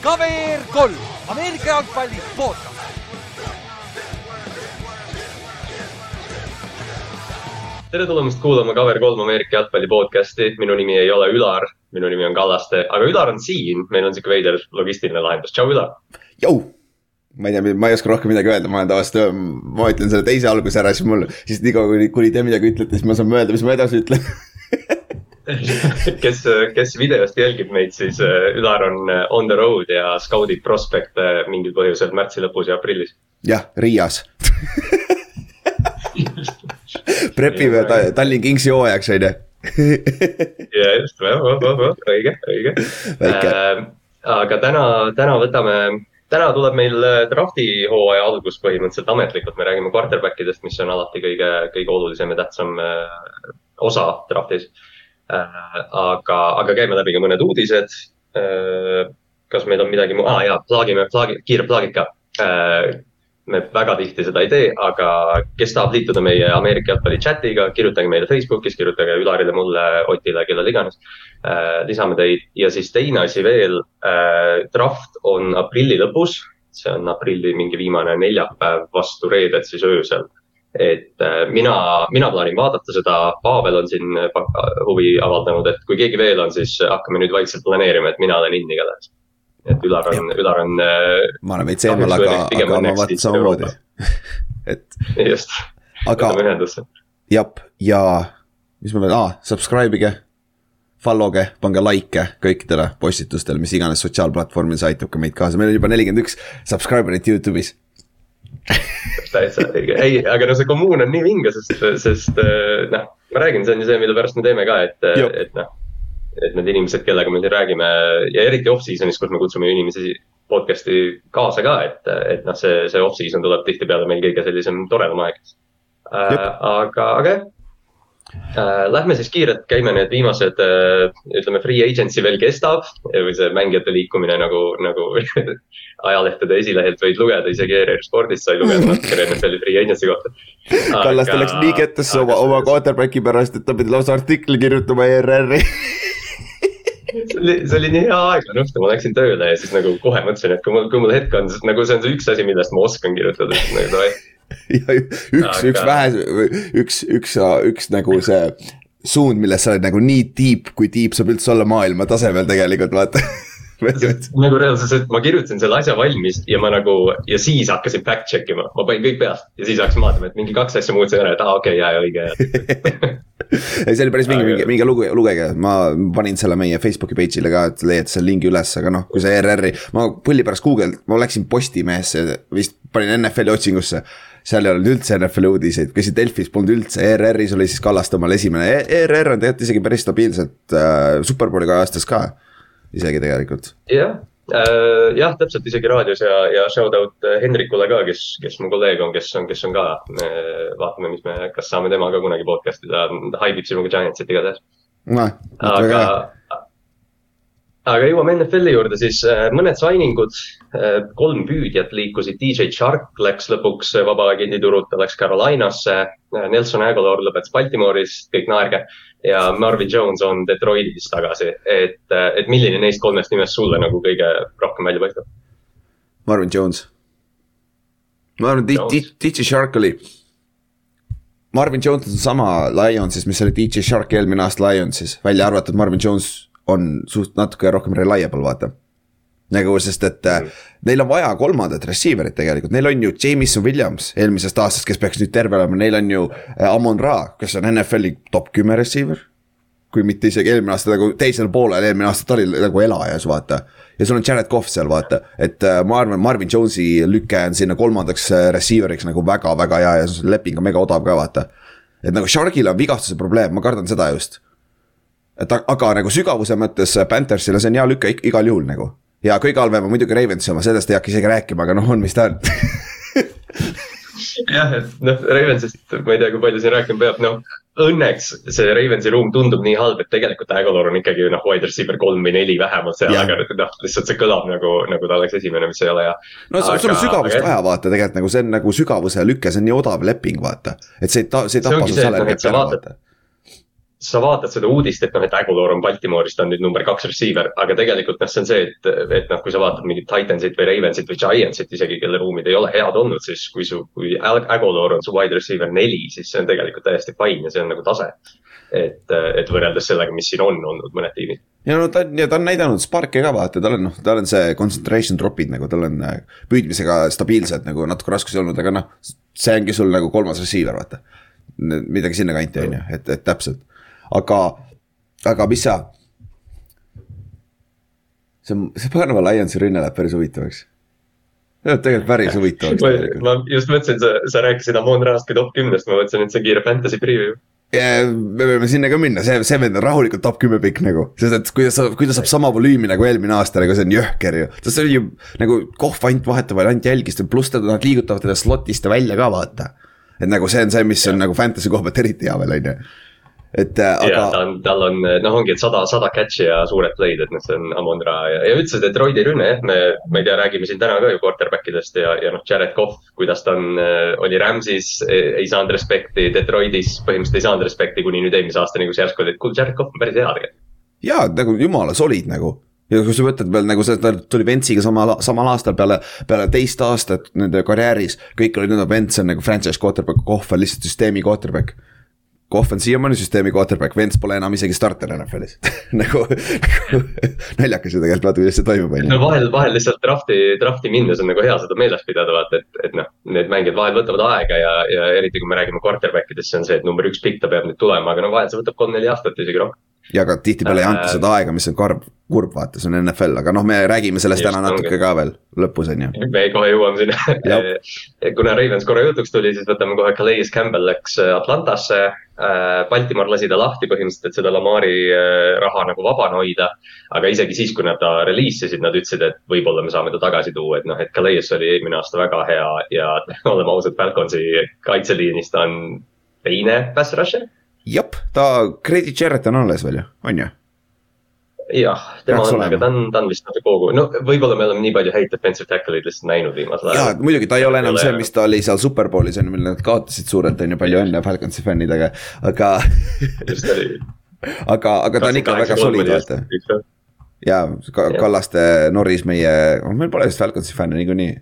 KVR kolm, Ameerika jalgpalli podcast. tere tulemast kuulama KVR3 Ameerika jalgpalli podcasti, minu nimi ei ole Ülar, minu nimi on Kallaste, aga Ülar on siin, meil on sihuke veider logistiline lahendus, tšau Ülar. Jou, ma ei tea, ma ei oska rohkem midagi öelda, ma olen tavaliselt, ma ütlen selle teise alguse ära, siis mul, siis niikaua kuni, kuni te midagi ütlete, siis ma saan mõelda, mis ma edasi ütlen kes, kes videost jälgib meid, siis äh, Ülar on äh, on the road ja skaudib prospekte mingil põhjusel märtsi lõpus ja aprillis. jah, Riias prepime ta, Tallinn Kingsi hooajaks, on ju. ja just, õige, õige. Äh, aga täna, täna võtame, täna tuleb meil drafti hooaja algus põhimõtteliselt ametlikult, me räägime quarterback idest, mis on alati kõige, kõige olulisem ja tähtsam osa draftis Äh, aga, aga käime läbi ka mõned uudised. Äh, kas meil on midagi, aa ah, jaa, plaagime, plaagi, kiire plaagid ka. Äh, me väga tihti seda ei tee, aga kes tahab liituda meie Ameerika jalgpalli chatiga, kirjutage meile Facebookis, kirjutage Ülarile, mulle, Otile, kellele iganes. lisame teid ja siis teine asi veel, draft on aprilli lõpus, see on aprilli mingi viimane neljapäev vastu reedet siis öösel et äh, mina, mina plaanin vaadata seda, Pavel on siin äh, huvi avaldanud, et kui keegi veel on, siis hakkame nüüd vaikselt planeerima, et mina olen in igatahes. et Ülar on, Ülar on. Äh, ma olen veits eemal, aga, aga ma vaatan samamoodi et. just, võtame ühendusse. jah, ja mis ma veel, aa, subscribe ige follow ge, pange like kõikidele postitustele, mis iganes sotsiaalplatvormil, see aitab ka meid kaasa, meil on juba nelikümmend üks subscriber'it Youtube'is täitsa õige, ei, aga no see kommuun on nii vinge, sest, sest eh, noh, ma räägin, see on ju see, mille pärast me teeme ka, et, et noh. et need inimesed, kellega me siin räägime ja eriti off-season'is, kus me kutsume inimesi podcast'i kaasa ka, et, et noh, see, see off-season tuleb tihtipeale meil kõige sellisem toredam aeg. Äh, aga, aga jah lähme siis kiirelt, käime need viimased, äh, ütleme, free agency veel kestab. Või see mängijate liikumine nagu, nagu ajalehtede esilehelt võid lugeda, isegi ERR Spordist sai lugeda natukene NFL-i free agency kohta. Kallaste läks nii kettesse oma, oma quarterback'i pärast, et ta pidi lausa artikli kirjutama ERR-i see oli, see oli nii hea aeglane õhtu, ma läksin tööle ja siis nagu kohe mõtlesin, et kui mul, kui mul hetk on, siis nagu see on see üks asi, millest ma oskan kirjutada, nagu davai ja üks, üks vähe, üks, üks, üks nagu see suund, milles sa oled nagu nii deep, kui deep saab üldse olla maailma tasemel tegelikult, vaata. Nagu reaalselt, et ma kirjutasin selle asja valmis ja ma nagu ja siis hakkasin fact check ima, ma panin kõik peast ja siis hakkasin vaatama, et mingi kaks asja muutsin ära, et aa okei okay,, jaa, õige ei, see oli päris mingi, mingi, mingi lugu, lugege, ma panin selle meie Facebooki page'ile ka, et leiate selle lingi üles, aga noh, kui see ERR-i, ma pulli pärast Google, ma läksin Postimehesse, vist panin NFL-i otsingusse seal ei olnud üldse NFL-i uudiseid, käisin Delfis, polnud üldse, ERR-is oli siis Kallaste omal esimene e, ERR on tegelikult isegi päris stabiilselt äh, superbowli kajastas ka, isegi tegelikult. jah äh,, jah, täpselt isegi raadios ja, ja shout out Hendrikule ka, kes, kes mu kolleeg on, kes on, kes on ka, vaatame, mis me, kas saame temaga kunagi podcast ida, haibib sinuga Giantsit igatahes no,. aga aga jõuame NFL-i juurde siis äh, mõned signing ud, äh, kolm püüdjat liikusid, DJ Shark läks lõpuks vabaagendi turult, ta läks Carolinasse. Äh, Nelson Aguilar lõpetas Baltimooris, kõik naerge ja Marvin Jones on Detroitis tagasi, et, et milline neist kolmest nimest sulle nagu kõige rohkem välja paistab? Marvin Jones. ma arvan, DJ Shark oli. Marvin Jones on sama Lionsis, mis oli DJ Shark eelmine aasta Lionsis, välja arvatud Marvin Jones on suht natuke rohkem reliable, vaata. nagu, sest et mm. neil on vaja kolmandat receiver'it tegelikult, neil on ju Jameson Williams eelmisest aastast, kes peaks nüüd terve olema, neil on ju äh, Amon Ra, kes on NFL-i top kümme receiver. kui mitte isegi eelmine aasta nagu teisel poolel, eelmine aasta ta oli nagu elajas, vaata. ja sul on Jared Cough seal, vaata, et äh, ma arvan, Marvin Jones'i lüke on sinna kolmandaks receiver'iks nagu väga-väga hea ja leping on mega odav ka, vaata. et nagu Sharkil on vigastuse probleem, ma kardan seda just et aga nagu sügavuse mõttes Panthersile see on hea lüke igal juhul nagu. ja kõige halvem on muidugi Ravensi oma, sellest ei hakka isegi rääkima, aga noh, on mis ta on jah, et noh, Ravensist ma ei tea, kui palju siin rääkima peab, noh õnneks see Ravensi ruum tundub nii halb, et tegelikult Aguilar on ikkagi noh, wide receiver kolm või neli vähemalt seal, aga noh, lihtsalt see kõlab nagu, nagu ta oleks esimene, mis ei ole hea. no aga, sul on sügavust aga... vaja vaata tegelikult nagu see on nagu sügavuse lüke, see on nii odav leping, vaata. et see ei ta-, see ei tapa su salari kätte ära vaata sa vaatad seda uudist, et noh, et Aguilar on Baltimoorist, on nüüd number kaks receiver, aga tegelikult noh, see on see, et, et noh, kui sa vaatad mingit Titansit või Ravensit või Giantsit isegi, kelle ruumid ei ole head olnud, siis kui su, kui Aguilar on su wide receiver neli, siis see on tegelikult täiesti fine ja see on nagu tase. et, et võrreldes sellega, mis siin on olnud mõned tiimid. ja no ta on, ja ta on näidanud sparke ka vaata, tal on noh, tal on see concentration drop'id nagu, tal on äh, püüdmisega stabiilsed nagu natuke raskusi olnud, aga noh, see ongi sul nagu kolmas receiver, vaata midagi sinnakanti, on ju, et, et täpselt, aga, aga mis sa. see, see Panama Lionsi rünne läheb päris huvitavaks. see läheb tegelikult päris huvitavaks. ma just mõtlesin, sa, sa rääkisid Amon Raast kui top kümnest, ma mõtlesin, et see on kiire fantasy preview ja me võime sinna ka minna, see, see vend on rahulikult top kümme pikk nagu, sest et kui ta, kui ta saab sama volüümi nagu eelmine aasta, nagu see on jõhker ju. sest see oli ju nagu kohv ainult vahetevahel ainult jälgis, pluss nad liigutavad teda slot'ist välja ka vaata et nagu see on see, mis on nagu fantasy koha pealt eriti hea veel, on ju et äh, aga. ja ta on, tal on noh, ongi, et sada, sada catch'i ja suured play'd, et noh, see on Amon Ra ja, ja üldse Detroiti rünne jah, me, ma ei tea, räägime siin täna ka ju quarterback idest ja, ja noh, Jared Cough, kuidas ta on, äh, oli Rams'is, ei saanud respekti, Detroitis põhimõtteliselt ei saanud respekti kuni nüüd eelmise aastani, kus järsku oli, et kuule, Jared Cough on päris hea tegelikult. ja nagu jumala solid nagu ja kui sa mõtled veel nagu see, ta tuli Ventsiga samal, samal aastal peale, peale teist aastat nende karjääris. kõik olid nõnda, Vents on nagu franchise quarterback, Kohv on lihtsalt süsteemi quarterback. Kohv on siiamaani süsteemi quarterback, Vents pole enam isegi starter NFL-is nagu, nagu naljakas ju tegelikult vaata, kuidas see toimub, on ju. no vahel, vahel lihtsalt drafti, drafti minnes on nagu hea seda meeles pidada, vaata, et, et noh, need mängijad vahel võtavad aega ja, ja eriti kui me räägime quarterback idest, see on see, et number üks pikk ta peab nüüd tulema, aga no vahel see võtab kolm-neli aastat isegi rohkem ja ka tihtipeale ei anta äh, seda aega, mis on karb, kurb vaata, see on NFL, aga noh, me räägime sellest Just, täna natuke ongi. ka veel lõpus, on ju. me kohe jõuame sinna kuna Ravens korra jutuks tuli, siis võtame kohe Calais Campbell läks äh, Atlantasse. Äh, Baltimore lasi ta lahti põhimõtteliselt, et seda Lamari raha nagu vabana hoida. aga isegi siis, kui nad ta reliis isid, nad ütlesid, et võib-olla me saame ta tagasi tuua, et noh, et Calais oli eelmine aasta väga hea ja oleme ausad, Falconsi kaitseliinis ta on teine pass rusher jep, ta, Credit Jarrett on alles veel ju, on ju? jah, tema on, aga ta on, ta on vist natuke hoogu, no võib-olla me oleme nii palju häid defensive tackle'id lihtsalt näinud viimasel ajal. jaa, muidugi ta ei ole enam see, mis ta oli seal Superbowlis on ju, mille nad kaotasid suurelt on ju, palju õnne Falconsi fännidega, aga just oli. aga, aga ta on ikka väga solid, vaata. jaa, Kallaste Norris meie, oh, meil pole vist Falconsi fänne niikuinii.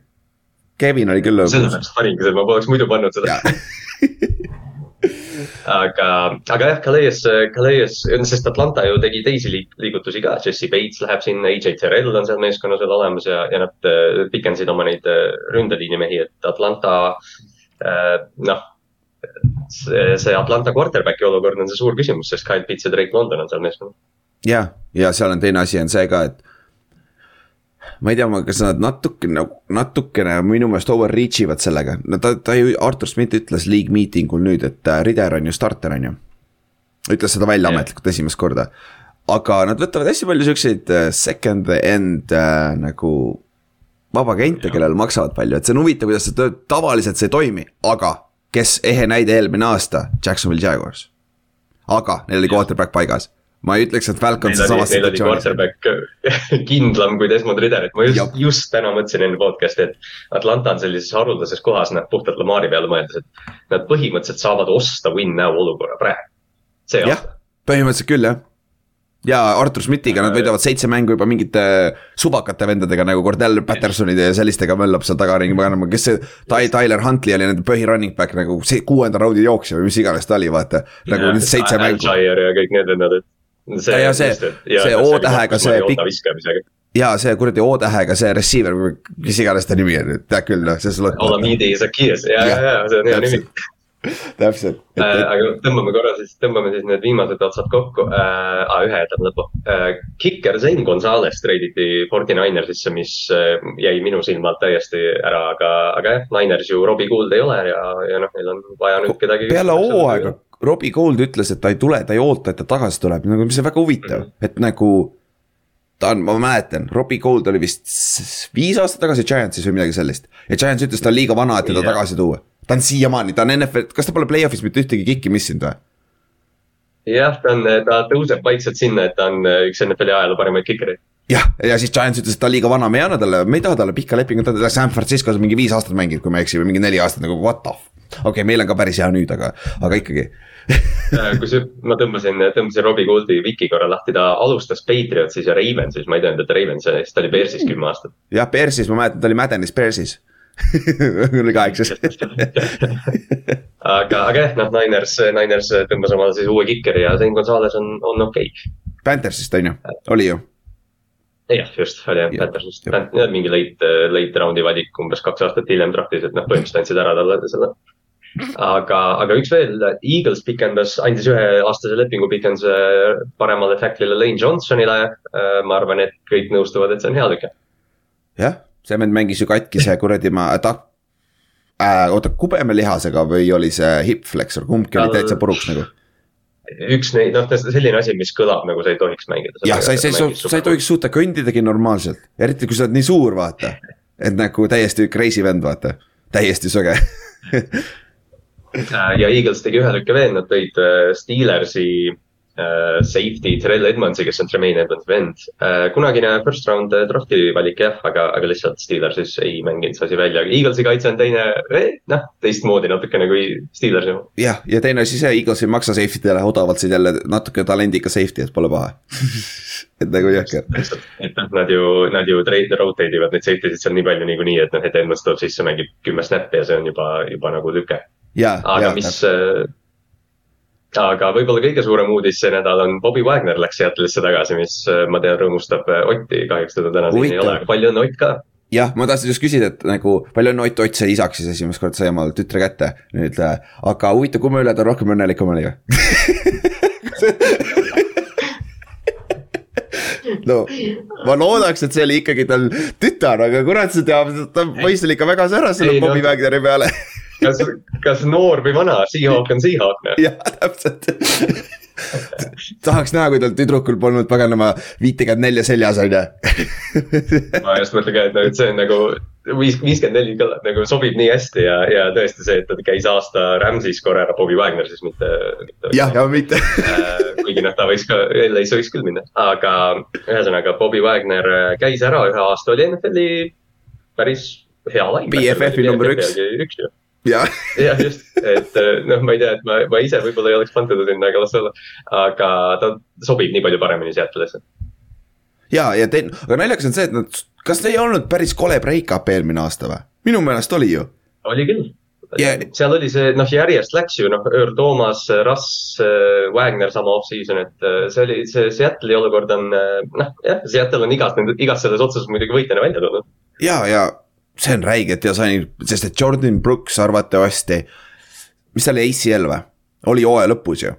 Kevin oli küll. sellepärast seda, ma poleks muidu pannud seda aga, aga jah, Calais, Calais, sest Atlanta ju tegi teisi liigutusi ka, Jesse Bates läheb sinna, AJ Terrell on seal meeskonnas veel olemas ja, ja nad äh, pikendasid oma neid äh, ründeliini mehi, et Atlanta äh, noh see, see Atlanta quarterback'i olukord on see suur küsimus, sest Kyle Pitts ja Drake London on seal meeskonnas. jah, ja seal on teine asi on see ka, et ma ei tea, kas nad natukene, natukene minu meelest overreach ivad sellega, no ta, ta ju, Artur Schmidt ütles league meeting ul nüüd, et äh, Rider on ju starter, on ju. ütles seda välja yeah. ametlikult esimest korda. aga nad võtavad hästi palju siukseid äh, second end äh, nagu vabakente, kellel maksavad palju, et see on huvitav, kuidas see töötab, tavaliselt see ei toimi, aga kes ehe näide eelmine aasta, Jacksonville Jaguars. aga neil oli quarterback paigas ma ei ütleks, et Falcons on samas situatsioonis. quarterback kindlam kui Desmond Ritter, et ma just, just täna mõtlesin enne podcast'i, et Atlanta on sellises haruldases kohas, noh puhtalt Lamari peale mõeldes, et nad põhimõtteliselt saavad osta win now olukorra praegu. see aasta. põhimõtteliselt küll jah ja Artur Schmidtiga nad võidavad seitse mängu juba mingite subakate vendadega nagu Cordell Pattersonide ja sellistega möllab seal tagaringi, paganama, kes see Ty-, Tyler Huntley oli nende põhi running back nagu see kuuenda raundi jooksja või mis iganes ta oli, vaata. nagu nüüd seitse mängu. ja kõik need vennad, et see, ja see, see O-tähega see pikk. ja see kuradi O-tähega see receiver, mis iganes ta nimi on, tead küll noh, see sul. Olamidi Zakias ja, ja, ja see on hea nimi täpselt äh,. aga tõmbame korra siis, tõmbame siis need viimased otsad kokku äh,. Ühe jätame lõppu äh,. Kiker Zain Gonzalez treiditi Fortinanersisse, mis äh, jäi minu silma alt täiesti ära, aga, aga jah, Niners ju Robbie Gould ei ole ja, ja noh, neil on vaja nüüd kedagi. peale hooaega Robbie Gould ütles, et ta ei tule, ta ei oota, et ta tagasi tuleb, nagu mis on väga huvitav -hmm. et nagu. ta on, ma mäletan, Robbie Gould oli vist viis aastat tagasi Giantsis või midagi sellist. ja Giants ütles, ta on liiga vana, et teda yeah. tagasi tuua. ta on siiamaani, ta on NFL, kas ta pole play-off'is mitte ühtegi kikki missinud või? jah, ta on, ta tõuseb vaikselt sinna, et ta on üks NFL-i ajaloo parimaid kikereid jah, ja siis Giants ütles, et ta on liiga vana, me ei anna talle, me ei taha talle pikka lepingut, ta on San Franciscos mingi viis aastat mänginud, kui ma ei eksi, või mingi neli aastat nagu what the okei okay,, meil on ka päris hea nüüd, aga, aga ikkagi äh, kui see, ma tõmbasin, tõmbasin Robbie Gouldi Viki korra lahti, ta alustas Patriotsis ja Ravensis, ma ei teadnud, et Ravensis, ta oli Bearsis kümme aastat. jah, Bearsis, ma mäletan, ta oli Maddenis Bearsis oli kaheksas. Aga, aga jah, noh, Niners, Niners tõmbas omale siis uue kikeri ja Zen Gonzalez on, on okei. Okay.. Panthersist on ju, oli ju? jah, just, oli jah, Panthersist, mingi late, late round'i valik umbes kaks aastat hiljem draftis, et noh, põhimõtteliselt andsid ära talle selle aga, aga üks veel, Eagles pikendas, andis üheaastase lepingu, pikendas paremale tackle'ile Lane Johnsonile. ma arvan, et kõik nõustuvad, et see on hea lüke. jah see vend mängis ju katkise kuradi ma ta- äh,. oota, kubemelihasega või oli see hip flexor, kumbki oli täitsa puruks nagu? üks neid, noh, selline asi, mis kõlab nagu sa ei tohiks mängida. jah, sa ei, sa ei, sa ei tohiks suuta kõndidagi normaalselt, eriti kui sa oled nii suur, vaata. et nagu täiesti crazy vend, vaata, täiesti söge ja Eagles tegi ühe lükke veel, nad tõid äh, Steelersi uh, safety Terrell Edmondsi, kes on Tremaine Edmondsi vend uh,. kunagine first round äh, draft'i valik jah, aga, aga lihtsalt Steelersis ei mänginud see asi välja, aga Eaglesi kaitse on teine, noh, teistmoodi natukene kui Steelersi jah, ja teine asi see, Eagles ei maksa safety dele odavalt siin jälle natuke talendika safety, et pole paha et nagu jõhker. et noh, nad ju, nad ju trade, rotate ivad neid safety sid seal nii palju niikuinii, et noh, et Edmonds tuleb sisse, mängib kümme snappi ja see on juba, juba nagu lüke. Aga ja, mis täp aga võib-olla kõige suurem uudis see nädal on Bobby Wagner läks Seattle'isse tagasi, mis äh, ma tean, rõõmustab äh, Otti, kahjuks teda täna siin ei ole, aga palju õnne Ott ka. Jah, ma tahtsin just küsida, et nagu palju õnne Ott, Ott sai isaks siis esimest korda sai omale tütre kätte. Nüüd äh,. aga huvitav, kumma üle ta rohkem õnnelikum oli no ma loodaks, et see oli ikkagi tal tütar, aga kurat, see teab, ta poiss oli ikka väga säras selle Bobby no. Wagneri peale kas, kas noor või vana, Seahawk on Seahawk noh. jah, täpselt tahaks näha, kui tal tüdrukul polnud paganama viitekümmet nelja seljas on ju. ma just mõtlen ka, et et see on nagu viis, viiskümmend neli kõlab nagu sobib nii hästi ja, ja tõesti see, et ta käis aasta Rams'is korra ära, Bobby Wagner siis mitte, jah, ja mitte äh, kuigi noh, ta võiks ka, LA-s võiks küll minna, aga ühesõnaga Bobby Wagner äh, käis ära ühe aasta, oli NFL-i päris hea laim. BFF-i number üks. üks ju jah ja, just, et eh, noh, ma ei tea, et ma, ma ise võib-olla ei oleks pannud teda sinna, aga las olla. aga ta sobib nii palju paremini Seattle'isse. ja, ja tein-, aga naljakas on see, et nad, kas ei olnud päris kole break-up eelmine aasta või? minu meelest oli ju. oli küll yeah.. seal oli see, noh, järjest läks ju, noh, Earl Thomas, Russ, eh, Wagner sama off-season, et eh, see oli, see Seattle'i olukord on, noh, jah, Seattle on igast, igast selles otsuses muidugi võitjana välja tulnud. ja, ja see on räiget ja sai, sest et Jordan Brooks arvatavasti, mis ta oli, ACL või? oli hooaja lõpus ju.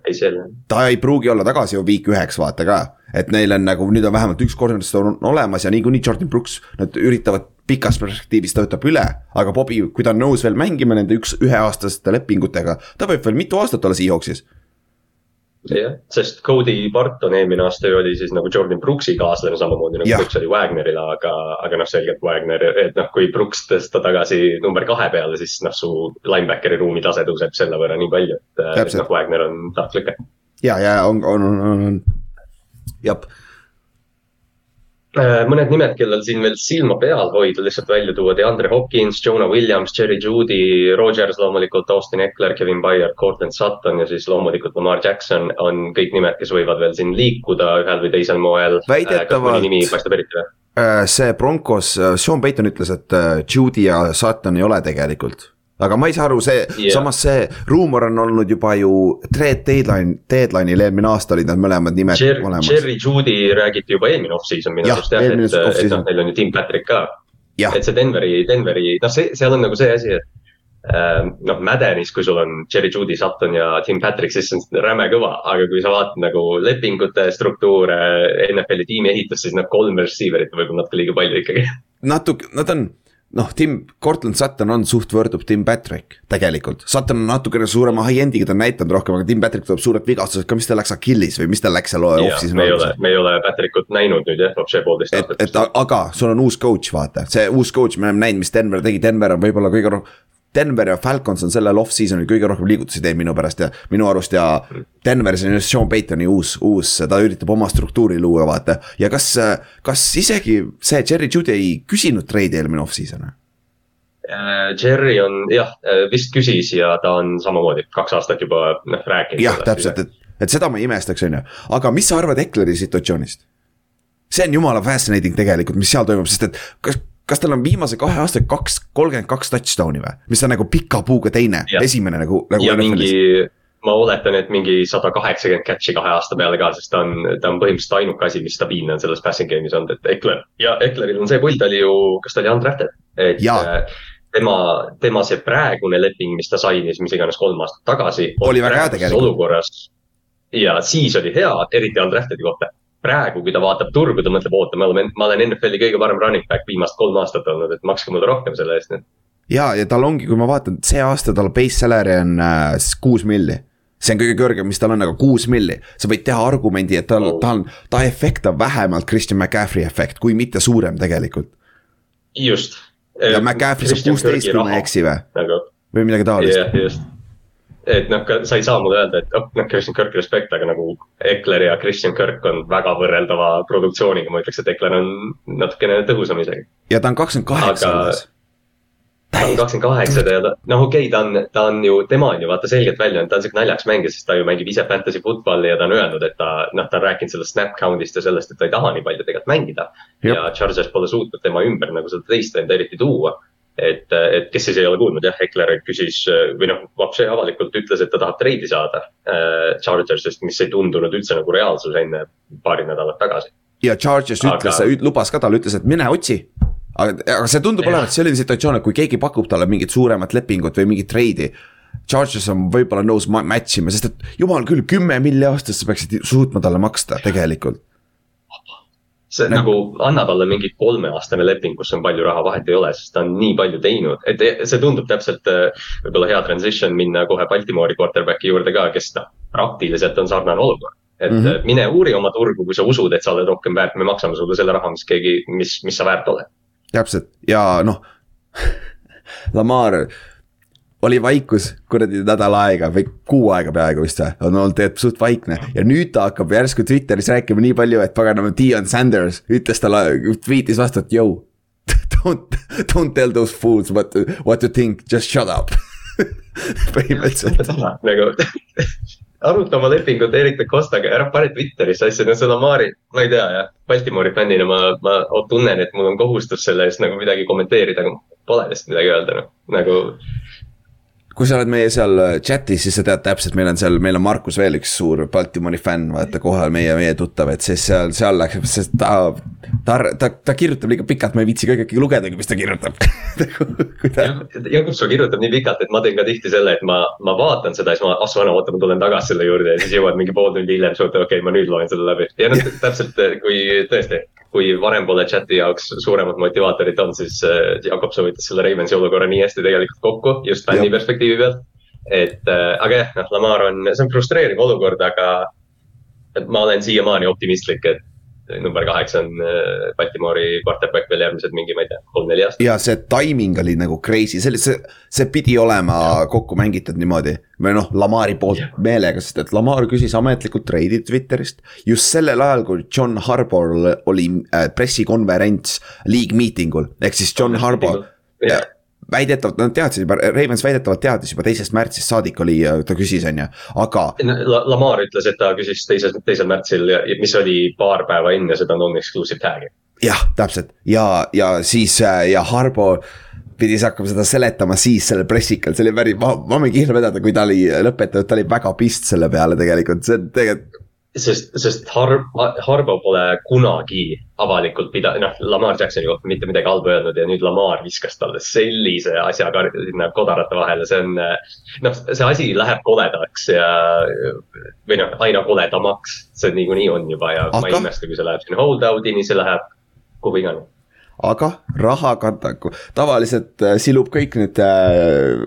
ta ei pruugi olla tagasi ju week üheks, vaata ka. et neil on nagu, nüüd on vähemalt üks corner'ist on olemas ja niikuinii Jordan Brooks, nad üritavad pikas perspektiivis ta võtab üle. aga Bobby, kui ta on nõus veel mängima nende üks, üheaastaste lepingutega, ta võib veel mitu aastat olla Seahawksis jah, sest Cody Barton eelmine aasta ju oli siis nagu Jordan Brooksi kaaslane samamoodi nagu Brooks oli Wagnerile, aga, aga noh, selgelt Wagner, et noh, kui Brooks tõsta tagasi number kahe peale, siis noh, su linebackeri ruumi tase tõuseb selle võrra nii palju, et noh, Wagner on tark lüke. ja, ja on, on, on, on, jah Äh, mõned nimed, kellel siin veel silma peal hoida, lihtsalt välja tuua, DeAndre Hopkins, Jonah Williams, Jerry Judy, Rogers loomulikult, Austin Eckler, Kevin Byard, Cortland Sutton ja siis loomulikult Lamar Jackson on kõik nimed, kes võivad veel siin liikuda ühel või teisel moel. Äh, väidetavalt. Äh, see Broncos, Sean Payton ütles, et Judy ja Sutton ei ole tegelikult aga ma ei saa aru, see yeah., samas see ruumor on olnud juba ju trade deadline, deadline'il eelmine aasta olid nad mõlemad nimed Jer olemas. Jerry Judy räägiti juba eelmine off-season minu arust jah, et, et noh, neil on ju Tim Patrick ka. et see Denveri, Denveri, noh, see, seal on nagu see asi, et äh, noh, Maddenis, kui sul on Jerry Judy, Sutton ja Tim Patrick, siis see on räme kõva, aga kui sa vaatad nagu lepingute struktuure, NFL-i tiimi ehitust, siis need kolm receiver'it võib-olla natuke liiga palju ikkagi. natuke, nad on noh, Tim, Cortland Sutton on suht võrdub Tim Patrick tegelikult. Sutton on natukene suurema high-end'iga, ta on näidanud rohkem, aga Tim Patrick tuleb suured vigastused ka, mis tal läks Achilles või mis tal läks seal off-season. me ei ole, me ei ole Patrickut näinud nüüd jah, see poolteist aastat. et aga sul on uus coach, vaata, see uus coach, me oleme näinud, mis Denver tegi, Denver on võib-olla kõige rohkem Denver ja Falcons on sellel off-season'il kõige rohkem liigutusi teinud minu pärast ja minu arust ja Denveris on just Sean Paytoni uus, uus, ta üritab oma struktuuri luua, vaata. ja kas, kas isegi see Jerry Judy ei küsinud treidi eelmine off-season? Äh, Jerry on jah, vist küsis ja ta on samamoodi kaks aastat juba noh rääkinud. jah, täpselt, et, et seda ma ei imestaks, on ju, aga mis sa arvad Ekleri situatsioonist? see on jumala fascinating tegelikult, mis seal toimub, sest et kas, kas tal on viimase kahe aastaga kaks, kolmkümmend kaks touchdown'i või, mis on nagu pika puuga teine, esimene nagu, nagu. ja mingi ma oletan, et mingi sada kaheksakümmend catch'i kahe aasta peale ka, sest ta on, ta on põhimõtteliselt ainuke asi, mis stabiilne on selles passing game'is olnud, et Ekler. ja Ekleril on see ta oli ju, kas ta oli undrafted? et ja. Äh, tema, tema see praegune leping, mis ta sai, mis iganes kolm aastat tagasi. oli väga hea tegelikult. olukorras ja siis oli hea, eriti undrafted'i kohta. Praegu, kui ta vaatab turgu, ta mõtleb, oota, me oleme, ma olen NFL-i kõige parem running back viimast kolm aastat olnud, et makske mulle rohkem selle eest nüüd ja, ja tal ongi, kui ma vaatan, see aasta tal base salary on äh, kuus äh, milli see on kõige kõrgem, mis tal on, aga kuus milli. sa võid teha argumendi, et tal oh., ta efekt on vähemalt Christian McCaffrey efekt, kui mitte suurem tegelikult. just. ja McCaffrey saab kuusteist, kui ma ei eksi või nagu...? või midagi taolist. just. Et noh, sa ei saa mulle öelda, et oh, noh, Christian Kirk respekt, aga nagu Ekler ja Christian Kirk on väga võrreldava produktsiooniga, ma ütleks, et Ekler on natukene tõhusam isegi. ja ta on kakskümmend kaheksa alles ta on kakskümmend kaheksa ja ta, noh, okei okay,, ta on, ta on ju, tema on ju vaata selgelt välja öelnud, ta on siuke naljakas mängija, sest ta ju mängib ise fantasy football'i ja ta on öelnud, et ta, noh, ta on rääkinud sellest snap count'ist ja sellest, et ta ei taha nii palju tegelikult mängida. ja Chargers pole suutnud tema ümber nagu seda teist venda eriti tuua. Et, et kes siis ei ole kuulnud jah, Hekler küsis või noh, Vapše avalikult ütles, et ta tahab treidi saada äh, Chargersist, mis ei tundunud üldse nagu reaalsus enne paari nädalat tagasi. ja Chargers Aga... ütles, lubas ka talle, ütles, et mine otsi aga, aga see tundub olevat selline situatsioon, et kui keegi pakub talle mingit suuremat lepingut või mingit treidi. Charges on võib-olla nõus match ima, sest et jumal küll, kümme milli aastas sa peaksid suutma talle maksta tegelikult. See ne nagu anna talle mingi kolmeaastane leping, kus on palju raha, vahet ei ole, sest ta on nii palju teinud, et see tundub täpselt äh, võib-olla hea transition minna kohe Baltimori quarterback'i juurde ka, kes noh, praktiliselt on sarnane olukord. Et mm -hmm. mine uuri oma turgu, kui sa usud, et sa oled rohkem väärt, me maksame sulle selle raha, mis keegi, mis, mis sa väärt oled. Täpselt. Ja noh Lamar oli vaikus kuradi nädal aega või kuu aega peaaegu vist või, on olnud tegelikult suht vaikne ja nüüd ta hakkab järsku Twitteris rääkima nii palju, et paganama, Dion Sanders ütles talle, tweetis vastu, et jõu. Don't, don't tell those fools what, what to think, just shut up põhimõtteliselt. nagu aruta oma lepingut Erik Costaga, ära pane Twitterisse asju, no seda Maari, ma ei tea jah. Baltimori fännina ma, ma tunnen, et mul on kohustus selle eest nagu midagi kommenteerida, aga pole lihtsalt midagi öelda, noh, nagu kui sa oled meie seal äh, chat'is, siis sa tead täpselt, meil on seal, meil on Markus veel üks suur Baltimori fänn, vaata kohal meie, meie tuttav, et siis seal, seal läks, sest ta. ta, ta, ta kirjutab liiga pikalt, ma ei viitsi kõike lugedagi, mis ta kirjutab Jakobson kirjutab nii pikalt, et ma teen ka tihti selle, et ma, ma vaatan seda ja siis ma, ah sõna, oota, ma tulen tagasi selle juurde ja siis jõuad mingi pool tundi hiljem, siis okei okay,, ma nüüd loen selle läbi. ja noh, täpselt kui tõesti kui varem pole chati jaoks suuremat motivaatorit olnud, siis äh, Jakob soovitas selle Ravensi olukorra nii hästi tegelikult kokku, just fänni perspektiivi pealt. et äh, aga jah, noh, Lamar on, see on frustreeriv olukord, aga ma olen siiamaani optimistlik, et number kaheksa on äh, Baltimori quarterback veel järgmised mingi, ma ei tea, kolm-neli aastat. ja see timing oli nagu crazy, see oli, see, see pidi olema kokku mängitud niimoodi. või noh, Lamari poolt ja. meelega, sest et Lamar küsis ametlikult treidi Twitterist. just sellel ajal, kui John Harbour oli äh, pressikonverents league meeting ul, ehk siis John Harbour. Väidetavalt, nad teadsid juba, Ravens väidetavalt teadis juba teisest märtsist saadik oli, ta küsis, on ju, aga La. Lamar ütles, et ta küsis teisel, teisel märtsil, mis oli paar päeva enne seda non-exclusive tag'i. jah, täpselt ja, ja siis ja Harbo pidi siis hakkama seda seletama siis sellel pressikal, see oli päris, ma, ma võin kihla vedada, kui ta oli lõpetanud, ta oli väga pist selle peale tegelikult, see on tegelikult sest, sest Har-, Harbo pole kunagi avalikult pida-, noh, Lamar Jacksoni kohta mitte midagi halba öelnud ja nüüd Lamar viskas talle sellise asja sinna kodarate vahele, see on. noh, see asi läheb koledaks ja, või noh, aina koledamaks, see niikuinii on juba ja Aga... ma ei imesta, kui see läheb sinna hold out'ini, see läheb kuhu iganes aga raha kantaku, tavaliselt äh, silub kõik need äh,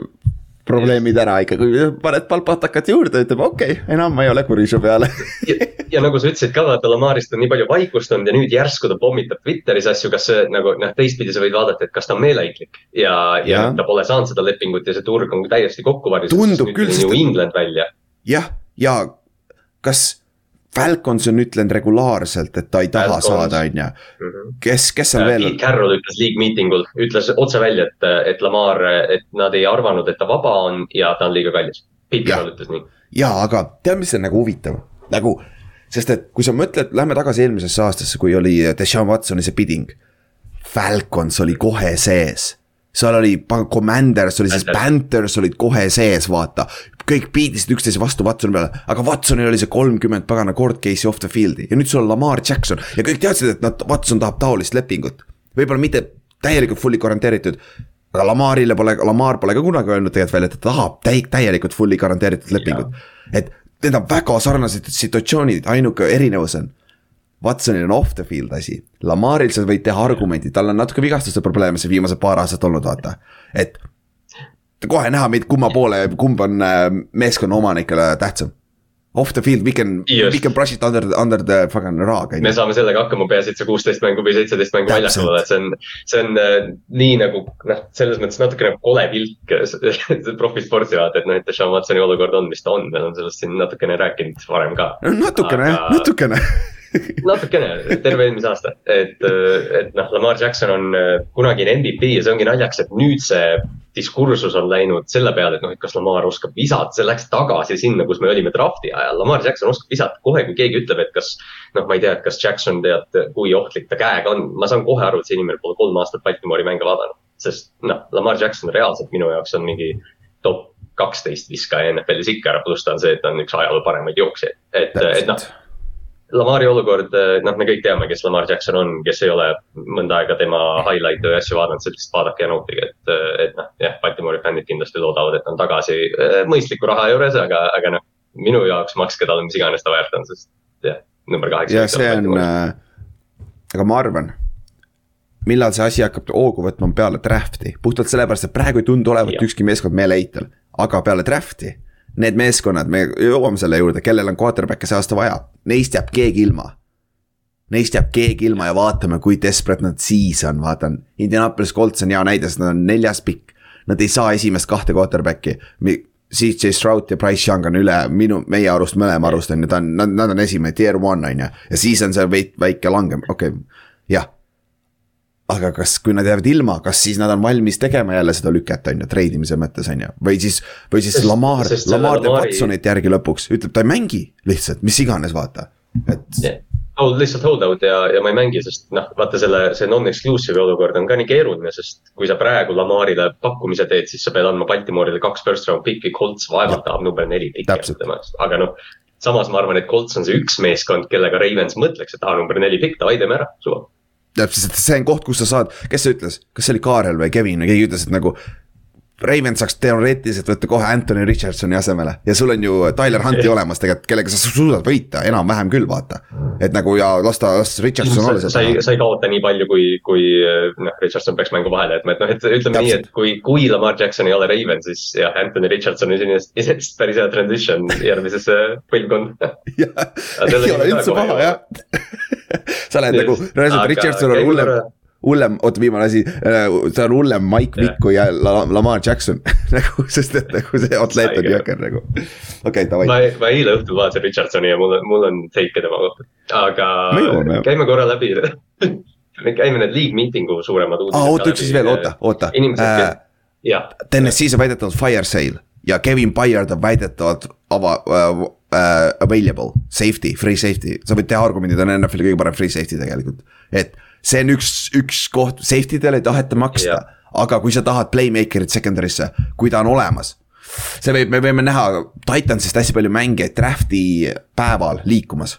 probleemid ära ikka, kui paned palpatakat juurde, ütleb okei okay,, enam ma ei ole kuri su peale ja, ja nagu sa ütlesid ka, vaata Lamarist on nii palju vaikust olnud ja nüüd järsku ta pommitab Twitteris asju, kas see nagu noh, teistpidi sa võid vaadata, et kas ta on meeleheitlik. ja, ja, ja ta pole saanud seda lepingut ja see turg on täiesti kokku varisenud. tundub küll. New England välja. jah, ja kas Falcons on ütlenud regulaarselt, et ta ei taha Falcons. saada, on ju. Mhm. kes, kes on äh, veel? Pete Carroll ütles league meeting ul, ütles otse välja, et, et Lamar, et nad ei arvanud, et ta vaba on ja ta on liiga kallis. Pete Carroll ütles nii. ja, aga tead, mis on nagu huvitav, nagu, sest et kui sa mõtled, lähme tagasi eelmisesse aastasse, kui oli Deshaun Watsoni see bidding. Falcons oli kohe sees seal oli Commanders oli siis Panthers olid kohe sees, vaata. Kõik piidisid üksteise vastu Watsoni peale, aga Watsonil oli see kolmkümmend pagana court case'i off the field'i ja nüüd sul on Lamar Jackson ja kõik teadsid, et nad, Watson tahab taolist lepingut. võib-olla mitte täielikult fully garanteeritud, aga Lamarile pole, Lamar pole ka kunagi öelnud tegelikult välja, et ta tahab täi-, täielikult fully garanteeritud lepingut. et need on väga sarnased situatsioonid, ainuke erinevus on Watsonil on off the field asi, Lamaril sa võid teha argumendi, tal on natuke vigastuste probleeme see viimased paar aastat olnud, vaata. et kohe näha kumma poole, kumb on äh, meeskonna omanikele tähtsam. Off the field, we can, we can brush it under, under the fucking rug. me saame sellega hakkama, peaasi, et see kuusteist mängu või seitseteist mängu väljakul olla, et see on, see on äh, nii nagu noh, selles mõttes natuke nagu kole pilk profisporti vaata, et noh, et Sean Watsoni olukord on, mis ta on, me oleme sellest siin natukene rääkinud varem ka. natukene Aga..., natukene natukene, terve eelmise aasta, et, et noh, Lamar Jackson on äh, kunagine MVP ja see ongi naljakas, et nüüd see diskursus on läinud selle peale, et noh, et kas Lamar oskab visata, see läks tagasi sinna, kus me olime draft'i ajal. Lamar Jackson oskab visata, kohe kui keegi ütleb, et kas noh, ma ei tea, et kas Jackson tead, kui ohtlik ta käega on, ma saan kohe aru, et see inimene pole kolm aastat Baltimori mänge vaadanud. sest noh, Lamar Jackson reaalselt minu jaoks on mingi top kaksteist viskaja NFL-is ikka ära, pluss ta on see, et ta on üks ajaloo paremaid jooksjaid, et, et noh Lamari olukord, eh, noh, me kõik teame, kes Lamar Jackson on, kes ei ole mõnda aega tema highlight'e või asju vaadanud, lihtsalt vaadake ja nautige, et, eh, et noh, jah, Baltimori fännid kindlasti loodavad, et ta on tagasi eh, mõistliku raha juures, aga, aga noh, minu jaoks makske talle mis iganes ta väärt on, sest jah, number kaheksa. ja see on, äh, aga ma arvan, millal see asi hakkab hoogu võtma, on peale draft'i, puhtalt sellepärast, et praegu ei tundu olevat ükski meeskond meeleheitel, aga peale draft'i need meeskonnad, me jõuame selle juurde, kellel on quarterback'e see aasta vaja, neist jääb keegi ilma. Neist jääb keegi ilma ja vaatame, kui desperate nad siis on, vaatan. Indianapolis Colts on hea näide, sest nad on neljas pikk. Nad ei saa esimest kahte quarterback'i. CJ Stroud ja Price Young on üle minu, meie arust, mõlema arust on ju, ta on, nad, nad on esimene, tier one on ju. ja siis on see veid, väike langem, okei okay., jah aga kas, kui nad jäävad ilma, kas siis nad on valmis tegema jälle seda lüket, on ju, treidimise mõttes, on ju, või siis, või siis Lamar, Lamar teeb Watsonit järgi lõpuks, ütleb, ta ei mängi lihtsalt, mis iganes, vaata, et yeah.. Hold, lihtsalt hold out ja, ja ma ei mängi, sest noh, vaata selle, see non-exclusive olukord on ka nii keeruline, sest kui sa praegu Lamarile pakkumise teed, siis sa pead andma Baltimorile kaks first round pick'i, Colts vaevalt tahab number neli pick'i temast, aga noh. samas ma arvan, et Colts on see üks meeskond, kellega Ravens mõtleks, et aa, number neli pikk, davai, teeme ära, suva täpselt, see on koht, kus sa saad, kes see ütles, kas see oli Kaarel või Kevin või keegi ütles, et nagu Raven saaks teoreetiliselt võtta kohe Anthony Richardsoni asemele ja sul on ju Tyler Hunti yeah. olemas tegelikult, kellega sa suudad võita enam-vähem küll, vaata. et nagu ja lasta, las Richardson olla seal. sa ei, sa ei kaota nii palju, kui, kui noh, Richardson peaks mängu vahele jätma, et noh, et ütleme Täpselt. nii, et kui, kui Lamar Jackson ei ole Raven, siis jah, Anthony Richardson on iseenesest päris hea transition järgmisesse põlvkonda. ei ole üldse paha jah sa oled nagu, reaalselt Richardson on hullem hullem, oota viimane asi, äh, ta on hullem Mike Vick kui Lamar Jackson nagu, sest et nagu see atleet on jõhker nagu. okei okay,, davai. ma, ma eile õhtul vaatasin Richardsoni ja mul on, mul on teike tema kohta, aga jõuame, käime korra läbi me käime need league meeting'u suuremad uudised. aa, oota üks asi veel, oota, oota. äh,, jah. Tennessee's on väidetavalt fire sale ja Kevin Byard on väidetavalt ava- uh, available, safety, free safety, sa võid teha argumendid, on NFL-i kõige parem free safety tegelikult, et see on üks, üks koht, safety del ei taheta maksta aga kui sa tahad playmaker'it secondary'sse, kui ta on olemas. see võib, me võime näha Titansist hästi palju mängijaid draft'i päeval liikumas.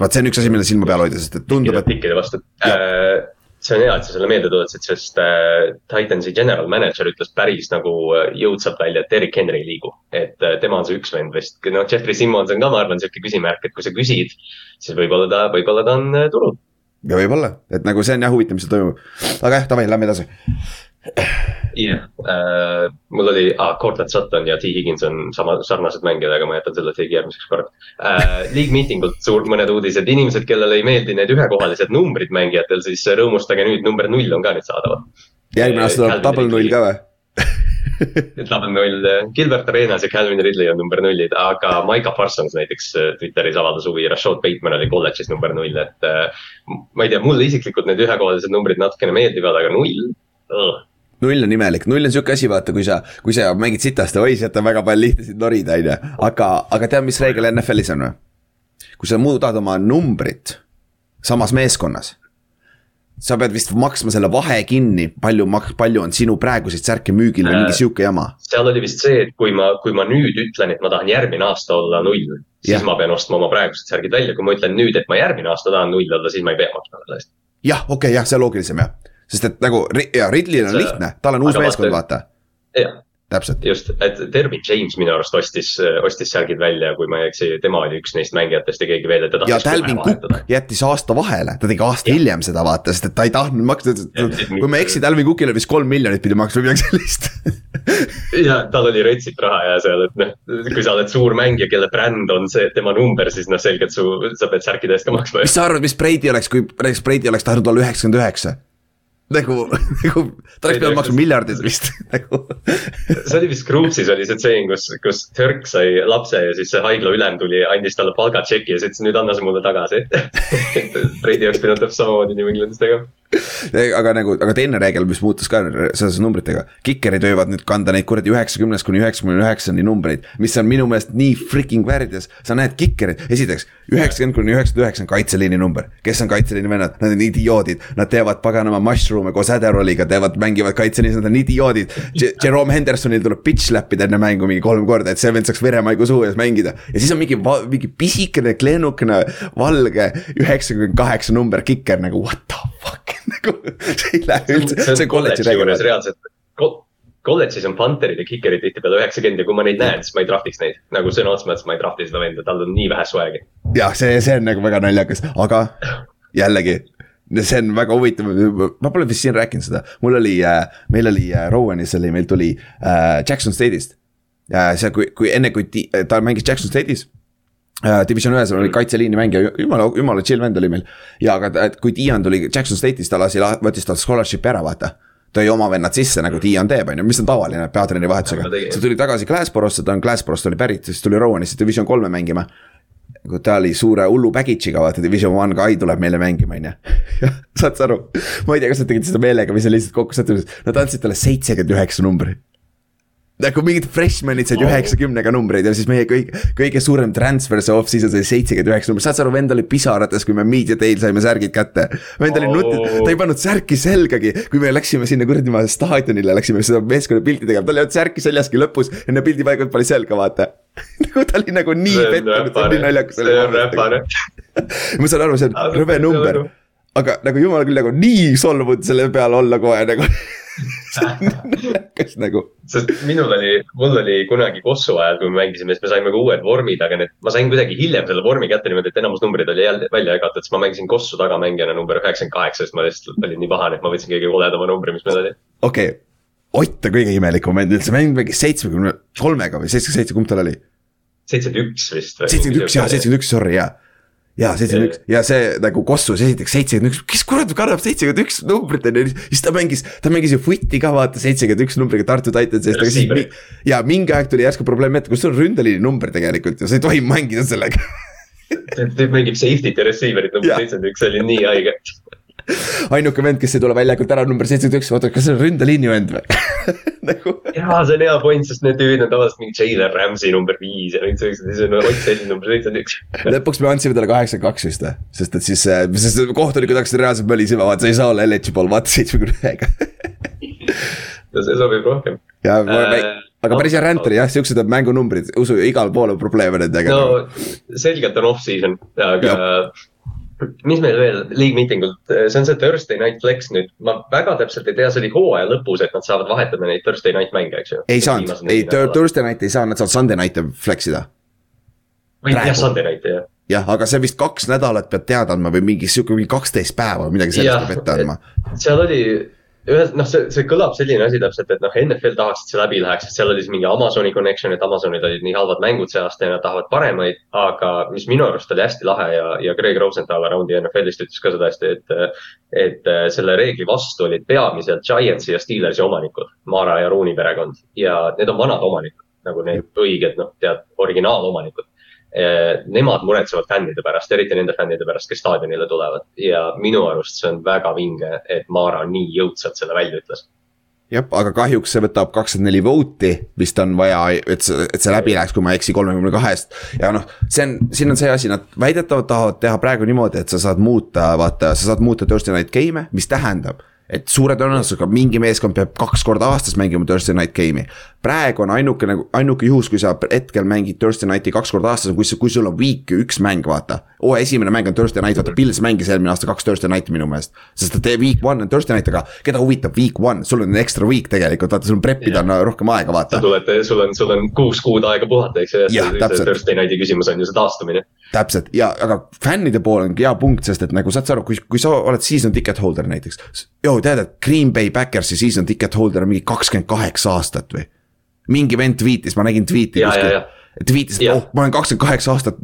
vaat see on üks asi, mille silma peal hoida, sest et tundub, et. pikkide vastu äh, see on hea, et sa selle meelde tuletasid, sest äh, Titansi general manager ütles päris nagu äh, jõudsalt välja, et Erik Henry ei liigu. et äh, tema on see üks vend vist, noh, Jeffrey Simmons on ka, ma arvan, sihuke küsimärk, et kui sa küsid, siis võib-olla ta, võib-olla ta on äh, turul ja võib-olla, et nagu see on jah huvitav, mis seal toimub. aga jah, davai, lähme edasi. jah äh,, mul oli ah,, Cortland Sutton ja T Higgins on sama, sarnased mängijad, aga ma jätan selle tegi järgmiseks korraks äh,. League meeting ult suur, mõned uudised, inimesed, kellele ei meeldi need ühekohalised numbrid mängijatel, siis rõõmustage nüüd, number null on ka nüüd saadaval. järgmine aasta tuleb double null ka või On null, Gilbert Arenas ja Calvin Ridley on number nullid, aga Maika Parsons näiteks äh, Twitteris avaldas huvi, Rashad Bateman oli kolledžis number null, et äh,. ma ei tea, mulle isiklikult need ühekohalised numbrid natukene meeldivad, aga null uh null on imelik, null on sihuke asi, vaata, kui sa, kui sa mängid sitasti, oi, sealt on väga palju lihtlasid norida, on ju. aga, aga tead, mis reegel NFL-is on või? kui sa muudad oma numbrit samas meeskonnas sa pead vist maksma selle vahe kinni, palju maks-, palju on sinu praeguseid särke müügil või mingi äh, sihuke jama. seal oli vist see, et kui ma, kui ma nüüd ütlen, et ma tahan järgmine aasta olla null, siis ja. ma pean ostma oma praegused särgid välja, kui ma ütlen nüüd, et ma järgmine aasta tahan null olla, siis ma ei pea maksma selle eest. jah, okei okay,, jah, see on loogilisem jah, sest et nagu ja Ridley'l on see, lihtne, tal on uus meeskond, vaata. jah täpselt. just, et Dervin James minu arust ostis, ostis särgid välja, kui ma ei eksi, tema oli üks neist mängijatest ja keegi veel, et ta tahtis. ja Dalvin Cook jättis aasta vahele, ta tegi aasta ja. hiljem seda vaata, sest et ta ei tahtnud maksta, kui ma ei eksi, Dalvin Cookile vist kolm miljonit pidi maksma või midagi sellist ja tal oli retsit raha ja seal, et noh, kui sa oled suur mängija, kelle bränd on see tema number, siis noh, selgelt su, sa pead särkide eest ka maksma. mis sa arvad, mis Brady oleks, kui näiteks Brady oleks tahtnud olla üheksakümmend üheksa? Nagu, nagu ta oleks pidanud maksma miljardit vist nagu. See oli vist Kruupsis oli see tseen, kus, kus Türk sai lapse ja siis see haigla ülem tuli, andis talle palgatšeki ja siis ütles, nüüd anna see mulle tagasi. Brady oleks pidanud täpselt samamoodi New Englandis tegema aga nagu, aga teine reegel, mis muutus ka seoses numbritega, kikerid võivad nüüd kanda neid kuradi üheksakümnest kuni üheksakümne üheksani numbreid, mis on minu meelest nii freaking väärjas. sa näed kikerid, esiteks üheksakümmend kuni üheksakümmend üheksa on kaitseliini number, kes on kaitseliini vennad, nad on idioodid, nad teevad paganama mushroom'e koos Adderalliga, teevad, mängivad kaitseliinis, nad on idioodid. Jerome Hendersonil tuleb pitch läppida enne mängu mingi kolm korda, et see vend saaks veremaigu suhu ees mängida. Ja siis on mingi, mingi pisikene, kleenukene, valge üheksakümmend kaheksa number kiker nagu what the fuck nagu see ei lähe üldse, see on kolledži reegel. reaalselt, kolledžis on punterid ja kikerid tihtipeale üheksakümmend ja kui ma neid näen, siis ma ei draftiks neid. nagu sõna otseses mõttes ma ei drafti seda venda, tal on nii vähe swag'i. jah, see, see on nagu väga naljakas, aga jällegi see on väga huvitav, ma pole vist siin rääkinud seda, mul oli äh,, meil oli äh, Rowanis oli, meil tuli äh, Jackson State'ist äh,. see, kui, kui enne, kui ta mängis Jackson State'is Division ühes oli kaitseliini mängija, jumala, jumala chill vend oli meil. ja aga kui Dion tuli Jackson State'ist, ta lasi, võttis tal scholarship'i ära, vaata. tõi oma vennad sisse nagu Dion teeb, on ju, mis on tavaline peatreeneri vahetusega. see tuli tagasi Glassborosse, ta on Glassborost oli pärit, siis tuli Rowanisse Division kolme mängima. kui ta oli suure hullu baggage'iga, vaata Division one guy tuleb meile mängima, on ju. saad sa aru, ma ei tea, kas nad tegid seda meelega või see lihtsalt kokku sattunud, nad andsid talle seitsekümmend üheksa numbrit nagu mingid freshman'id said üheksakümnega numbreid ja siis meie kõige, kõige suurem transfer see off-season sai seitsekümmend üheksa numbrit, saad sa aru, vend oli pisarates, kui me Media Day'l saime särgid kätte. vend oli nutnud, ta ei pannud särki selgagi, kui me läksime sinna kuradi staadionile, läksime seda meeskonna pilti tegema, tal ei olnud särki seljaski lõpus, enne pildi paigal pani selga, vaata. Nagu ta oli nagu nii pettunud, see on nii naljakas. see on räpane ma saan aru, see on rõve number, aga nagu jumal küll nagu nii solvunud selle peale olla kohe nagu kas nagu. sest minul oli, mul oli kunagi Kossu ajal, kui me mängisime, siis me saime ka uued vormid, aga need, ma sain kuidagi hiljem selle vormi kätte niimoodi, et enamus numbreid oli jälle välja jagatud, siis ma mängisin Kossu tagamängijana number üheksakümmend kaheksa, sest ma lihtsalt olin nii pahane, et ma võtsin kõige koledama numbri, mis meil oli. okei okay., Ott on kõige imelikum vend üldse, mäng mängis seitsmekümne kolmega või seitsekümmend seitse, kumb tal oli? seitsekümmend üks vist. seitsekümmend üks, jah, seitsekümmend üks, sorry, jaa ja seitsekümmend üks. Ja see nagu Kossus esiteks seitsekümmend üks, kes kurat kannab seitsekümmend üks numbrit on ju, siis ta mängis, ta mängis ju footi ka vaata seitsekümmend üks numbriga Tartu Titansi eest, aga siis. ja mingi aeg tuli järsku probleem ette, kus on ründeliini number tegelikult ja sa ei tohi mängida sellega. Ta mängib safety't ja receiver'it number seitsekümmend üks, see oli nii haige ainuke vend, kes ei tule väljakult ära, number seitsekümmend üks, oota, kas see on ründeliini vend või nagu. jaa, see on hea point, sest need tüübid on tavaliselt mingi Jalen Ramsey number viis ja kõik sellised, siis on Ott Selli number seitsekümmend üks. lõpuks me andsime talle kaheksakümmend kaks vist või, sest et siis, äh, sest kohtunikud hakkasid reaalselt mölisema, vaata, sa ei saa olla eligible, vaata seitsmekümne ühega no see sobib rohkem. ja äh,, aga päris hea ränd oli jah, siuksed on mängunumbrid, usu, igal pool on probleeme nendega. no selgelt on off-season, aga ja mis meil veel league meeting ult, see on see Thursday night flex nüüd, ma väga täpselt ei tea, see oli hooaja lõpus, et nad saavad vahetada neid Thursday night mänge, eks ju. ei saanud, ei Thursday night ei saa, nad saavad Sunday night'e flex ida. või jah, Sunday night'e jah. jah, aga see vist kaks nädalat pead teada andma või mingi sihuke mingi kaksteist päeva või midagi sellist peab ette andma. seal oli, ühes, noh, see, see kõlab selline asi täpselt, et noh, NFL tahaks, et see läbi läheks, et seal oli siis mingi Amazoni connection, et Amazonil olid nii halvad mängud see aasta ja nad tahavad paremaid. aga mis minu arust oli hästi lahe ja, ja Greg Rosenthal Aroundi NFL-ist ütles ka seda hästi, et. et selle reegli vastu olid peamiselt Giantsi ja Steelersi omanikud, Mara ja Rooney perekond ja need on vanad omanikud nagu need õiged, noh, tead, originaalomanikud nemad muretsevad fännide pärast, eriti nende fännide pärast, kes staadionile tulevad ja minu arust see on väga vinge, et Maara nii jõudsalt selle välja ütles jah, aga kahjuks see võtab kakskümmend neli vooti, vist on vaja, et see, et see läbi läheks, kui ma ei eksi, kolmekümne kahest. ja noh, see on, siin on see asi, nad väidetavalt tahavad teha praegu niimoodi, et sa saad muuta, vaata, sa saad muuta Thursday night game'e, mis tähendab et suure tõenäosusega mingi meeskond peab kaks korda aastas mängima Thursday night game'i. Praegu on ainuke nagu, ainuke juhus, kui sa hetkel mängid Thursday night'i kaks korda aastas, kui, kui sul on week üks mäng, vaata. oo, esimene mäng on Thursday night, vaata Pils mängis eelmine aasta kaks Thursday night'i minu meelest. sest et week one on Thursday night, aga keda huvitab week one, sul on extra week tegelikult, vaata sul prep ida on rohkem aega, vaata. sa tuled, sul on, sul on kuus kuud aega puhata, eks ju, ja see Thursday night'i küsimus on ju see taastumine täpselt ja, aga fännide pool on hea punkt, sest et nagu saad sa aru, kui, kui sa oled season ticket holder näiteks. joo, tead, et Green Bay Backersi season ticket holder on mingi kakskümmend kaheksa aastat või. Mingi vend tweetis, ma nägin tweet'i kuskil. tweetis, et oh, ma olen kakskümmend kaheksa aastat,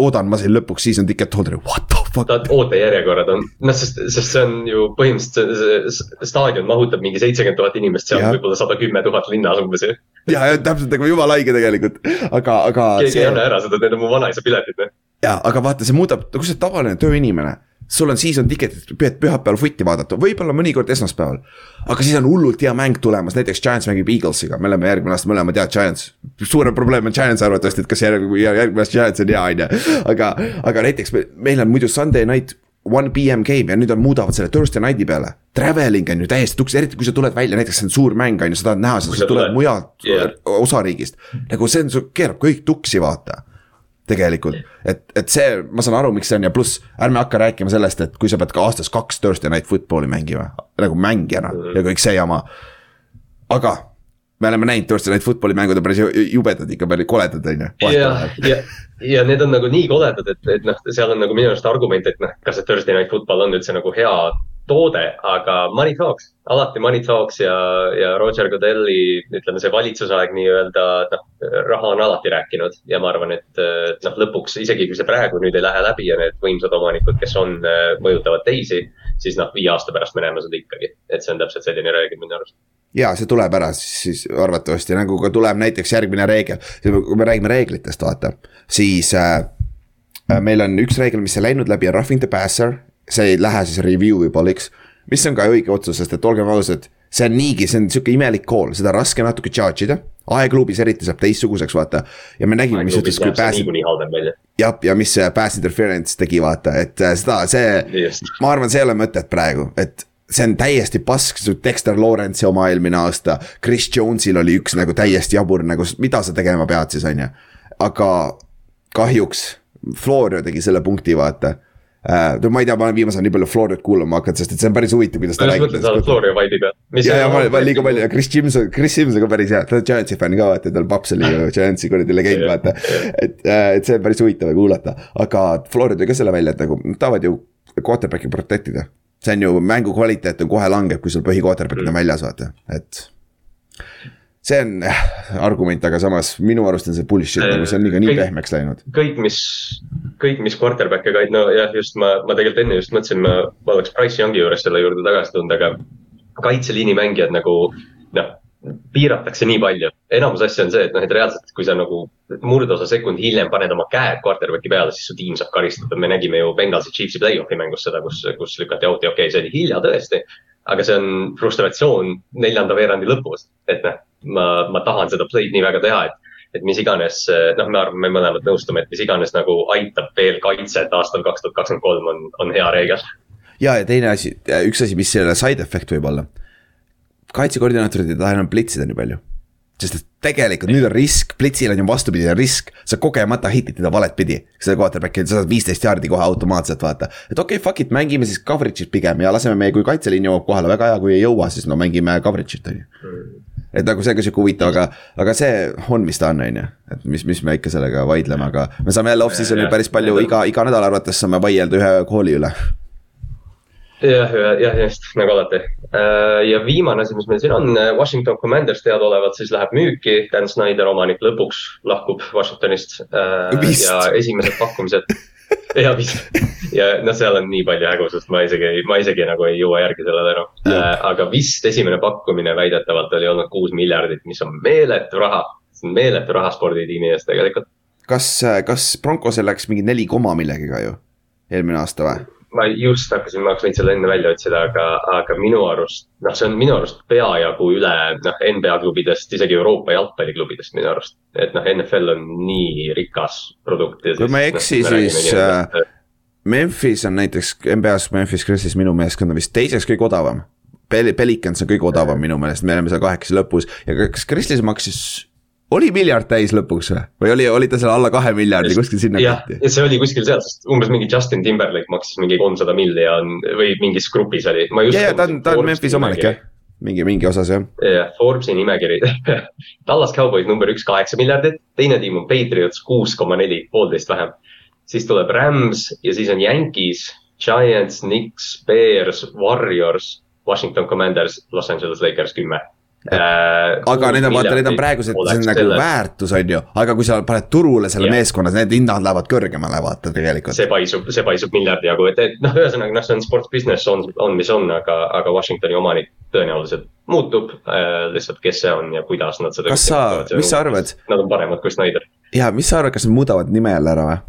oodan, ma sain lõpuks season ticket holder'i, what the fuck. ootejärjekorrad on, noh, sest, sest see on ju põhimõtteliselt see, staadion mahutab mingi seitsekümmend tuhat inimest, seal on võib-olla sada kümme tuhat linnas umbes ju. ja, ja täpselt nagu jumala haige tegelikult, aga, aga. keegi see... ei anna ära seda, need on mu vanaisa piletid, ja, aga vaata, see muudab, kui sa oled tavaline tööinimene sul on season ticket'id, püüad pühapäeval footi vaadata, võib-olla mõnikord esmaspäeval. aga siis on hullult hea mäng tulemas, näiteks Giants mängib Eaglesiga, me oleme järgmine aasta mõlemad head Giants. suurem probleem on Giants arvatavasti, et kas järgmine, järgmine aasta Giants on hea, on ju. aga, aga näiteks meil on muidu Sunday night one PM game ja nüüd on, muudavad selle Thursday night'i peale. Traveling on ju täiesti tuks, eriti kui sa tuled välja, näiteks see on suur mäng on ju, sa tahad näha, sa tuled mujalt yeah. osariigist. nagu see on, keerab kõik tuksi, vaata tegelikult, et, et see, ma saan aru, miks see on ja pluss ärme hakka rääkima sellest, et kui sa pead ka aastas kaks Thursday night football'i mängima, nagu mängijana mm -hmm. ja kõik see jama. aga me oleme näinud Thursday night football'i mängud on päris jubedad ikka, päris koledad on ju. ja, ja, ja need on nagu nii koledad, et, et noh, seal on nagu minu arust argument, et noh, kas see Thursday night football on üldse nagu hea toode, aga money talks, alati money talks ja, ja Roger Godelli, ütleme see valitsusaeg nii-öelda, noh, raha on alati rääkinud ja ma arvan, et, et noh, lõpuks isegi kui see praegu nüüd ei lähe läbi ja need võimsad omanikud, kes on, mõjutavad teisi, siis noh, viie aasta pärast me näeme seda ikkagi, et see on täpselt selline reegel minu arust. Ja see tuleb ära siis arvatavasti nagu ka tuleb näiteks järgmine reegel, kui me räägime reeglitest, vaata, siis äh, meil on üks reegel, mis ei läinud läbi, on roughing the passer see ei lähe siis review ibal'iks. mis on ka õige otsus, sest et olgem ausad, see on niigi, see on sihuke imelik call, seda on raske natuke charge ida. aegluubis eriti saab teistsuguseks, vaata. ja me nägime, mis juhtus, kui pass. jah, ja mis see pass interference tegi, vaata, et äh, seda, see, ma arvan, see ei ole mõtet praegu, et see on täiesti pask, Dexter Lawrence'i oma eelmine aasta. Chris Jones'il oli üks nagu täiesti jabur nagu, mida sa tegema pead siis, on ju. aga kahjuks Florio tegi selle punkti, vaata Uh, ma ei tea, ma olen viimasel ajal nii palju Floriat kuulama hakanud, sest et see on päris huvitav, kuidas ta räägib. just mõtlen, sa oled Floria vibe'i peal. ja, ja ma olen liiga palju ja Chris Simson, Chris Simson ka päris hea, ta on Giantsi fänn ka vaata, tal paps oli ju Giantsi kuradi legend vaata. et, äh, et see on päris huvitav kuulata, aga Floria tõi ka selle välja, et nagu nad tahavad ju quarterback'i protect ida. see on ju, mängu kvaliteet on kohe langeb, kui sul põhi quarterback'id on mm. väljas, vaata, et see on äh, argument, aga samas minu arust on see bullshit nagu see on liiga nii pehmeks läinud. kõik, mis, kõik, mis quarterback'e kaid-, no jah, just ma, ma tegelikult enne just mõtlesin, ma, ma oleks Price Youngi juures selle juurde tagasi tulnud, aga. kaitseliini mängijad nagu noh, piiratakse nii palju. enamus asja on see, et noh, et reaalselt, kui sa nagu murdosa sekundi hiljem paned oma käed quarterback'i peale, siis su tiim saab karistada. me nägime ju Bengalsi Chiefsi play-off'i mängus seda, kus, kus lükati out'i, okei okay,, see oli hilja tõesti aga see on frustratsioon neljanda veerandi lõpus, et noh, ma, ma tahan seda play'd nii väga teha, et et mis iganes, noh, me arvame, me mõlemad nõustume, et mis iganes nagu aitab veel kaitset aastal kaks tuhat kakskümmend kolm on, on hea reegel. ja, ja teine asi, üks asi, mis selle side effect võib olla. kaitsekoordinaatorid ei taha enam plitsida nii palju sest et tegelikult nüüd on risk, plitsil on ju vastupidine risk, sa kogemata hitid teda valet pidi. seda quarterback'i, sa saad viisteist jaardi kohe automaatselt vaata. et okei okay,, fuck it, mängime siis coverage'it pigem ja laseme meie, kui kaitseliin jõuab kohale, väga hea, kui ei jõua, siis no mängime coverage'it on ju. Et nagu see on ka sihuke huvitav, aga, aga see on, mis ta on, on ju. et mis, mis me ikka sellega vaidleme, aga me saame jälle off-season'il päris palju iga, iga nädal arvates saame vaielda ühe kooli üle jah, jah, just nagu alati. Äh, ja viimane asi, mis meil siin on, Washington Commanders teadaolevalt siis läheb müüki, Dan Snyder, omanik, lõpuks lahkub Washingtonist. ja esimesed pakkumised ja vist ja noh, seal on nii palju hägusust, ma isegi, ma isegi nagu ei jõua järgi sellele enam äh,. aga vist esimene pakkumine väidetavalt oli olnud kuus miljardit, mis on meeletu raha. see on meeletu raha sporditiimi eest tegelikult. kas, kas Broncosel läks mingi neli koma millegiga ju, eelmine aasta või? Ma just hakkasin, ma oleks võinud selle enne välja otsida, aga, aga minu arust, noh, see on minu arust peajagu üle, noh, NBA klubidest, isegi Euroopa jalgpalliklubidest minu arust. et noh, NFL on nii rikas produkt. kui ma ei noh, eksi no,, siis äh, Memphis on näiteks, NBA-s Memphis Grizzlies minu meeskond on vist teiseks kõige odavam. Pel-, Pelicans on kõige odavam minu meelest, me oleme seal kahekesi lõpus ja kas Grizzlies maksis oli miljard täis lõpuks või, või oli, oli ta seal alla kahe miljardi kuskil sinna kanti? ja see oli kuskil seal, sest umbes mingi Justin Timberlake maksis mingi kolmsada milli ja on või mingis grupis oli. ja, ja ta on, ta on Memphis omanik jah, mingi, mingi osas jah. jah, Forbesi nimekiri Dallas Cowboys number üks, kaheksa miljardit, teine tiim on Patriots kuus koma neli, poolteist vähem. siis tuleb Rams ja siis on Yankees, Giants, Knicks, Bears, Warriors, Washington Commanders, Los Angeles Lakers kümme aga need on, vaata, need on praegused, nagu selle... väärtus, on ju, aga kui sa paned turule selle yeah. meeskonna, need hinnad lähevad kõrgemale, vaata tegelikult. see paisub, see paisub miljardi jagu, et, et noh, ühesõnaga noh, see on sports business on, on, mis on, aga, aga Washingtoni omanik tõenäoliselt muutub äh,. lihtsalt, kes see on ja kuidas nad seda. kas sa, mis sa arvad? Nad on paremad kui Snyder. ja mis sa arvad, kas nad muudavad nime jälle ära või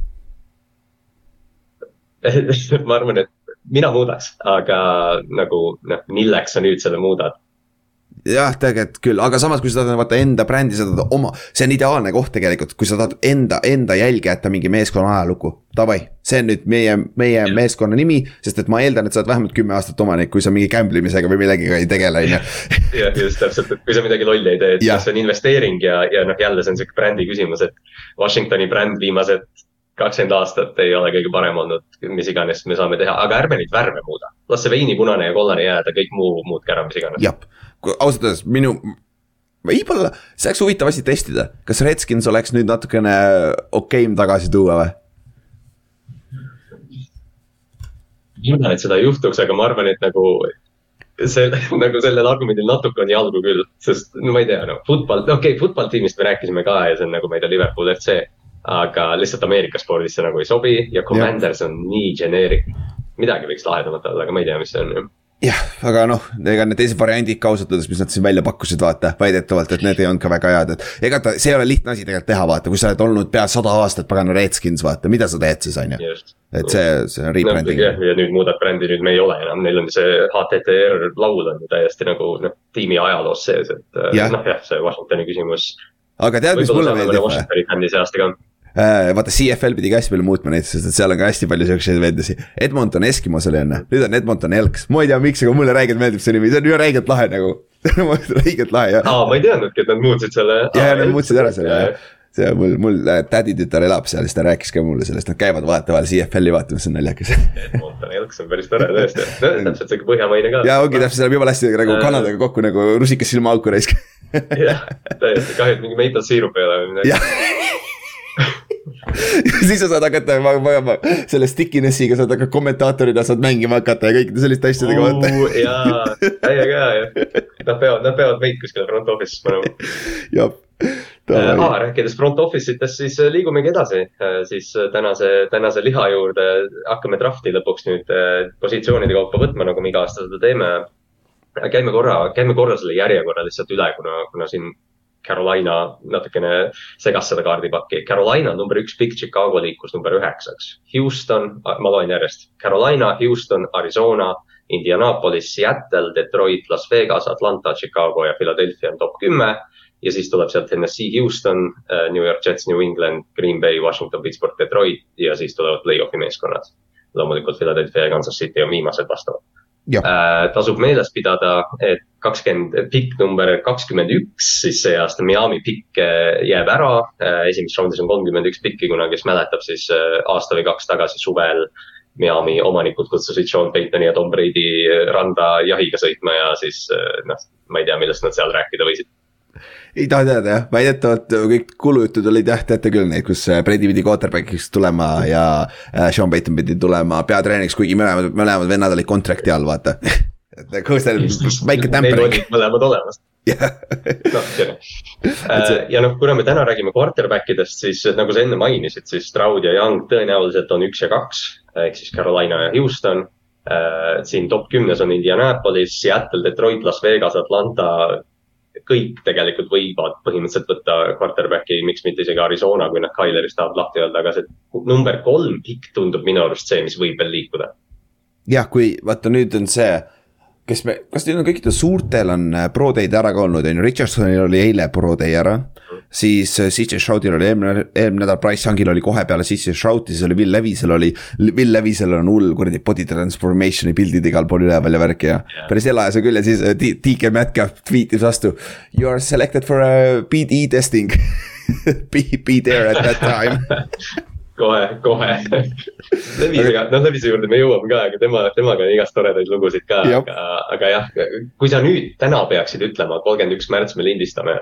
ma arvan, et mina muudaks, aga nagu noh, milleks sa nüüd selle muudad jah, tegelikult küll, aga samas, kui sa tahad vaata enda brändi, sa tahad oma, see on ideaalne koht tegelikult, kui sa tahad enda, enda jälge jätta mingi meeskonna ajalukku. Davai, see on nüüd meie, meie yeah. meeskonna nimi, sest et ma eeldan, et sa oled vähemalt kümme aastat omanik, kui sa mingi gamble imisega või millegagi ei tegele, on ju. jah, just täpselt, et kui sa midagi lolli ei tee, et see on investeering ja, ja noh, jälle see on sihuke brändi küsimus, et Washingtoni bränd viimased kakskümmend aastat ei ole kõige parem olnud, mis iganes me saame teha, aga ärme neid värve muuda. las see veini punane ja kollane jääda, kõik muu muutke ära, mis iganes. Ausalt öeldes minu, võib-olla see oleks huvitav asi testida, kas Redskins oleks nüüd natukene okeim tagasi tuua või? ma arvan, et seda ei juhtuks, aga ma arvan, et nagu see, nagu sellel argumendil natuke on jalgu küll, sest no ma ei tea, no football, okei okay,, football tiimist me rääkisime ka ja see on nagu, ma ei tea, Liverpool FC. aga lihtsalt Ameerika spordis see nagu ei sobi ja Commanders ja. on nii generic. midagi võiks lahedamat olla, aga ma ei tea, mis see on jah, aga noh, ega need teised variandid ka ausalt öeldes, mis nad siin välja pakkusid, vaata, väidetavalt, et need ei olnud ka väga head, et. ega ta, see ei ole lihtne asi tegelikult teha, vaata, kui sa oled olnud pea sada aastat pagana Redskins, vaata, mida sa teed siis, on ju. et see, see on rebranding no,. ja nüüd muudad brändi, nüüd me ei ole enam, neil on see HTTR laul on ju täiesti nagu noh, tiimi ajaloos sees, et noh, jah, see Washingtoni küsimus. aga tead, mis mulle meeldib või? Washingtoni fänni see aasta ka vaata, CFL pidi ka hästi palju muutma neid, sest et seal on ka hästi palju siukseid vendasid. Edmonton Eskimos oli enne, nüüd on Edmonton Elks, ma ei tea, miks, aga mulle räigelt meeldib see nimi, see on ju räigelt lahe nagu räigelt lahe jah. aa, ma ei teadnudki, et nad muutsid selle. ja, ja nad muutsid ära selle jah see mul, mul äh, täditütar elab seal, siis ta rääkis ka mulle sellest, nad käivad vahetevahel CFL-i vaatamas, see on naljakas. Edmonton Elks on päris tore tõesti, täpselt sihuke põhjamaine ka. ja ongi täpselt, läheb jumala hästi nagu Kanadaga kokku nagu rusikas silmaauku raisk. jah, täiesti kahju, et mingi maple siirup ei ole või midagi siis sa saad hakata magama selle stickiness'iga saad hakata kommentaatorina saad mängima hakata ja kõikide selliste asjadega vaata. jaa, täiega hea jah. Nad peavad, nad peavad meid kuskile front office'is panema. jah. Aa, rääkides front office itest, siis äh, liigumegi edasi, äh, siis tänase, tänase liha juurde hakkame draft'i lõpuks nüüd positsioonide kaupa võtma, nagu me iga aasta seda teeme. käime korra, käime korra selle järjekorra lihtsalt üle, kuna, kuna siin Carolina natukene segas seda kaardipakki. Carolina number üks pikk, Chicago liikus number üheksaks. Houston, ma loen järjest. Carolina, Houston, Arizona, Indianapolis, Seattle, Detroit, Las Vegas, Atlanta, Chicago ja Philadelphia on top kümme. ja siis tuleb sealt Tennessee, Houston, äh, New York Jets, New England, Green Bay, Washington, Pittsburgh, Detroit ja siis tulevad play-off'i meeskonnad. loomulikult Philadelphia ja Kansas City on viimased vastavalt Äh, tasub meeles pidada, et kakskümmend, pikk number kakskümmend üks, siis see aasta Miami pikk äh, jääb ära. Äh, esimeses raundis on kolmkümmend üks pikki, kuna kes mäletab, siis aasta või kaks tagasi suvel Miami omanikud kutsusid Sean Paytoni ja Tom Brady randa jahiga sõitma ja siis noh, ma ei tea, millest nad seal rääkida võisid. Ei taha teada jah, väidetavalt kõik kulujutud olid jah, teate küll neid, kus Brady pidi quarterback'iks tulema ja Sean Payton pidi tulema peatreeneriks, kuigi mõlemad, mõlemad vennad olid contract'i all, vaata et nagu seal väike tämper. Mõlemad olemas noh, äh, ja noh, kuna me täna räägime quarterback idest, siis nagu sa enne mainisid, siis Stroud ja Young tõenäoliselt on üks ja kaks ehk siis Carolina ja Houston äh,. siin top kümnes on Indianapolis, Seattle, Detroit, Las Vegas, Atlanta kõik tegelikult võivad põhimõtteliselt võtta quarterback'i, miks mitte isegi Arizona, kui nad Tylerist tahavad lahti öelda, aga see number kolm pikk tundub minu arust see, mis võib veel liikuda. jah, kui vaata nüüd on see, kes me, kas teil on kõikidel suurtel on äh, pro day'd ära ka olnud, on ju, Richardsonil oli eile pro day ära siis äh, CJ Stroudil oli eelmine, eelmine nädal, Price Youngil oli kohe peale CJ Stroudi, siis oli Will Levisel oli. Will Levisel on hull kuradi body transformation'i pildid igal pool üleval ja värki ja yeah. päris hea ajas on küll ja siis DK Metcalf tweetis vastu. You are selected for a BD testing be, be there at that time kohe, kohe Levisega, noh Levise juurde me jõuame ka, aga tema, temaga on igast toredaid lugusid ka, aga, aga jah, kui sa nüüd täna peaksid ütlema, kolmkümmend üks märts me lindistame,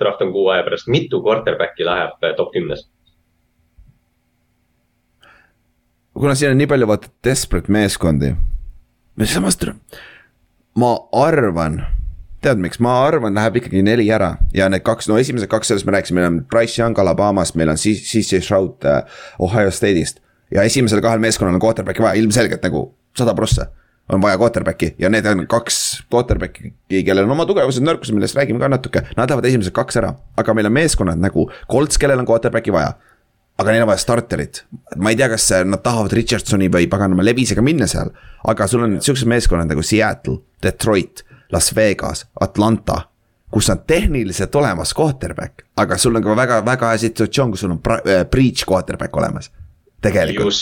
draft on kuu aja pärast, mitu quarterback'i läheb eh, top kümnes? kuna siin on nii palju vaata desperate meeskondi, samas ma arvan tead, miks, ma arvan, läheb ikkagi neli ära ja need kaks, no esimesed kaks, sellest me rääkisime, meil on Price Young Alabamast, meil on CC Shroud uh, Ohio State'ist. ja esimesel kahel meeskonnal on quarterback'i vaja ilmselgelt nagu sada prossa on vaja quarterback'i ja need on kaks quarterback'i, kellel on oma tugevused, nõrkused, millest räägime ka natuke. Nad lähevad esimesed kaks ära, aga meil on meeskonnad nagu Colts, kellel on quarterback'i vaja. aga neil on vaja starterit, ma ei tea, kas nad tahavad Richardsoni või paganama Levisega minna seal. aga sul on siuksed meeskonnad nagu Seattle, Detroit Las Vegas, Atlanta, kus on tehniliselt olemas quarterback, aga sul on ka väga-väga hea situatsioon, kus sul on äh, breach quarterback olemas tegelikult.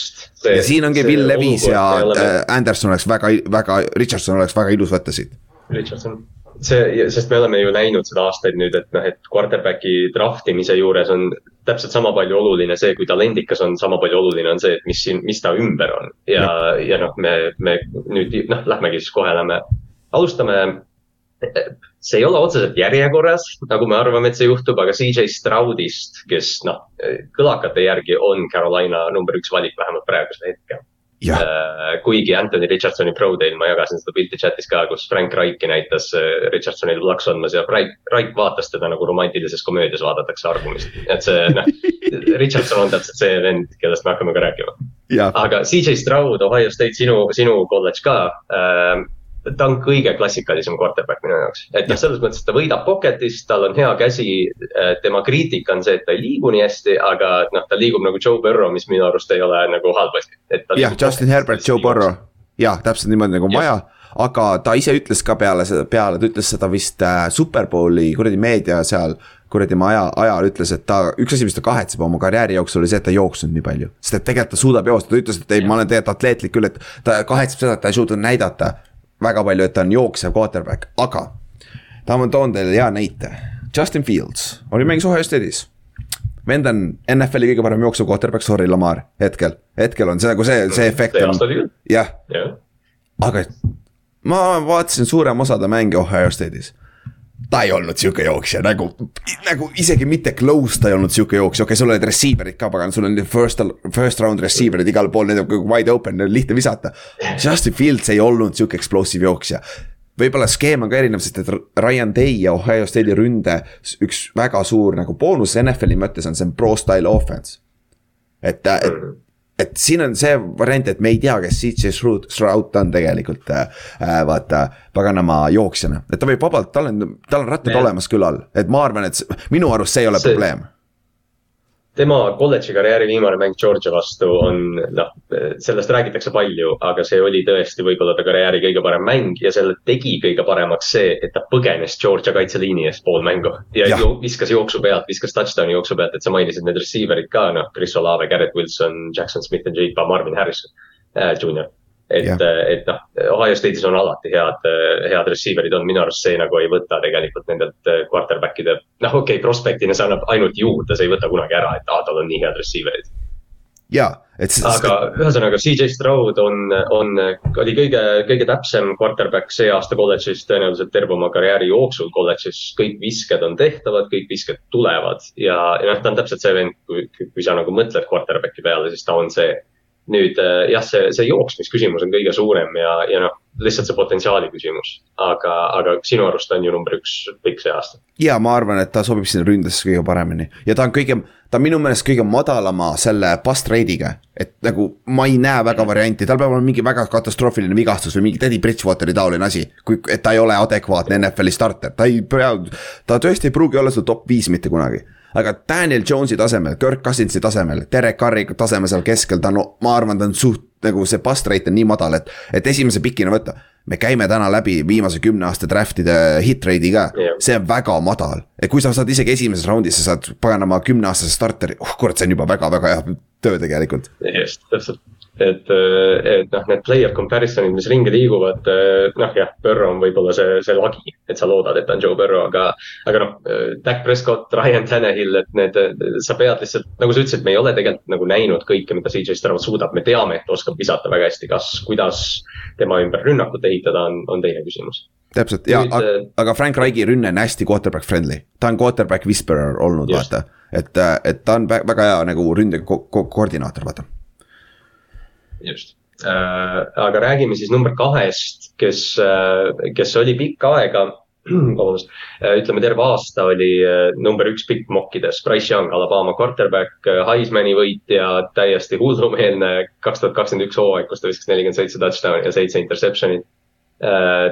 ja siin ongi Will Levis ja äh, Anderson oleks väga, väga, Richardson oleks väga ilus võtta siit. Richardson, see, sest me oleme ju näinud seda aastaid nüüd, et noh, et quarterback'i draft imise juures on täpselt sama palju oluline see, kui talendikas on, sama palju oluline on see, et mis siin, mis ta ümber on. ja, ja, ja noh, me, me nüüd noh, lähmegi siis kohe lähme alustame, see ei ole otseselt järjekorras, nagu me arvame, et see juhtub, aga CJ Stroudist, kes noh, kõlakate järgi on Carolina number üks valik vähemalt praegusel hetkel. Uh, kuigi Anthony Richardsoni Pro Day'l ma jagasin seda pilti chat'is ka, kus Frank Reiki näitas äh, Richardsonil plaks andmas ja Reik, Reik vaatas teda nagu romantilises komöödias vaadatakse argumist. et see noh, Richardson on täpselt see vend, kellest me hakkame ka rääkima. aga CJ Stroud, Ohio State, sinu, sinu kolledž ka uh, ta on kõige klassikalisem quarterback minu jaoks, et noh, selles mõttes, et ta võidab pocket'ist, tal on hea käsi. Äh, tema kriitika on see, et ta ei liigu nii hästi, aga noh, ta liigub nagu Joe Burrow, mis minu arust ei ole nagu halvasti. jah, Justin Herbert, Joe Burrow, jah, täpselt niimoodi nagu on vaja. Aga ta ise ütles ka peale seda, peale, ta ütles seda vist äh, Superbowli kuradi meedia seal kuradi oma aja, ajal ütles, et ta, üks asi, mis ta kahetseb oma karjääri jooksul, oli see, et ta ei jooksnud nii palju. sest et tegelikult ta suudab joosta, ta ütles, et ei, ma olen tegelikult atleetlik küll, et ta kahetseb seda, et ta ei suutnud näidata väga palju, et ta on jooksev quarterback, aga. ma toon teile hea näite, Justin Fields oli mängis Ohio State'is. vend on NFL-i kõige parem jooksev quarterback, sorry, Lamar, hetkel, hetkel on see nagu see, see efekt on. jah, aga ma vaatasin suurem osa ta mänge Ohio State'is ta ei olnud sihuke jooksja nagu, nagu isegi mitte close ta ei olnud sihuke jooksja, okei okay,, sul olid receiver'id ka, pagan, sul on first, first round receiver'id igal pool, need on wide open, lihtne visata. Justin Fields ei olnud sihuke explosive jooksja. võib-olla skeem on ka erinev, sest et Ryan Day ja Ohio State'i ründe üks väga suur nagu boonus NFL-i mõttes on, see on pro style offense. et, et et siin on see variant, et me ei tea, kes CJ Stroud on tegelikult äh, äh, vaata paganama jooksjana, et ta võib vabalt, tal on, tal on rattad yeah. olemas külal, et ma arvan, et minu arust see ei ole see, probleem tema kolledži karjääri viimane mäng Georgia vastu on, noh, sellest räägitakse palju, aga see oli tõesti võib-olla ta karjääri kõige parem mäng ja selle tegi kõige paremaks see, et ta põgenes Georgia kaitseliini eest pool mängu. ja, ja. viskas jooksu pealt, viskas touchdown'i jooksu pealt, et sa mainisid need receiver'id ka, noh, Chris Olave, Garrett Wilson, Jackson Smith and Jake, Marvin Harrison äh, Jr et, et noh, Ohio State'is on alati head, head receiver'id on, minu arust see nagu ei võta tegelikult nendelt eh, quarterback'ide. noh, okei okay,, prospect'ina see annab ainult juurde, see ei võta kunagi ära, et aa, tal on nii head receiver'id. jaa, et. aga ühesõnaga CJ Stroud on, on, oli kõige, kõige täpsem quarterback see aasta kolledžis, tõenäoliselt terve oma karjääri jooksul kolledžis. kõik visked on tehtavad, kõik visked tulevad ja, ja noh, ta on täpselt see vend, kui, kui sa nagu mõtled quarterback'i peale, siis ta on see nüüd äh, jah, see, see jooksmisküsimus on kõige suurem ja, ja noh, lihtsalt see potentsiaali küsimus. aga, aga sinu arust on ju number üks pikk see aasta. ja ma arvan, et ta sobib sinna ründesse kõige paremini ja ta on kõige, ta on minu meelest kõige madalama selle bust rate'iga. et nagu ma ei näe väga varianti, tal peab olema mingi väga katastroofiline vigastus või mingi Teddy Bridgewateri taoline asi. kui, et ta ei ole adekvaatne NFL-i starter, ta ei pea, ta tõesti ei pruugi olla seal top viis mitte kunagi aga Daniel Jones'i tasemel, Kirk Cousinsi tasemel, Derek Carri tasemel seal keskel, ta on, ma arvan, ta on suht nagu see bust rate on nii madal, et, et esimese pikina võtta. me käime täna läbi viimase kümne aasta draft'ide hit rate'i ka yeah., see on väga madal. et kui sa saad isegi esimeses raundis, sa saad paganama kümneaastase starteri, oh kurat, see on juba väga-väga hea töö tegelikult. just, täpselt et, et noh, need player comparison'id, mis ringi liiguvad, noh jah, Burrow on võib-olla see, see lagi, et sa loodad, et ta on Joe Burrow, aga, aga noh, Dak Prescott, Ryan Tannehill, et need, sa pead lihtsalt, nagu sa ütlesid, me ei ole tegelikult nagu näinud kõike, mida CJ Stroud suudab, me teame, et ta oskab visata väga hästi, kas, kuidas tema ümber rünnakut ehitada, on, on teine küsimus. Täpselt ja, aga Frank Reichi rünne on hästi quarterback friendly, ta on quarterback whisperer olnud, vaata. et, et ta on väga hea nagu ründe ko ko koordinaator, vaata just äh,. aga räägime siis number kahest, kes äh,, kes oli pikka aega vabandust, äh, ütleme terve aasta oli number üks pikk mokkides, Price Young, Alabama quarterback, Heismani võitja, täiesti hullumeelne kaks tuhat kakskümmend üks hooaeg, kus ta viskas nelikümmend seitse touchdown'i ja seitse interception'it.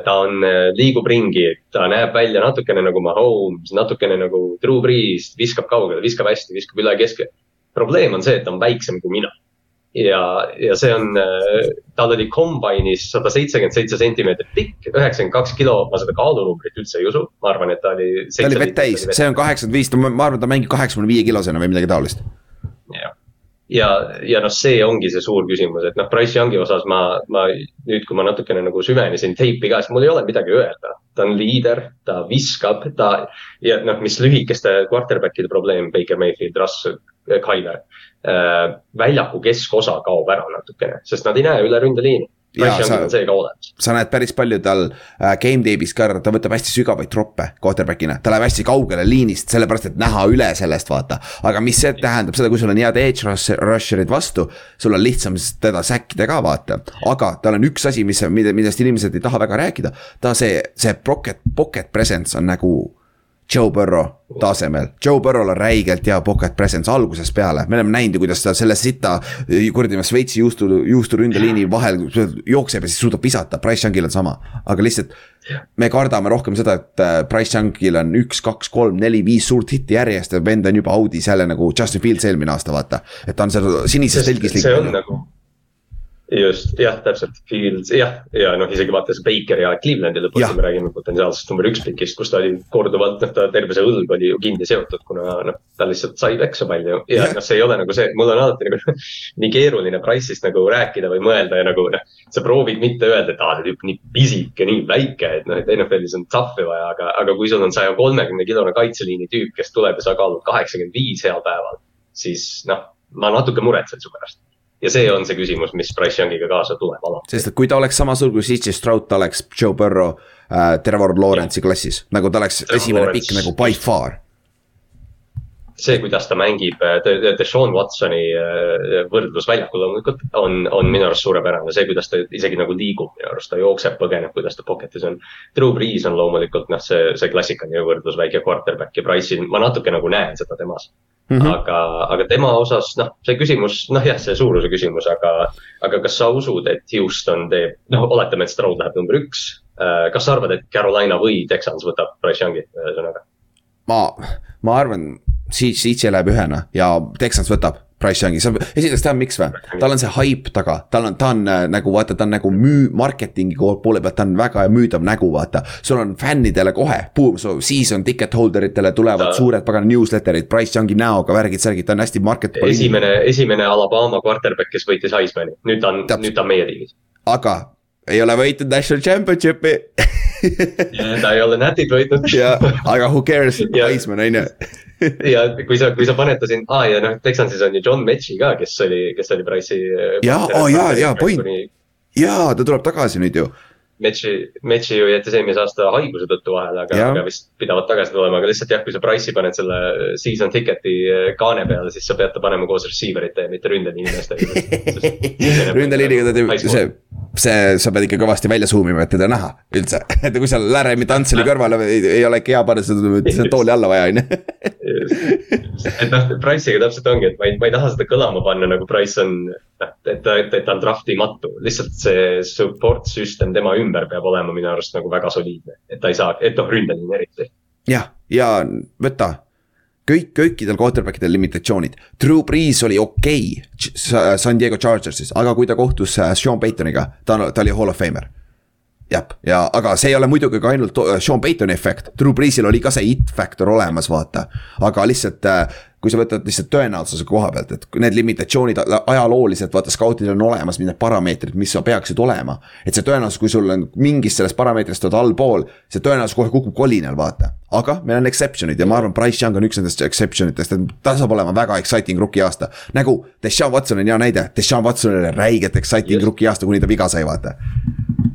ta on, liigub ringi, ta näeb välja natukene nagu Mahomes, natukene nagu Drew Brees, viskab kaugele, viskab hästi, viskab üle keske. probleem on see, et ta on väiksem kui mina ja, ja see on, äh, tal oli kombinis sada seitsekümmend seitse sentimeetrit pikk, üheksakümmend kaks kilo, ma seda kaalunumbrit üldse ei usu, ma arvan, et ta oli. ta oli vett täis, see on kaheksakümmend viis, ma arvan, ta mängib kaheksakümne viie kilosena või midagi taolist. jah, ja, ja noh, see ongi see suur küsimus, et noh, Price Youngi osas ma, ma nüüd, kui ma natukene nagu süvenesin teipi ka, siis mul ei ole midagi öelda. ta on liider, ta viskab, ta ja noh, mis lühikeste quarterback'ide probleem, Baker Mayfield, Russ, Kyler Äh, väljaku keskosa kaob ära natukene, sest nad ei näe üle ründeliini. Sa, sa näed päris palju tal äh, game tape'is ka, ta võtab hästi sügavaid troppe quarterback'ina, ta läheb hästi kaugele liinist, sellepärast et näha üle sellest, vaata. aga mis see tähendab seda, kui sul on head edge rusher'id vastu, sul on lihtsam teda säkkida ka, vaata. aga tal on üks asi, mis, millest inimesed ei taha väga rääkida, ta see, see pocket, pocket presence on nagu Joe Burrow tasemel, Joe Burrow'l on räigelt hea pocket presence algusest peale, me oleme näinud ju, kuidas ta selle sita kuradi Šveitsi juustu, juusturündeliini vahel jookseb ja siis suudab visata, Price Youngil on sama, aga lihtsalt. me kardame rohkem seda, et äh, Price Youngil on üks, kaks, kolm, neli, viis suurt hitti järjest ja vend on juba audis jälle nagu Justin Fields eelmine aasta, vaata. et ta on seal sinises telgis liikunud. see on nagu just, jah, täpselt, Fields, jah, ja noh, isegi vaadates Baker ja Clevelandi lõpus, me räägime potentsiaalsest number üks pikist, kus ta oli korduvalt, noh, ta terve see õlg oli ju kinni seotud, kuna noh, ta lihtsalt sai peksa palju. Ja, ja noh, see ei ole nagu see, mul on alati nagu nii keeruline Price'ist nagu rääkida või mõelda ja nagu noh, sa proovid mitte öelda, et aa, see tüüp nii pisike, nii väike, et noh, et NFL-is on tough'i vaja, aga, aga kui sul on saja kolmekümne kilone kaitseliini tüüp, kes tuleb ja sa kaalud kaheksakümmend viis heal päeval, siis noh, ma natuke muretsen su pärast ja see on see küsimus, mis Price Youngiga kaasa tuleb alati. sest et kui ta oleks samas hulgas CJ Stroud, ta oleks Joe Burrow äh,, Trevor Lawrence'i klassis, nagu ta oleks Trevor esimene pikk nagu by far. see, kuidas ta mängib Deshaun Watsoni äh, võrdlus väljakul loomulikult on, on minu arust suurepärane, see, kuidas ta isegi nagu liigub, minu arust ta jookseb, põgeneb, kuidas ta pocket'is on. Drew Brees on loomulikult noh, see, see klassikaline võrdlus väike quarterback ja Price'i, ma natuke nagu näen seda temas Mm -hmm. aga, aga tema osas, noh, see küsimus, noh jah, see suuruse küsimus, aga, aga kas sa usud, et Houston teeb, noh, oletame, et Stroud läheb number üks. Äh, kas sa arvad, et Carolina või Texans võtab Bryce Youngi, ühesõnaga? ma, ma arvan, siit, siit see läheb ühena ja Texans võtab Price Youngi, sa, esiteks tead, miks või? tal on see hype taga, tal on, ta on äh, nagu vaata, ta on nagu müü-, marketingi poole pealt, ta on väga müüdav nägu, vaata. sul on fännidele kohe, boom, season ticket holder itele tulevad ta... suured pagan newsletter'id, Price Youngi näoga, värgid-särgid, ta on hästi market. esimene, esimene Alabama quarterback, kes võitis Heismani, nüüd ta on, nüüd ta on meie tiimis. aga ei ole võitnud national championship'i. Ta ei ole nätit võitnud. Jaa, aga who cares, Heisman on ju ja kui sa, kui sa paned ta siin, aa ja noh, Texansis on ju John Metsi ka, kes oli, kes oli Price'i. ja, aa ja, ja point, jaa, ta tuleb tagasi nüüd ju Metsi, Metsi ju jättis eelmise aasta haiguse tõttu vahele, aga, aga vist pidavad tagasi tulema, aga lihtsalt jah, kui sa Price'i paned selle season ticket'i eh, kaane peale, siis sa pead ta panema koos receiver ite ja mitte ründeliini meestega ründeliiniga ta teeb, see, see, sa pead ikka kõvasti välja zoom ima, et teda näha üldse. Et kui seal Laremy Tantseli kõrval ei, ole hea panna seda, tooli alla vaja, on ju. et noh, Price'iga täpselt ongi, et ma ei, ma ei taha seda kõlama panna nagu Price on, noh, et ta, et ta on draft imatu, lihtsalt see support system tema ümber ümber peab olema minu arust nagu väga soliidne, et ta ei saa, et noh, ründeliin eriti. jah, ja võta kõik, kõikidel quarterback idel limitatsioonid. Drew Brees oli okei okay San Diego Chargersis, aga kui ta kohtus äh, Sean Paytoniga, ta, ta oli hall of famer jah, ja aga see ei ole muidugi ka ainult Sean Paytoni efekt, Drew Breesil oli ka see it factor olemas, vaata. aga lihtsalt äh, kui sa võtad lihtsalt tõenäosuse koha pealt, et need limitatsioonid ajalooliselt, vaata skautidel on olemas need parameetrid, mis peaksid olema. et see tõenäosus, kui sul on mingist sellest parameetrist oled allpool, see tõenäosus kohe kukub kolinal, vaata. aga meil on exception'id ja ma arvan, Price Young on üks nendest exception itest, et ta saab olema väga exciting rookie aasta. nagu Deshaun Watson on hea näide, Deshaun Watson oli räigelt exciting rookie aasta, kuni ta viga sai, vaata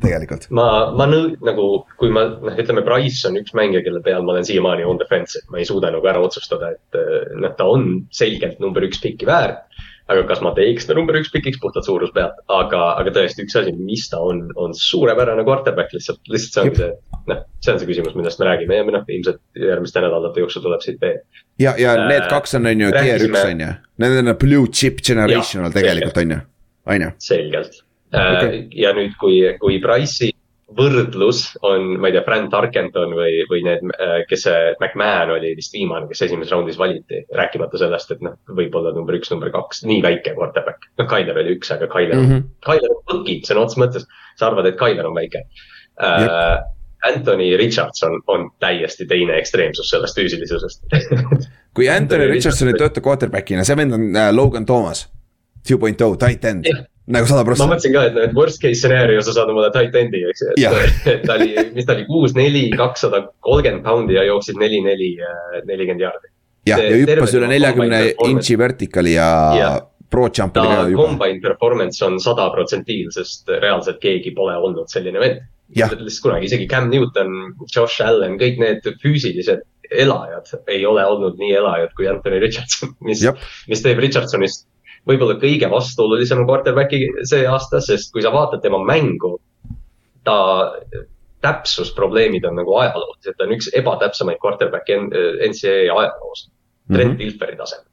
tegelikult. ma, ma nõu-, nagu, kui ma, noh, ütleme, Price on üks mängija, kelle peal ma olen siiamaani on defense, et ma ei suuda nagu ära otsustada, et noh, ta on selgelt number üks piki väärt. aga kas ma teeks ta number üks pikiks puhtalt suuruse pealt, aga, aga tõesti üks asi, mis ta on, on suurepärane quarterback lihtsalt, lihtsalt see ongi see, noh, see on see küsimus, millest me räägime ja noh, ilmselt järgmiste nädalate jooksul tuleb siit veel. ja, ja äh, need kaks on, on ju tier üks on ju, need on blue chip generational ja, tegelikult on ju, on ju. selgelt okay. Äh, ja nüüd, kui, kui Price'i võrdlus on, ma ei tea, Fran Tarkenton või, või need, äh, kes see, McMahon oli vist viimane, kes esimeses raundis valiti. rääkimata sellest, et noh, võib-olla number üks, number kaks, nii väike quarterback. noh, Tyler oli üks, aga Tyler mm, -hmm. Tyler on põki sõna otseses mõttes. sa arvad, et Tyler on väike uh,? Anthony Richardson on täiesti teine ekstreemsus sellest füüsilisusest kui Anthony Richardson ei tööta quarterback'ina, see vend on Logan Thomas, two point oh, tight end yeah nagu sada prossa. ma mõtlesin ka, et noh, et worst case stsenaarium sa saad omale tight end'i, eks ju, et, ta oli, mis ta oli, kuus, neli, kakssada kolmkümmend poundi ja jooksis neli, neli, äh, nelikümmend jaardi. jah, ja hüppas üle neljakümne intši vertikali ja, ja pro jump oli ka juba. Combine performance on sada protsentiil, sest reaalselt keegi pole olnud selline vend. lihtsalt kunagi, isegi Cam Newton, Josh Allan, kõik need füüsilised elajad ei ole olnud nii elajad kui Anthony Richardson, mis, mis teeb Richardsonist võib-olla kõige vastuolulisem quarterback'i see aasta, sest kui sa vaatad tema mängu, ta täpsusprobleemid on nagu ajaloolised, ta on üks ebatäpsemaid quarterback'e NCAA ajaloos. Trent mm -hmm. Dilferi tasemel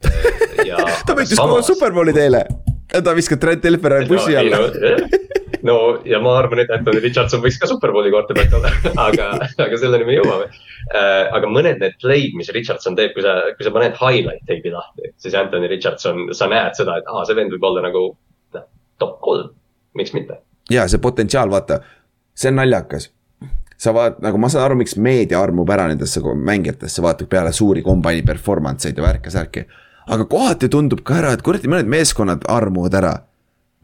ta võitis kogu superbowli teile, ta viskas Trent Dilferi bussi alla no ja ma arvan, et Anthony Richardson võiks ka superbowli quarterback olla aga, aga selleni me jõuame äh,. aga mõned need play'd, mis Richardson teeb, kui sa, kui sa paned highlight tape'i lahti, siis Anthony Richardson, sa näed seda, et aa, see vend võib olla nagu noh, top kolm, miks mitte. ja see potentsiaal, vaata, see on naljakas sa vaat-, nagu ma saan aru, miks meedia armub ära nendesse mängijatesse, vaatab peale suuri kombaini performance eid ja värke-särki. Aga kohati tundub ka ära, et kuradi mõned meeskonnad armuvad ära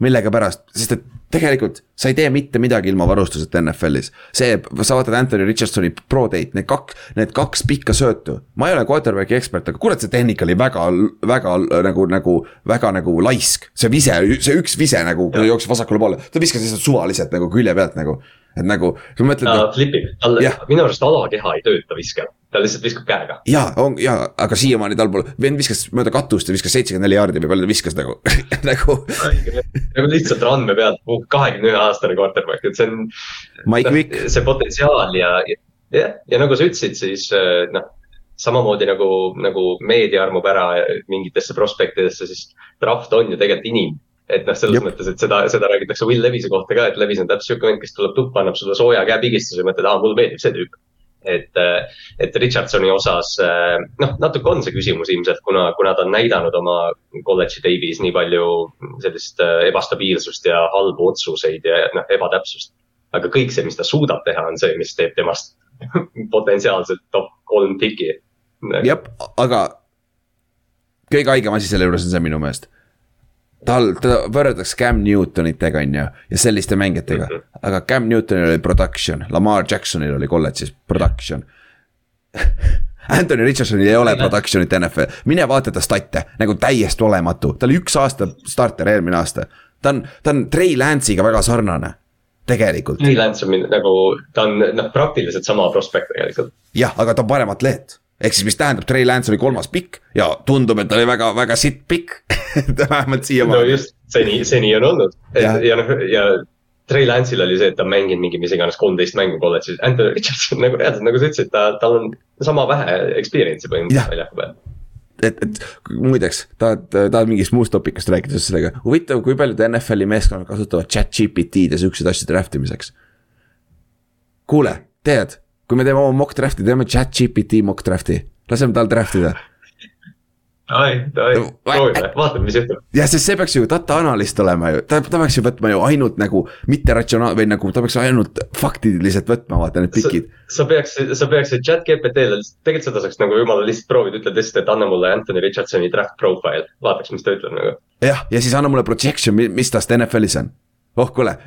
millegipärast, sest et tegelikult sa ei tee mitte midagi ilma varustuseta NFL-is. see, sa vaatad Anthony Richardsoni pro date, need kaks, need kaks pikka söötu. ma ei ole quarterback'i ekspert, aga kurat, see tehnika oli väga, väga nagu, nagu, väga nagu laisk. see vise, see üks vise nagu, jooksis vasakule poole, ta viskas lihtsalt suvaliselt nagu külje pealt nagu et nagu, kui mõtled. ta flipib, tal minu arust alakeha ei tööta viskel, ta lihtsalt viskab käega. ja, on ja, aga siiamaani tal pole, vend viskas mööda katust ja viskas seitsekümmend neli jaardi või palju ta viskas nagu nagu. nagu lihtsalt randme pealt, kahekümne ühe aastane quarterback, et see on. See potentsiaal ja, ja, ja nagu sa ütlesid, siis eh, noh samamoodi nagu, nagu meedia armub ära mingitesse prospektidesse, siis draft on ju tegelikult inim et noh, selles Jop. mõttes, et seda, seda räägitakse Will Levise kohta ka, et Levis on täpselt sihuke vend, kes tuleb tuppa, annab sulle sooja käepigistuse ja mõtled, aa, mulle meeldib see tüüp. Et, et Richardsoni osas noh, natuke on see küsimus ilmselt, kuna, kuna ta on näidanud oma kolledži teivis nii palju sellist ebastabiilsust ja halbu otsuseid ja noh, ebatäpsust. aga kõik see, mis ta suudab teha, on see, mis teeb temast potentsiaalselt top kolm piki. jah, aga kõige haigem asi selle juures on see minu meelest tal, teda võrreldakse Cam Newtonitega, on ju, ja selliste mängijatega. Aga Cam Newtonil oli production, Lamar Jacksonil oli kolledžis production. Anthony Richardsonil ei ole production'it NFL, mine vaata ta stat'e, nagu täiesti olematu, ta oli üks aasta starter eelmine aasta. ta on, ta on Trey Lance'iga väga sarnane, tegelikult. Trey Lance on nagu, ta on noh, praktiliselt sama prospekt tegelikult. jah, aga ta on parem atleet ehk siis, mis tähendab, Trey Lance oli kolmas pikk ja tundub, et ta oli väga, väga sitt pikk. Vähemalt siiamaani. no just, seni, seni on olnud, et ja, ja noh, ja Trey Lance'il oli see, et ta on mänginud mingi mis iganes kolmteist mängu kolledžis, Anthony Richardson nagu reaalselt, nagu sa ütlesid, ta, tal on sama vähe experience'i põhimõtteliselt väljaku peal. Et, et muideks, tahad, tahad mingist muust topikust rääkida seoses sellega, huvitav, kui paljud NFL-i meeskonnad kasutavad chat GPT-d ja siukseid asju draft imiseks. kuule, tead, kui me teeme oma mock draft'i, teeme chat GPT mock draft'i, laseme tal draft ida ai, ai, proovime, vaatame, mis juhtub. jah, sest see peaks ju data analüüst olema ju, ta, ta peaks ju võtma ju ainult nagu mitte ratsionaal- või nagu ta peaks ainult faktiliselt võtma, vaata need pikid. sa peaks, sa peaksid chat GPT-le, tegelikult seda saaks nagu jumala lihtsalt proovida, ütled lihtsalt, et anna mulle Anthony Richardsoni draft profile, vaataks, mis ta ütleb nagu. jah, ja siis anna mulle projection, mis tast NFL-is on. oh kuule,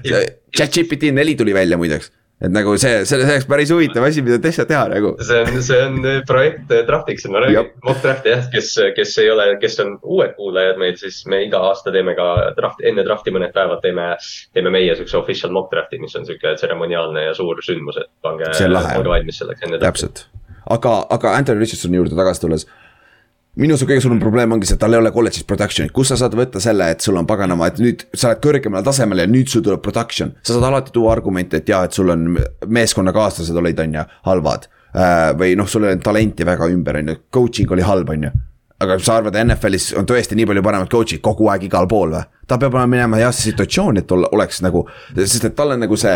chat GPT neli tuli välja muideks et nagu see, see oleks päris huvitav asi, mida täitsa teha nagu. see on, see on projekt Draftiks, ma räägin, mock draft'i jah, kes, kes ei ole, kes on uued kuulajad meil, siis me iga aasta teeme ka draft, enne draft'i mõned päevad teeme, teeme meie siukse official mock draft'i, mis on sihuke tseremoniaalne ja suur sündmus, et pange, pange valmis selleks enne. täpselt, aga, aga Anthony Richardsoni juurde tagasi tulles minu su kõige suurem probleem ongi see, et tal ei ole kolledžis production'it, kust sa saad võtta selle, et sul on paganama, et nüüd sa oled kõrgemal tasemel ja nüüd sul tuleb production. sa saad alati tuua argumente, et jaa, et sul on meeskonnakaaslased olid, on ju, halvad. Äh, või noh, sul ei olnud talenti väga ümber, on ju, coaching oli halb, on ju. aga sa arvad, NFL-is on tõesti nii palju paremat coach'i kogu aeg igal pool või? ta peab olema minema heasse situatsiooni, et olla, oleks nagu, sest et tal on nagu see,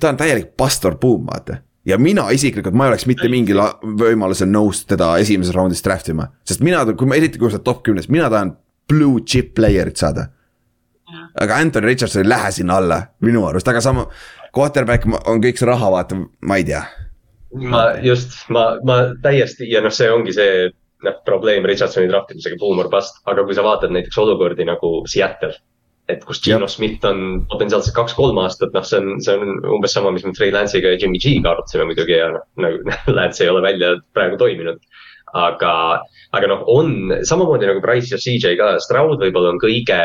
ta on täielik pastor boom, vaata ja mina isiklikult, ma ei oleks mitte mingil võimalusel nõus teda esimeses raundis draft ima. sest mina, kui ma, eriti kui sa oled top kümnes, mina tahan blue chip player'it saada. aga Anthony Richardson ei lähe sinna alla minu arust, aga sama, quarterback on kõik see raha, vaata, ma ei tea. ma just, ma, ma täiesti ja noh, see ongi see noh, probleem Richardsoni draft imisega, boom or bust, aga kui sa vaatad näiteks olukordi nagu Seattle et kus Gino Smith on potentsiaalselt kaks-kolm aastat, noh, see on, see on umbes sama, mis me Trey Lance'iga ja Jimmy G-ga arutasime muidugi ja noh, nagu Lance ei ole välja praegu toiminud. aga, aga noh, on samamoodi nagu Price ja CJ ka, Stroud võib-olla on kõige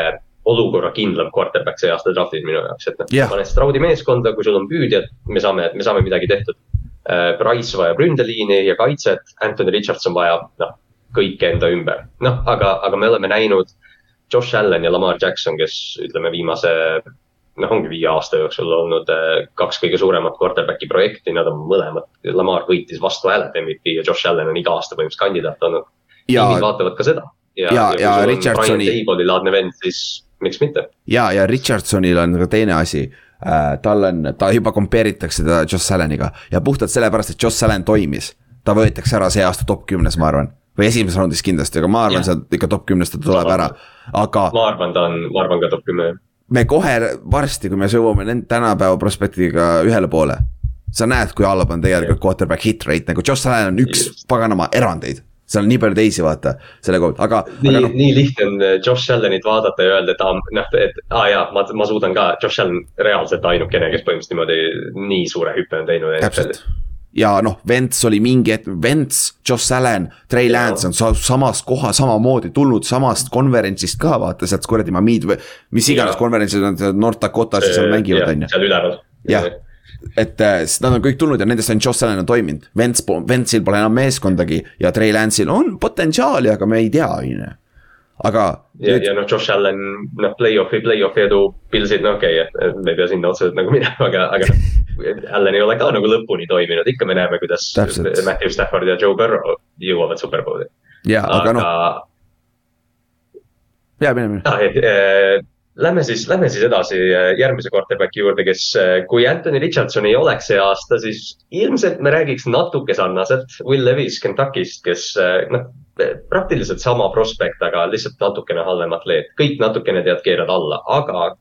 olukorrakindlam quarterback see aasta draft'is minu jaoks, et noh yeah., paned Stroudi meeskonda, kui sul on püüdjad, me saame, me saame midagi tehtud. Äh, Price vajab ründeliini ja kaitset, Anthony Richardson vajab, noh, kõike enda ümber. noh, aga, aga me oleme näinud Josh Allan ja Lamar Jackson, kes ütleme viimase noh, ongi viie aasta jooksul olnud eh, kaks kõige suuremat quarterback'i projekti, nad on mõlemad, Lamar võitis vastu hääled MVP ja Josh Allan on iga aasta põhimõtteliselt kandidaat olnud. tiimid vaatavad ka seda. ja, ja, ja, ja Richardsoni. Table'i laadne vend, siis miks mitte. ja, ja Richardsonil on ka teine asi äh,. tal on, ta juba compare itakse teda Josh Allaniga ja puhtalt sellepärast, et Josh Allan toimis. ta võetakse ära see aasta top kümnes, ma arvan või esimeses raundis kindlasti, aga ma arvan, sealt ikka top kümnest ta tuleb ära, aga. ma arvan, ta on, ma arvan ka top kümme. me kohe varsti, kui me jõuame tänapäeva prospektiga ühele poole. sa näed, kui halb on tegelikult quarterback hit rate, nagu Josh Allan on üks paganama erandeid seal on nii palju teisi, vaata, selle kohta, aga. nii no., nii lihtne on eh, Josh Allanit vaadata ja öelda, et aa, noh, et aa jaa, ma, ma suudan ka, Josh Allan reaalselt ainukene, kes põhimõtteliselt niimoodi nii suure hüppe on teinud. täpselt ja noh, Vents oli mingi hetk, Vents, Josh Allan, Trey Lance on sa samas kohas samamoodi tulnud samast konverentsist ka vaata sealt kuradi Mamid või. mis iganes konverentsid on North Dakotas ja seal mängivad on ju. seal üleval. jah, et äh, nad on kõik tulnud ja nendest ainult Josh Allan on toiminud, Vents, Ventsil pole enam meeskondagi ja Trey Lance'il on potentsiaali, aga me ei tea, on ju aga. ja ja noh, Josh Allan, noh, play-off'i, play-off'i edu, Pilsid, no okei okay,, me ei pea sinna otseselt nagu minema, aga, aga noh. Allan ei ole ka nagu lõpuni toiminud, ikka me näeme, kuidas Täpselt. Matthew Stafford ja Joe Burrow jõuavad superbowli. ja, aga, aga noh. ja mine, mine ah,. Eh, lähme siis, lähme siis edasi eh, järgmise quarterback'i juurde, kes, eh, kui Anthony Richardson ei oleks see aasta, siis ilmselt me räägiks natuke sarnaselt Will Levis Kentucky'st, kes noh praktiliselt sama prospekt, aga lihtsalt natukene halvem atleet, kõik natukene tead, keerad alla, aga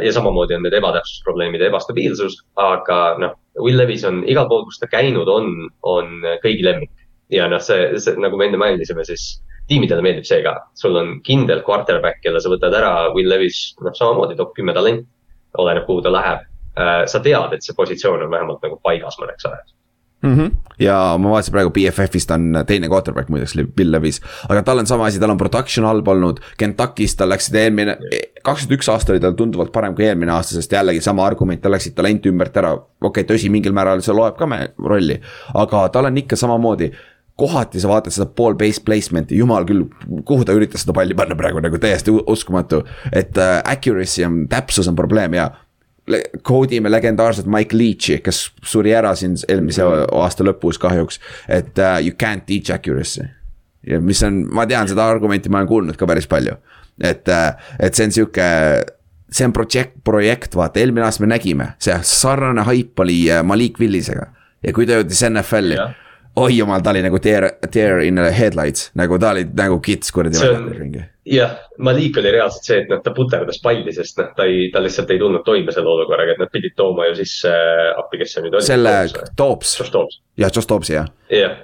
ja samamoodi on need ebatäpsusprobleemid ja ebastabiilsus, aga noh, Will Levis on igal pool, kus ta käinud on, on kõigi lemmik. ja noh, see, see nagu me enne mainisime, siis tiimidele meeldib see ka, sul on kindel quarterback, kelle sa võtad ära, Will Levis, noh, samamoodi top kümme talent, oleneb, kuhu ta läheb äh,. sa tead, et see positsioon on vähemalt nagu paigas mõneks ajaks mm. -hmm. ja ma vaatasin praegu BFF-ist on teine quarterback muideks, Bill Levis, aga tal on sama asi, tal on production halb olnud. Kentuckis tal läksid eelmine, kakskümmend üks aasta oli tal tunduvalt parem kui eelmine aasta, sest jällegi sama argument, tal läksid talent ümbert ära. okei okay,, tõsi, mingil määral see loeb ka rolli, aga tal on ikka samamoodi kohati sa vaatad seda pool base placement'i, jumal küll, kuhu ta üritas seda palli panna praegu nagu täiesti uskumatu. et äh, accuracy on, täpsus on probleem ja Cody me legendaarset Mike Leach'i, kes suri ära siin eelmise aasta lõpus kahjuks, et uh, you can't teach accuracy. ja mis on, ma tean seda argumenti, ma olen kuulnud ka päris palju, et uh,, et see on sihuke see on projekt, projekt, vaata, eelmine aasta me nägime, see sarnane haip oli Malik Willisega. ja kui ta jõudis NFL-i yeah oi jumal, ta oli nagu tear, tear in the headlights, nagu ta oli nagu kits kuradi väljakul ringi. jah, Malik oli reaalselt see, et noh, ta puterdas palli, sest noh, ta ei, ta lihtsalt ei tulnud toime selle olukorraga, et nad pidid tooma ju sisse appi, kes see nüüd oli. selle Toops. jah, Josh Toopsi jah. jah,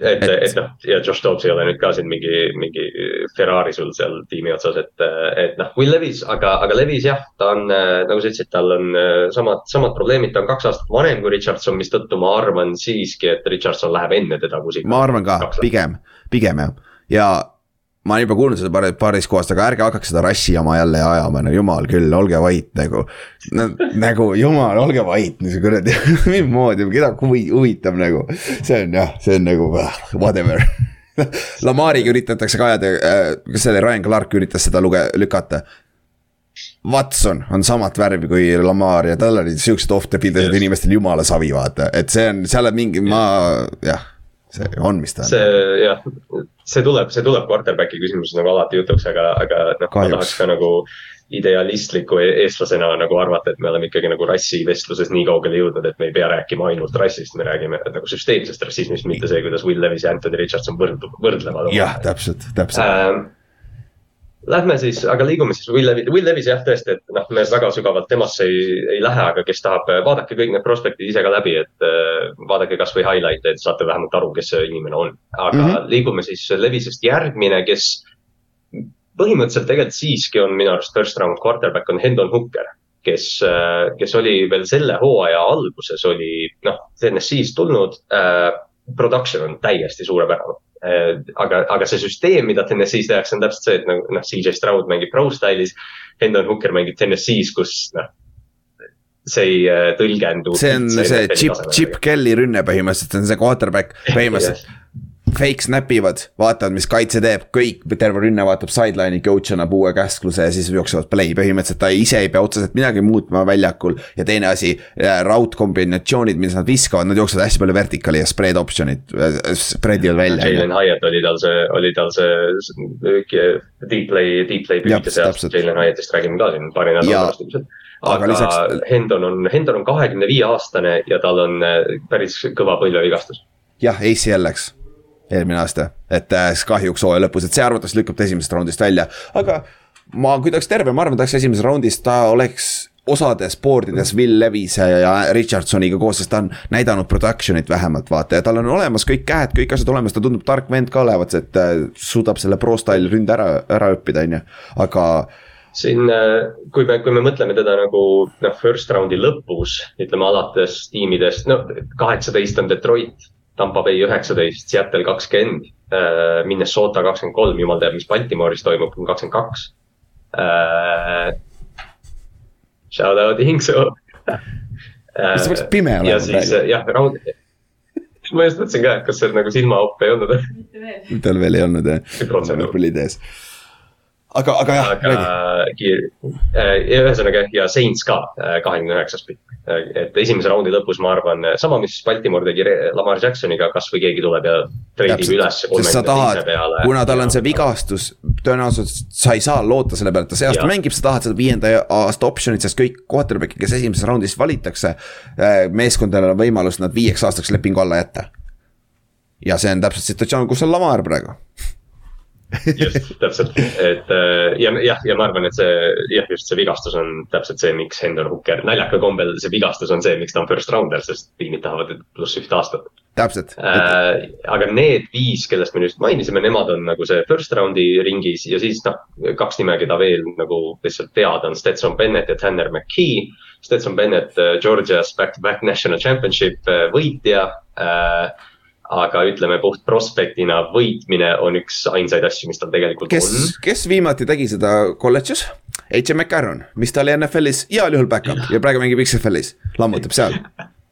et, et, et noh, ja Josh Dobbs ei ole nüüd ka siin mingi, mingi Ferrari sul seal tiimi otsas, et, et noh, Will Levis, aga, aga Levis jah, ta on nagu sa ütlesid, tal on äh, samad, samad probleemid, ta on kaks aastat vanem kui Richardson, mistõttu ma arvan siiski, et Richardson läheb enne teda kusagile. ma arvan ka, pigem, pigem jah, ja ma olen juba kuulnud seda paar, paaris kohast, aga ärge hakake seda rassi jama jälle ajama, no jumal küll, olge vait nagu no,. nagu jumal, olge vait, kuradi, mismoodi, keda huvi, huvitab nagu. see on jah, see on nagu whatever Lamariga üritatakse ka ajada äh,, kas see oli Ryan Clark üritas seda luge-, lükata. Watson on samat värvi kui Lamar ja tal olid siuksed off the field yes. inimestel jumala savi, vaata, et see on, seal on mingi, ma jah see on, mis ta on. see jah, see tuleb, see tuleb quarterback'i küsimuses nagu alati jutuks, aga, aga noh, ma tahaks ka nagu idealistliku e-, eestlasena nagu arvata, et me oleme ikkagi nagu rassivestluses nii kaugele jõudnud, et me ei pea rääkima ainult rassist, me räägime nagu süsteemsest rassismist, mitte see, kuidas Will Levis ja Anthony Richardson võrdub, võrdlevad. jah, täpselt, täpselt ähm, Lähme siis, aga liigume siis Will Levis, Will Levis jah, tõesti, et noh, me väga sügavalt temasse ei, ei lähe, aga kes tahab, vaadake kõik need prospektid ise ka läbi, et äh, vaadake kasvõi highlight'e, et saate vähemalt aru, kes see inimene on. aga mm -hmm. liigume siis Levisest järgmine, kes põhimõtteliselt tegelikult siiski on minu arust first round quarterback on Hendon Hooker kes, äh, kes oli veel selle hooaja alguses oli noh, TNS-ist tulnud äh,. Production on täiesti suurepärane Äh, aga, aga see süsteem, mida TNS-is tehakse, on täpselt see, et nagu noh, CJ Stroud mängib pro style'is. Hendon Hooker mängib TNS-is, kus noh, see ei äh, tõlgendu. see on see Chip, Chip Kelly rünne põhimõtteliselt, see on see quarterback põhimõtteliselt fake snap ivad, vaatavad, mis kaitse teeb, kõik, terve rünne vaatab sideline'i, coach annab uue käskluse ja siis jooksevad play, põhimõtteliselt ta ise ei pea otseselt midagi muutma väljakul. ja teine asi, raudkombinatsioonid, mis nad viskavad, nad jooksevad hästi palju vertikaali ja spread option'id, spread ivad välja. Jalen Hyatt oli tal see, oli tal see deep play, deep play püüdja seast, Jalen Hyattist räägime ka siin paari nädala pärast ilmselt aga, aga lisaks... Hendon on, Hendon on kahekümne viie aastane ja tal on äh, päris kõva põlvevigastus. jah, ACL läks eelmine aasta, et äh, kahjuks hooaja lõpus, et see arvatavasti lükkub ta esimesest raundist välja, aga ma, kui ta oleks terve, ma arvan, ta oleks esimeses raundis, ta oleks osades board'ides Will Levise ja Richardsoniga koos, sest ta on näidanud production'it vähemalt vaata ja tal on olemas kõik käed, kõik asjad olemas, ta tundub tark vend ka olevat, et äh, suudab selle pro style ründe ära, ära õppida, on ju, aga siin, äh, kui me, kui me mõtleme teda nagu noh, first round'i lõpus, ütleme alates tiimidest, no kaheksateist on Detroit Tampa Bay üheksateist, Seattle kakskümmend, äh, Minnesota kakskümmend kolm, jumal teab, mis Baltimooris toimub, kakskümmend kaks. Äh, shout out Hingsu. mis peaks pime olema ja siis jah, raud-, ma just mõtlesin ka, et kas see nagu silmaopp ei olnud. tal veel ei olnud jah, mul oli idees aga, aga jah. kiir-, äh, ühesõnaga ja Saints ka kahekümne üheksas pikk et esimese raundi lõpus, ma arvan, sama, mis Baltimore tegi Lamar Jacksoniga, kasvõi keegi tuleb ja treidib üles. sest sa tahad, kuna tal on see vigastus, tõenäoliselt sa ei saa loota selle peale, et ta see aasta mängib, sa tahad seda viienda aasta option'it, sest kõik quarterback'id, kes esimeses raundis valitakse. Meeskondadel on võimalus nad viieks aastaks lepingu alla jätta. ja see on täpselt situatsioon, kus on Lamar praegu just, täpselt, et äh, ja jah, ja ma arvan, et see jah, just see vigastus on täpselt see, miks Hendon Hooker, naljakal kombel see vigastus on see, miks ta on first rounder, sest tiimid tahavad pluss ühte aastat. täpselt äh,. aga need viis, kellest me just mainisime, nemad on nagu see first round'i ringis ja siis noh, kaks nime, keda veel nagu lihtsalt teada on Stetson Bennett ja Tanner McKee Stetson Bennett, Georgia's back-to-back national championship võitja äh, aga ütleme puht prospektina võitmine on üks ainsaid asju, mis tal tegelikult kes, on. kes viimati tegi seda kolledžis? H.M. McCarron, mis ta oli NFL-is heal juhul back-up ja praegu mängib XFL-is, lammutab seal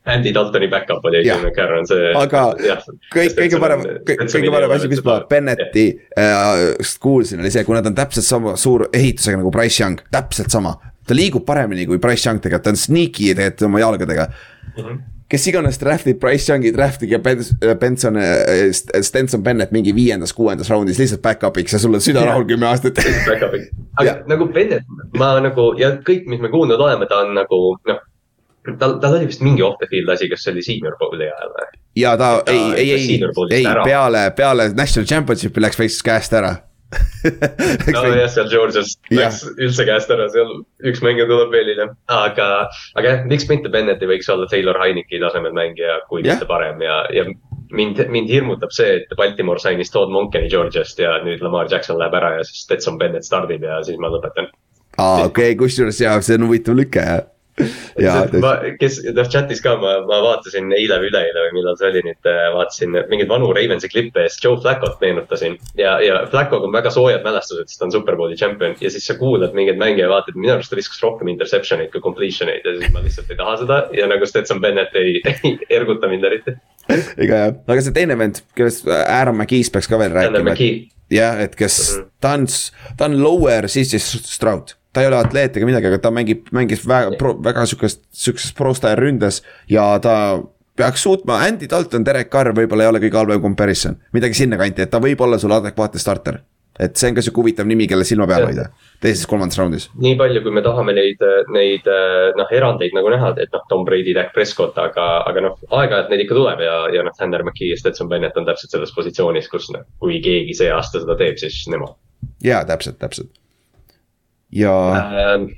Andy Daltoni back-up oli H.M. McCarron, see. aga jah, kõik, kõige parem, kõige parem asi, mis ma Bennetti äh, kuulsin, oli see, kui nad on täpselt sama suur ehitusega nagu Price Young, täpselt sama. ta liigub paremini kui Price Young tegelikult, ta on sneaky tegelikult oma jalgadega mm. -hmm kes iganes draft'ib Price Youngi draft'iga Benson, äh, Stenson Bennett mingi viiendas-kuuendas raundis lihtsalt back-up'iks ja sul on süda rahul kümme aastat. Back-up'iks, aga nagu Bennett, ma nagu ja kõik, mis me kuulnud oleme, ta on nagu noh. tal, tal oli vist mingi off the field asi, kas see oli senior bowl'i ajal või? ja ta, ta ei, ei, ei, ei peale, peale national championship'i läks veits käest ära nojah, seal Georgias läks üldse käest ära, seal üks mängija tuleb veel hiljem, aga, aga jah, miks mitte Bennett ei võiks olla Taylor Heineki tasemel mängija, kui yeah. mitte parem ja, ja mind, mind hirmutab see, et Baltimore sainis Todd Monkeni Georgiast ja nüüd Lamar Jackson läheb ära ja siis Stetson Bennett stardib ja siis ma lõpetan. aa, okei okay,, kusjuures jaa, see on huvitav lüke jah ma, kes, noh chat'is ka ma, ma vaatasin eile või üleeile või millal see oli nüüd, äh, vaatasin mingeid vanu Ravensi klippe ja siis Joe Flacco't meenutasin. ja, ja Flacco'ga on väga soojad mälestused, sest ta on superbowli tšempion ja siis sa kuulad mingeid mänge ja vaatad, minu arust ta viskas rohkem interception eid kui completion eid ja siis ma lihtsalt ei taha seda ja nagu Stetson Bennett ei, ei erguta mind eriti. ega jah, aga see teine vend, kellest Aaron McKee's peaks ka veel rääkima. jah, et kes mm, -hmm. ta on, ta on lower siis siis Stroud ta ei ole atleet ega midagi, aga ta mängib, mängis väga, väga sihukest, sihukeses pro-style ründes ja ta peaks suutma, Andy Dalton, Derek Carr võib-olla ei ole kõige halvem comparison, midagi sinnakanti, et ta võib olla sul adekvaatne starter. et see on ka sihuke huvitav nimi, kelle silma peal hoida, teises-kolmandas raundis. nii palju, kui me tahame neid, neid noh, erandeid nagu näha, et noh, Tom Brady, Dak Prescott, aga, aga noh, aeg-ajalt neid ikka tuleb ja, ja noh, Sander McKee ja Stetson Bennett on täpselt selles positsioonis, kus noh, kui keegi see aasta seda teeb, siis nemad. jaa, täpselt, täpselt ja äh,.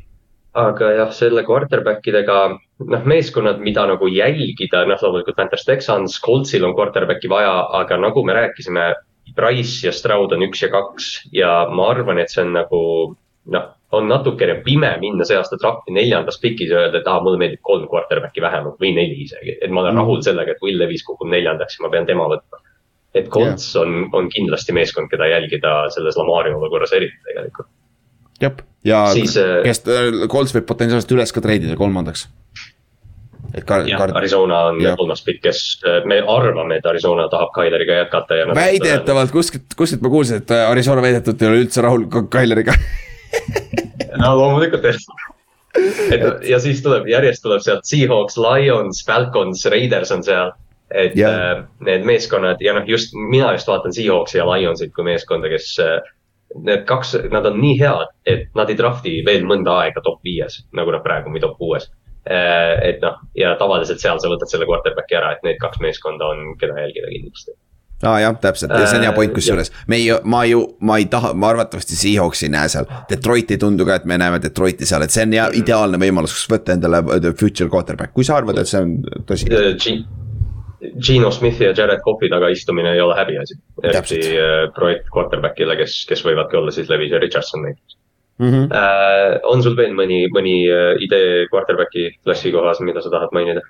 aga jah, selle quarterback idega, noh, meeskonnad, mida nagu jälgida, noh, loomulikult Panthers Texans, Coltsil on quarterback'i vaja, aga nagu me rääkisime. Price ja Stroud on üks ja kaks ja ma arvan, et see on nagu noh, on natukene pime minna see aasta drafti neljandas pikis ja öelda, et aa, mulle meeldib kolm quarterback'i vähemalt või neli isegi. et ma olen mm. rahul sellega, et Will Levis kukub neljandaks ja ma pean tema võtma. et Colts yeah. on, on kindlasti meeskond, keda jälgida selles Lamari olukorras eriti tegelikult jah, ja siis, äh, kes, äh, Colts võib potentsiaalselt üles ka treidida kolmandaks. et ka. jah, Arizona on ja. kolmas pikk, kes äh, me arvame, et Arizona tahab Kaileriga jätkata ja. väidetavalt kuskilt, kuskilt ma kuulsin, et Arizona väidetavalt ei ole üldse rahul Kaileriga no loomulikult jah et ja siis tuleb, järjest tuleb sealt Seahawks, Lions, Falcons, Raiders on seal. et yeah. need meeskonnad ja noh, just mina just vaatan Seahawksi ja Lionsit kui meeskonda, kes need kaks, nad on nii head, et nad ei drafti veel mõnda aega top viies, nagu nad praegu või top kuues. Äh, et noh, ja tavaliselt seal sa võtad selle quarterback'i ära, et need kaks meeskonda on, keda jälgida kindlasti. Aa ah, jah, täpselt. Ja see on hea point kusjuures, me ei, ma ju, ma ei taha, ma arvatavasti Seahawksi ei näe seal. Detroit ei tundu ka, et me näeme Detroiti seal, et see on hea ideaalne võimalus, kus võtta endale future quarterback, kui sa arvad, et see on tõsi. Gino Smithi ja Jared Cough'i taga istumine ei ole häbiasi. eriti äh, projekt quarterback'ile, kes, kes võivadki olla siis Levis ja Richardson näiteks mm. -hmm. Äh, on sul veel mõni, mõni äh, idee quarterback'i klassi kohas, mida sa tahad mainida?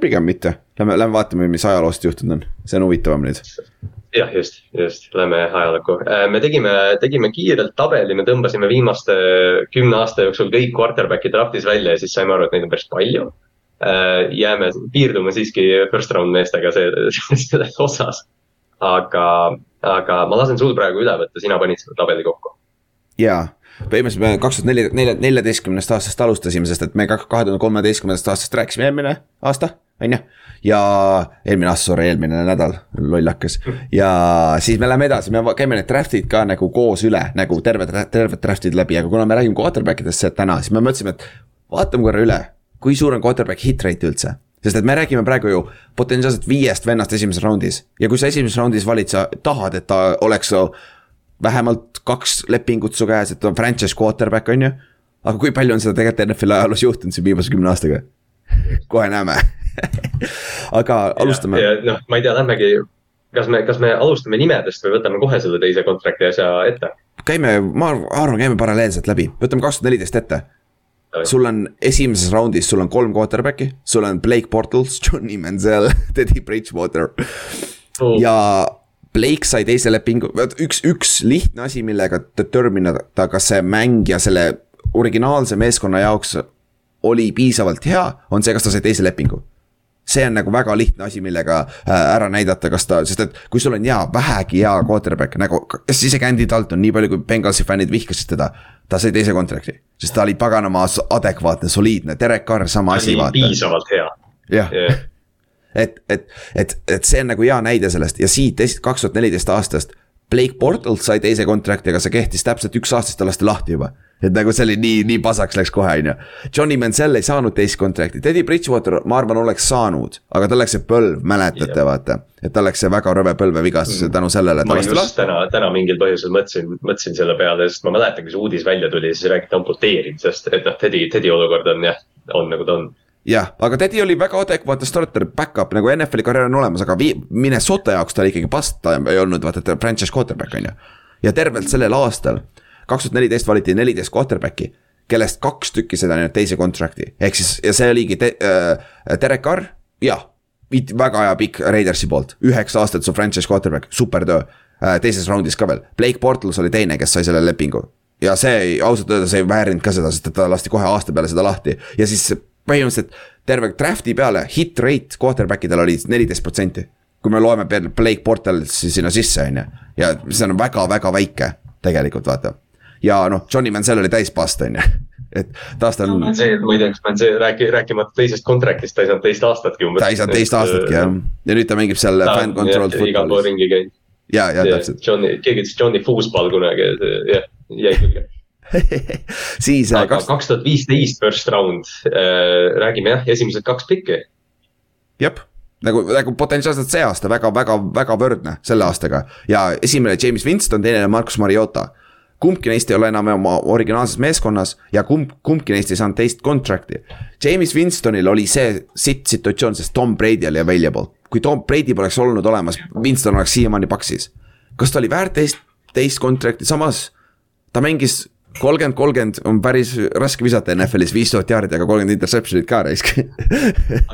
pigem mitte, lähme, lähme vaatame, mis ajaloost juhtunud on, see on huvitavam nüüd. jah, just, just, lähme ajalukku. Me tegime, tegime kiirelt tabeli, me tõmbasime viimaste kümne aasta jooksul kõik quarterback'i draft'is välja ja siis saime aru, et neid on päris palju Äh, jääme, piirdume siiski first round meestega see, selles osas. aga, aga ma lasen sul praegu üle võtta, sina panid selle tabeli kokku. jaa, põhimõtteliselt me kaks tuhat neli, nelja, neljateistkümnest aastast alustasime, sest et me kahe tuhande kolmeteistkümnendast aastast rääkisime eelmine aasta, on ju. ja eelmine aasta, sorry, eelmine nädal, lollakas. ja siis me läheme edasi, me käime need draft'id ka nagu koos üle, nagu terved, terved draft'id läbi, aga kuna me räägime quarterback idest täna, siis me mõtlesime, et vaatame korra üle kui suur on quarterback hit rate üldse? sest et me räägime praegu ju potentsiaalselt viiest vennast esimeses raundis ja kui sa esimeses raundis valid, sa tahad, et ta oleks vähemalt kaks lepingut su käes, et ta on franchise quarterback, on ju. aga kui palju on seda tegelikult NFL-i ajaloos juhtunud siin viimase kümne aastaga? kohe näeme aga alustame. noh, ma ei tea, lähmegi, kas me, kas me alustame nimedest või võtame kohe selle teise contract'i asja ette? käime, ma arvan, käime paralleelselt läbi, võtame kaks tuhat neliteist ette sul on esimeses raundis, sul on kolm quarterback'i, sul on Blake Bortles, Johnny Manziel, Teddy Bridgewater. Oh.. ja Blake sai teise lepingu, üks, üks lihtne asi, millega determine ida, kas see mängija selle originaalse meeskonna jaoks oli piisavalt hea, on see, kas ta sai teise lepingu see on nagu väga lihtne asi, millega äh, ära näidata, kas ta, sest et kui sul on hea, vähegi hea quarterback nagu, isegi Andy Dalton, nii palju kui Bengalsi fännid vihkasid teda. ta sai teise contract'i, sest ta oli paganama adekvaatne, soliidne, Derek Carr sama asi. piisavalt hea. jah yeah. et, et, et, et see on nagu hea näide sellest ja siit kaks tuhat neliteist aastast. Blake Bortles sai teise contract'i, aga see kehtis täpselt üks aasta, siis ta lasti lahti juba et nagu see oli nii, nii pasaks läks kohe, on ju. Johnny Mansell ei saanud teist contract'i, Teddy Bridgewater, ma arvan, oleks saanud, aga tal läks see põlv, mäletate vaata. et tal läks see väga rõve põlvevigastus mm. tänu sellele. ma just täna, täna mingil põhjusel mõtlesin, mõtlesin selle peale, sest ma mäletan, kui see uudis välja tuli, siis räägiti amputeerimisest, et noh, Teddy, Teddy olukord on jah, on nagu ta on jah, aga Teddy oli väga adekvaatne starter, back-up nagu NFL-i karjäär on olemas, aga Minnesota jaoks ta ikkagi past, ta ei olnud vaata, et franchise quarterback on ju. ja tervelt sellel aastal kaks tuhat neliteist valiti neliteist quarterback'i, kellest kaks tükki seda nüüd teise contract'i, ehk siis ja see oligi te, äh, Derek Carr, jah. väga hea pikk Raidersi poolt, üheksa aastat su franchise quarterback, super töö äh,. teises raundis ka veel, Blake Bortles oli teine, kes sai selle lepingu. ja see ausalt öeldes ei väärinud ka seda, sest et ta lasti kohe aasta peale seda lahti ja siis põhimõtteliselt terve draft'i peale hit rate quarterback idel oli neliteist protsenti kui me loeme Blake Bortlesi sinna sisse, on ju, ja see on väga-väga väike tegelikult vaata ja noh, Johnny Mansell oli täis past, on ju et taas ta on see, kas Mansell räägi-, rääkimata teisest contract'ist, ta ei saanud teist aastatki umbes. ta ei saanud teist aastatki jah, ja nüüd ta mängib seal fan controlled football'is. igal pool ringi käinud. ja, ja täpselt. Johnny, keegi ütles Johnny Foosball kunagi, jah, jäi külge siis. aga kaks tuhat viisteist first round äh,, räägime jah, esimesed kaks pikki. jep nagu, nagu potentsiaalselt see aasta väga, väga, väga võrdne selle aastaga ja esimene James Winston, teine Marcus Mariota kumbki neist ei ole enam oma originaalses meeskonnas ja kumb, kumbki neist ei saanud teist contract'i. James Winstonil oli see sitt situatsioon, sest Tom Brady oli available. kui Tom Brady poleks olnud olemas, Winston oleks siiamaani paksis. kas ta oli väärt teist, teist contract'i, samas ta mängis kolmkümmend, kolmkümmend on päris raske visata NFL-is viis tuhat jaardi, aga kolmkümmend interception'it ka raisk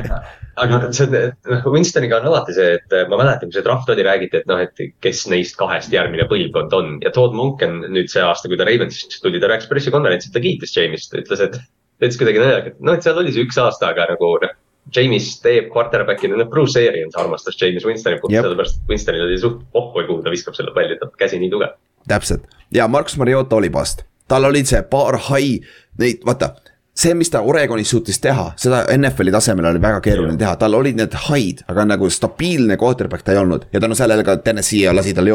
aga, aga see on, noh Winstoniga on alati see, et ma mäletan, kui see draft oli, räägiti, et noh, et kes neist kahest järgmine põlvkond on ja Todd Monken nüüd see aasta, kui ta Ravensist tuli, ta rääkis pressikonverentsil, ta kiitis James'it, ütles, et. ta ütles kuidagi naljakalt, noh, et seal oli see üks aasta, aga nagu noh. James teeb quarterback'ina, noh Bruce Arians armastas James Winstoni puhul, sellepärast Winstonil oli suht pohhu, kuhu ta viskab selle palli, ta käsi nii tugev. täpselt ja Markus Mariota oli past tal olid see paar high, neid, vaata see, mis ta Oregonis suutis teha, seda NFL-i tasemel oli väga keeruline teha, tal olid need high'd, aga nagu stabiilne quarterback ta ei olnud. ja tänu sellele ka Tennessee lasi tal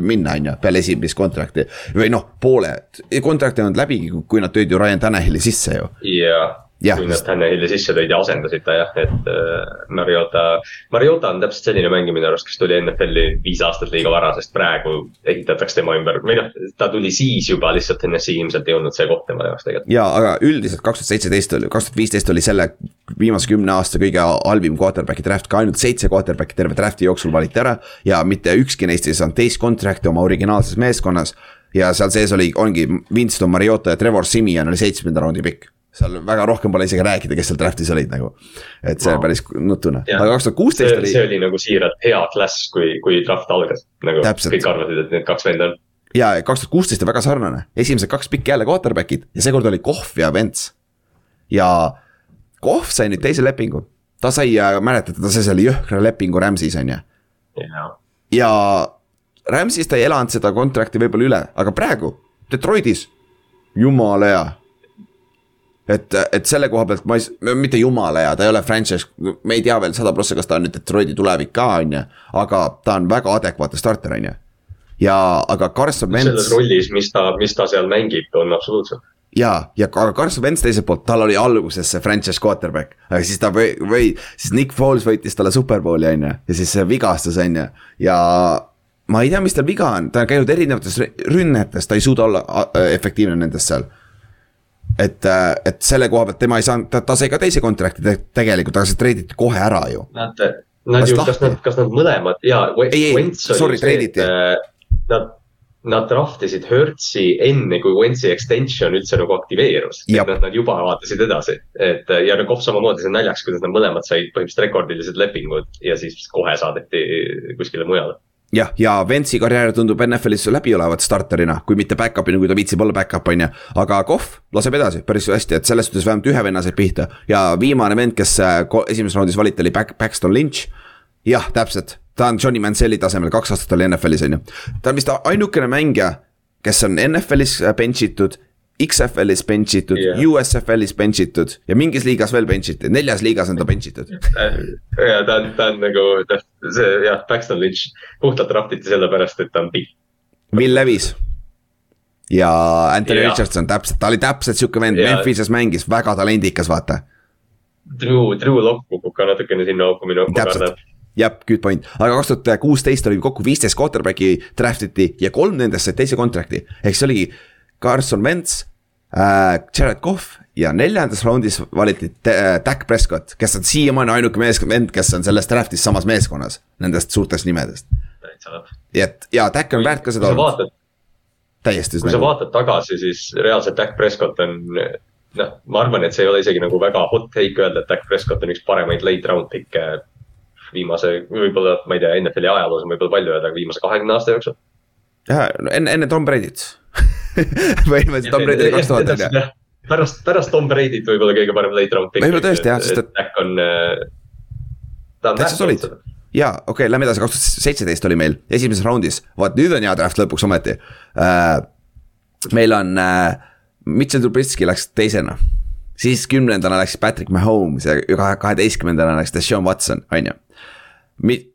minna, on ju, peale esimest contract'i. või noh, poole, contract ei olnud läbigi, kui nad tõid ju Ryan Tannehilli sisse ju. jaa kui nad Tannehilli sisse tõid ja asendasid ta jah, et äh, Mariota, Mariota on täpselt selline mängija minu arust, kes tuli NFL-i viis aastat liiga vara, sest praegu ehitatakse tema ümber, või noh, ta tuli siis juba lihtsalt NSC ilmselt ei olnud see koht tema jaoks tegelikult. ja, aga üldiselt kaks tuhat seitseteist oli, kaks tuhat viisteist oli selle viimase kümne aasta kõige halvim quarterback'i draft, ka ainult seitse quarterback'i terve draft'i jooksul valiti ära. ja mitte ükski neist ei saanud teist contract'i oma originaalses meeskonnas ja seal sees oli, ongi Winston Mariota ja Trevor Simian oli seitsmenda raundi pikk seal väga rohkem pole isegi rääkida, kes seal draft'is olid nagu. et see wow. päris nutune, aga kaks tuhat kuusteist oli. see oli nagu siiralt hea klass, kui, kui draft algas, nagu Täpselt. kõik arvasid, et need kaks venda on. ja kaks tuhat kuusteist on väga sarnane, esimesed kaks pikki jälle quarterback'id ja seekord oli Kohv ja Vents. ja Kohv sai nüüd teise lepingu, ta sai, mäletate, ta sai selle jõhkra lepingu Rams'is on ju. ja Rams'is ta ei elanud seda contract'i võib-olla üle, aga praegu Detroitis, jumala hea et, et selle koha pealt ma ei, mitte jumala hea, ta ei ole franchise, me ei tea veel sada prossa, kas ta on nüüd Detroiti tulevik ka, on ju. aga ta on väga adekvaatne starter, on ju. ja, aga Carson Wentz. selles rollis, mis ta, mis ta seal mängib, on absoluutselt ja, ja aga Carson Wentz teiselt poolt, tal oli alguses see franchise quarterback, aga siis ta või, või siis Nick Foles võitis talle superbowli, on ju, ja siis see vigastus, on ju, ja ma ei tea, mis tal viga on, ta on käinud erinevates rünnetes, ta ei suuda olla efektiivne nendes seal et, äh, et selle koha pealt tema ei saanud, ta, ta sai ka teise contract'i te, tegelikult, aga see treiditi kohe ära ju. Nad, nad ju, kas nad, kas nad mõlemad ja. ei, ei, sorry, treiditi. Nad, nad draft isid Hertzi enne, kui Wentzi extension üldse nagu aktiveerus. et nad, nad juba vaatasid edasi, et ja no Kohv samamoodi, see on naljaks, kuidas nad mõlemad said põhimõtteliselt rekordilised lepingud ja siis kohe saadeti kuskile mujale jah, ja Ventsi karjäär tundub NFL-is läbi olevat starterina, kui mitte back-up'ina, kui ta viitsib olla back-up, on ju. aga Kohv laseb edasi päris hästi, et selles suhtes vähemalt ühe venna said pihta ja viimane vend, kes äh, esimeses raundis valiti, oli Back-, Paxton Lynch. jah, täpselt, ta on Johnny Manzieli tasemel, kaks aastat oli NFL-is, on ju. ta on vist ainukene mängija, kes on NFL-is äh, bench itud XFL-is bench itud yeah., USFL-is bench itud ja mingis liigas veel bench itud, neljas liigas on ta bench itud. ja ta on, ta on nagu, noh, see jah, Paxton Lynch puhtalt draft iti sellepärast, et ta on pikk. Will Levis ja Anthony yeah. Richardson täpselt, ta oli täpselt sihuke vend yeah., Memphises mängis, väga talendikas, vaata. Drew, Drew Lock kukub ka natukene sinna auku minu täpselt jah, good point, aga kaks tuhat kuusteist oli kokku viisteist quarterback'i draft iti ja kolm nendest said teise contract'i. ehk see oligi Carson Wentz, äh, Jared Cough ja neljandas raundis valiti äh, Dak Prescott, kes on siiamaani ainuke mees, kes on selles draft'is samas meeskonnas, nendest suurtest nimedest. nii et ja Dak on väärt ka seda täiesti. kui sa vaatad tagasi, siis reaalselt Dak Prescott on noh, ma arvan, et see ei ole isegi nagu väga hot take öelda, et Dak Prescott on üks paremaid late round pick'e viimase, võib-olla, ma ei tea, NFL-i ajaloos on võib-olla palju öelda, aga viimase kahekümne aasta jooksul. jah, no enne, enne Tom Brady't põhimõtteliselt Tom Brady oli kaks tuhat on ju. pärast, pärast Tom Brady't võib-olla kõige parem late round pick. võib-olla tõesti jah, sest et. Back on, äh, ta on täitsa solid ja okei okay,, lähme edasi, kaks tuhat seitseteist oli meil esimeses raundis, vaat nüüd on hea draft lõpuks ometi äh,. meil on äh,, Mitchell Trubisky läks teisena, siis kümnendana läks Patrick Mahomes ja kaheteistkümnendana läks Deshaun Watson, on ju.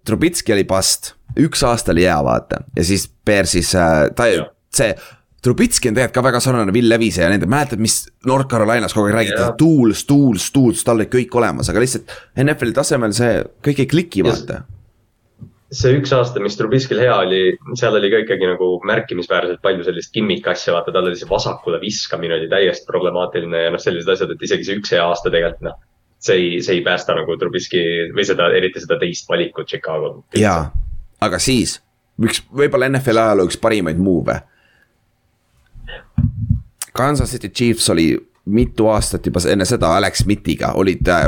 Trubisky oli past, üks aasta oli hea, vaata, ja siis Bearsis äh, ta, see Trubitski on tegelikult ka väga sarnane Will Levise ja nende, mäletad, mis North Carolinas kogu aeg räägiti, tools, tools, tools, tal olid kõik olemas, aga lihtsalt NFL-i tasemel see kõik ei kliki, vaata. see üks aasta, mis Trubitskil hea oli, seal oli ka ikkagi nagu märkimisväärselt palju sellist gimmick asja, vaata, tal oli see vasakule viskamine oli täiesti problemaatiline ja noh, sellised asjad, et isegi see üks hea aasta tegelikult noh. see ei, see ei päästa nagu Trubitski või seda, eriti seda teist valikut Chicago. jaa, aga siis, üks, võib-olla NFL ajaloo üks parimaid move'e Kansas City Chiefs oli mitu aastat juba enne seda Alex Smithiga olid äh,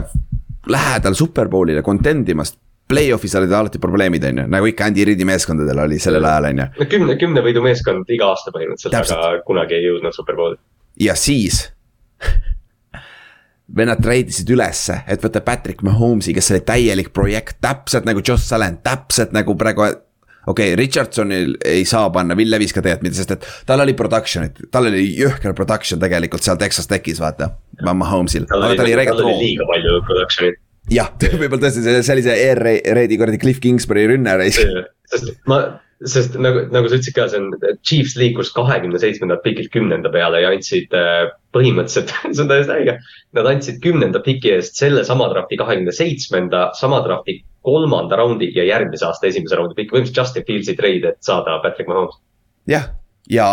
lähedal superbowlile contendimas. Play-off'is olid alati probleemid, on ju, nagu ikka Andy Reidi meeskondadel oli sellel ajal, on ju. no kümne, kümne võidu meeskond iga aasta põhimõtteliselt, aga kunagi ei jõudnud superbowli. ja siis vennad treidisid ülesse, et võtta Patrick Mahomes'i, kes oli täielik projekt, täpselt nagu Josh Allan, täpselt nagu praegu okei okay,, Richardsonil ei saa panna, Will Levis ka tegelikult mitte, sest et tal oli production'it, tal oli jõhker production tegelikult seal Texas Techis, vaata. Mahomesil, aga ta oli räigelt roo. liiga palju production'it. jah, võib-olla tõesti, see oli see Air Raidi kuradi Cliff Kingsbury rünne. sest ma, sest nagu, nagu sa ütlesid ka, see on, Chiefs liikus kahekümne seitsmendalt pikilt kümnenda peale ja andsid äh, põhimõtteliselt see on täiesti õige. Nad andsid kümnenda piki eest sellesama drafti kahekümne seitsmenda, sama drafti kolmanda raundi ja järgmise aasta esimese raundi pikk, põhimõtteliselt Justin Fieldsi trade, et saada Patrick Mahomes. jah, ja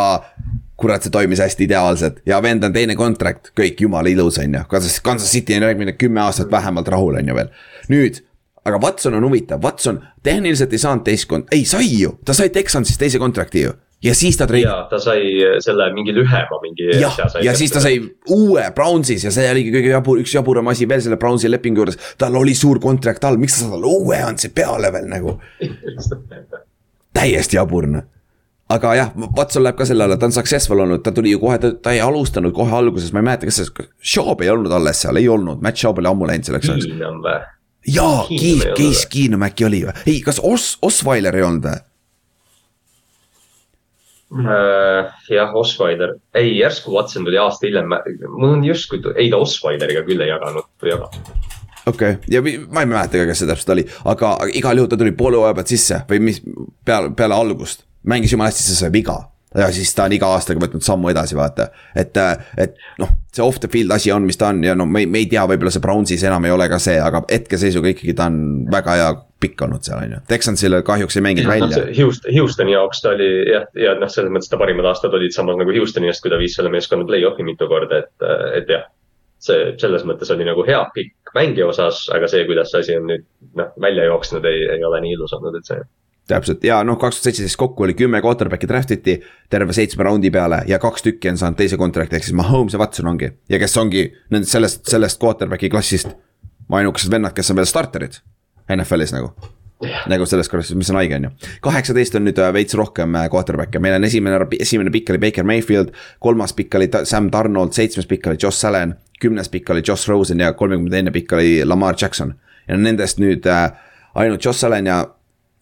kurat, see toimis hästi ideaalselt ja vend on teine kontrakt, kõik jumala ilus, on ju. Kansas, Kansas City on järgmine kümme aastat vähemalt rahul, on ju veel. nüüd, aga Watson on huvitav, Watson tehniliselt ei saanud teist kont-, ei sai ju, ta sai Texansist teise kontrakti ju ja siis ta treid-. jaa, ta sai äh, selle mingi lühema mingi. jah, ja siis ta sai uue Brownsis ja see oligi kõige jabur, üks jaburam asi veel selle Brownsi lepingu juures. tal oli suur kontrakt all, miks sa talle uue andsid peale veel nagu. Täiesti jabur noh. Aga jah, Watson läheb ka selle alla, ta on successful olnud, ta tuli ju kohe, ta ei alustanud kohe alguses, ma ei mäleta, kas see, Schaub ei olnud alles seal, ei olnud, Matt Schaub oli ammu läinud selleks ajaks. Jaa, Keen, Case Keenum äkki oli või, ei, kas Os-, Osweiler ei olnud või? Äh,. jah, Osweiler, ei järsku Watson tuli aasta hiljem, mul on justkui, ei ta Osweileriga küll ei jaganud või jaganud okei okay., ja ma ei mäleta ka, kes see täpselt oli, aga igal juhul ta tuli poole hooaja pealt sisse või mis peale, peale algust. mängis jumala hästi, see sai viga ja siis ta on iga aastaga võtnud sammu edasi, vaata. et, et noh, see off the field asi on, mis ta on ja no me, me ei tea, võib-olla see Brownsis enam ei ole ka see, aga hetkeseisuga ikkagi ta on väga hea pikk olnud seal, on ju. Texansile kahjuks ei mänginud välja. Houston, Houstoni jaoks ta oli jah, ja noh, selles mõttes ta parimad aastad olid samas nagu Houstoni eest, kui ta viis selle meeskonna play-off'i mitu korda, et, et jah. see selles mõttes oli nagu hea pikk mängija osas, aga see, kuidas see asi on nüüd noh, välja jooksnud, ei, ei ole nii ilus olnud, et see täpselt ja noh, kaks tuhat seitseteist kokku oli kümme quarterback'i draft iti terve seitsme raundi peale ja kaks tükki on saanud teise contract'i ehk siis Mahomes ja Watson ongi. ja kes ongi nendest sellest, sellest quarterback'i klassist ainukesed vennad, kes on veel starterid NFL-is nagu Yeah. nagu selles korras, mis on haige, on ju. kaheksateist on nüüd äh, veits rohkem äh, quarterback'e, meil on esimene, esimene pikk oli Baker Mayfield, kolmas pikk oli Sam Donald, seitsmes pikk oli Josh Allan, kümnes pikk oli Josh Rosen ja kolmekümne teine pikk oli Lamar Jackson. ja nendest nüüd äh, ainult Josh Allan ja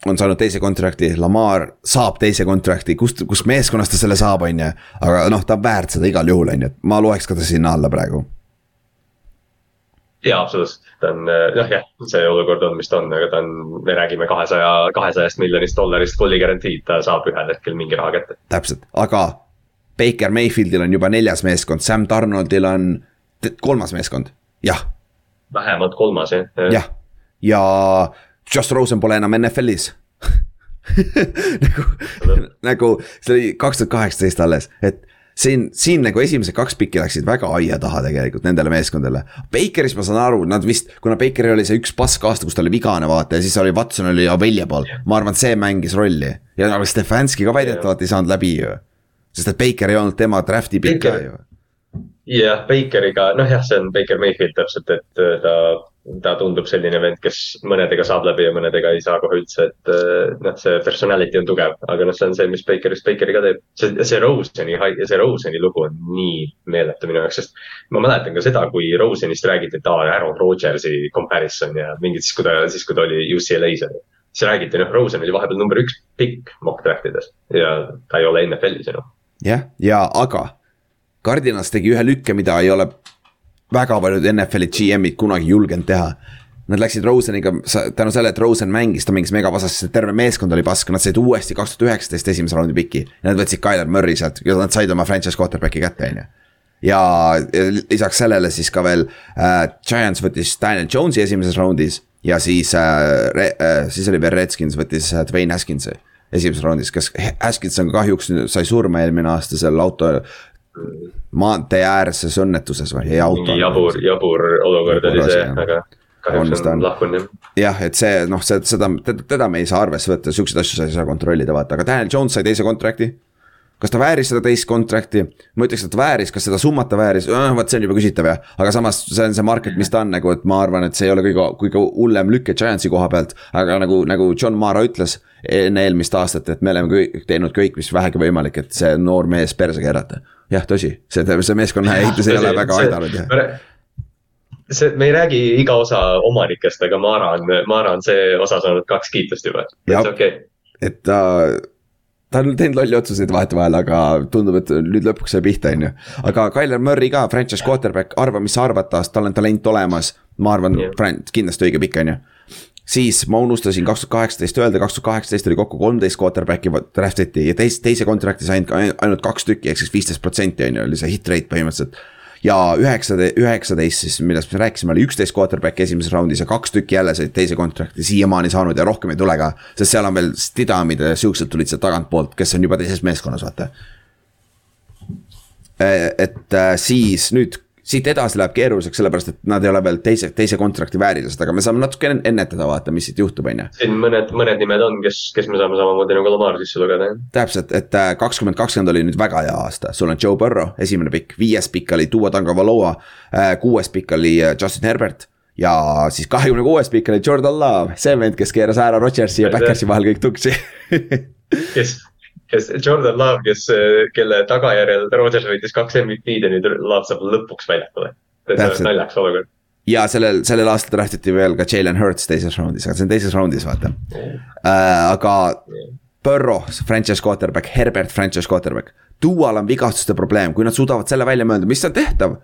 on saanud teise kontrakti, Lamar saab teise kontrakti, kust, kus meeskonnast ta selle saab, on ju. aga noh, ta on väärt seda igal juhul, on ju, et ma loeks ka ta sinna alla praegu. Jaa, absoluutselt, ta on noh, jah, see olukord on, mis ta on, aga ta on, me räägime kahesaja, kahesajast miljonist dollarist fully guaranteed, ta saab ühel hetkel mingi raha kätte. täpselt, aga Baker Mayfieldil on juba neljas meeskond, Sam Donaldil on kolmas meeskond, jah. vähemalt kolmas jah. jah, ja Josh Rosen pole enam NFL-is nagu, nagu see oli kaks tuhat kaheksateist alles, et siin, siin nagu esimesed kaks pikki läksid väga aia taha tegelikult nendele meeskondadele. Bakeris ma saan aru, nad vist, kuna Bakeril oli see üks pask aasta, kus ta oli vigane, vaata ja siis oli Watson oli available. ma arvan, et see mängis rolli ja Stefanski ka väidetavalt ei saanud läbi ju. sest et Baker ei olnud tema draft'i pikk ka ju. jah, Bakeriga, noh jah, see on Baker Mayfield täpselt, et ta ta tundub selline vend, kes mõnedega saab läbi ja mõnedega ei saa kohe üldse, et eh, noh, see personality on tugev, aga noh, see on see, mis Bakerist Bakeri ka teeb. see, see Roseni, see Roseni lugu on nii meeletu minu jaoks, sest ma mäletan ka seda, kui Rosenist räägiti, et aa, Aaron Rodgersi comparison ja mingid siis, kui ta, siis kui ta oli UCLA-s oli. siis räägiti, noh, Rosen oli vahepeal number üks pikk mock draft ides ja ta ei ole NFL-is enam. jah, ja aga Cardinals tegi ühe lükke, mida ei ole väga paljud NFL-i GM-id kunagi julgenud teha. Nad läksid Roseniga tänu sellele, et Rosen mängis, ta mängis megavasas, terve meeskond oli pask, nad said uuesti kaks tuhat üheksateist esimese raundi piki. nad võtsid Tyler Murray sealt ja nad said oma franchise quarterback'i kätte, on ju ja lisaks sellele siis ka veel äh, Giants võttis Daniel Jones'i esimeses raundis ja siis äh,, äh, siis oli veel Redskins võttis äh, Dwayne Haskinsi esimeses raundis, kes Haskins on kahjuks sai surma eelmine aasta seal auto maantee äärses õnnetuses või, ei auto. jabur, jabur olukord oli see, aga kahjuks on lahkunud jah. jah, et see noh, see, seda, teda me ei saa arvesse võtta, siukseid asju sa ei saa kontrollida, vaata, aga Daniel Jones sai teise kontrakti. kas ta vääris seda teist kontrakti? ma ütleks, et vääris, kas seda summat ta vääris, vot see on juba küsitav jah. aga samas see on see market, mis ta on nagu, et ma arvan, et see ei ole kõige, kõige hullem lüke Giantsi koha pealt. aga nagu, nagu John Mara ütles enne eelmist aastat, et me oleme kõik teinud kõik, mis vähegi võimalik, et see noor mees perse keerata jah, tõsi, see, see meeskonna ehitus ei ole väga aidanud jah. see, me ei räägi iga osa omanikest, aga Maara on, Maara on see osa saanud kaks kiitust juba, et okei okay.. et ta, ta on teinud lolli otsuseid vahetevahel, aga tundub, et nüüd lõpuks sai pihta, on ju. aga Tyler Murry ka, franchise quarterback, arva, mis sa arvad tast, tal on talent olemas. ma arvan yeah., kindlasti õige pikk, on ju siis ma unustasin kaks tuhat kaheksateist öelda, kaks tuhat kaheksateist oli kokku kolmteist quarterback'i draft iti ja teist, teise kontrakti sain ainult kaks tükki, ehk siis viisteist protsenti on ju, oli see hit rate põhimõtteliselt. ja üheksa, üheksateist siis, millest me rääkisime, oli üksteist quarterback'i esimeses raundis ja kaks tükki jälle said teise kontrakti siiamaani saanud ja rohkem ei tule ka. sest seal on veel Stidamid ja siuksed tulid sealt tagantpoolt, kes on juba teises meeskonnas, vaata. et äh, siis nüüd siit edasi läheb keeruliseks, sellepärast et nad ei ole veel teise, teise kontrakti väärilised, aga me saame natuke ennetada, vaata, mis siit juhtub, on ju. siin mõned, mõned nimed on, kes, kes me saame samamoodi nagu Lamar sisse lugeda, jah. täpselt, et äh, kakskümmend kakskümmend oli nüüd väga hea aasta, sul on Joe Burrow, esimene pikk, viies pikk oli Tua Tagovailoa, äh, kuues pikk oli äh, Justin Herbert ja siis kahekümne kuues pikk oli Jordan Love, see vend, kes keeras ära Rodgersi ja Backersi vahel kõik tuksi. Kes kes Jordan Love, kes, kelle tagajärjel Rodgers võitis kaks MVP-d ja nüüd Love saab lõpuks väljakule. naljakas olukord. ja sellel, sellel aastal draftiti veel ka Jalen Hurts teises raundis, aga see on teises raundis, vaata mm.. Äh, aga Burrow, franchise quarterback, Herbert, franchise quarterback. Dual on vigastuste probleem, kui nad suudavad selle välja mõelda, mis on tehtav.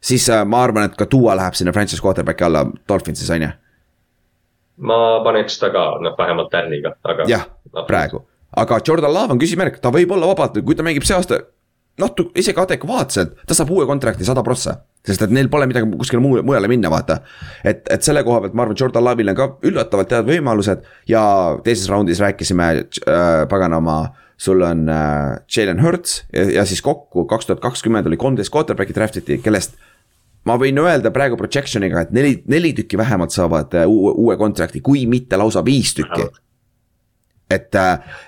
siis äh, ma arvan, et ka Dual läheb sinna franchise quarterback'i alla Dolphinsis, on ju. ma paneks ta ka, noh vähemalt tärniga, aga. jah, praegu aga Jordan Love on küsimärk, ta võib olla vabalt, kui ta mängib see aasta natuke isegi adekvaatselt, ta saab uue kontrakti sada prossa. sest et neil pole midagi kuskile muu, mujale minna, vaata. et, et selle koha pealt ma arvan, Jordan Love'il on ka üllatavalt head võimalused ja teises raundis rääkisime äh, paganama sul on äh, Jalen Hurts ja, ja siis kokku kaks tuhat kakskümmend oli kolmteist quarterback'i draft iti, kellest. ma võin öelda praegu projection'iga, et neli, neli tükki vähemalt saavad äh, uue, uue kontrakti, kui mitte lausa viis tükki et,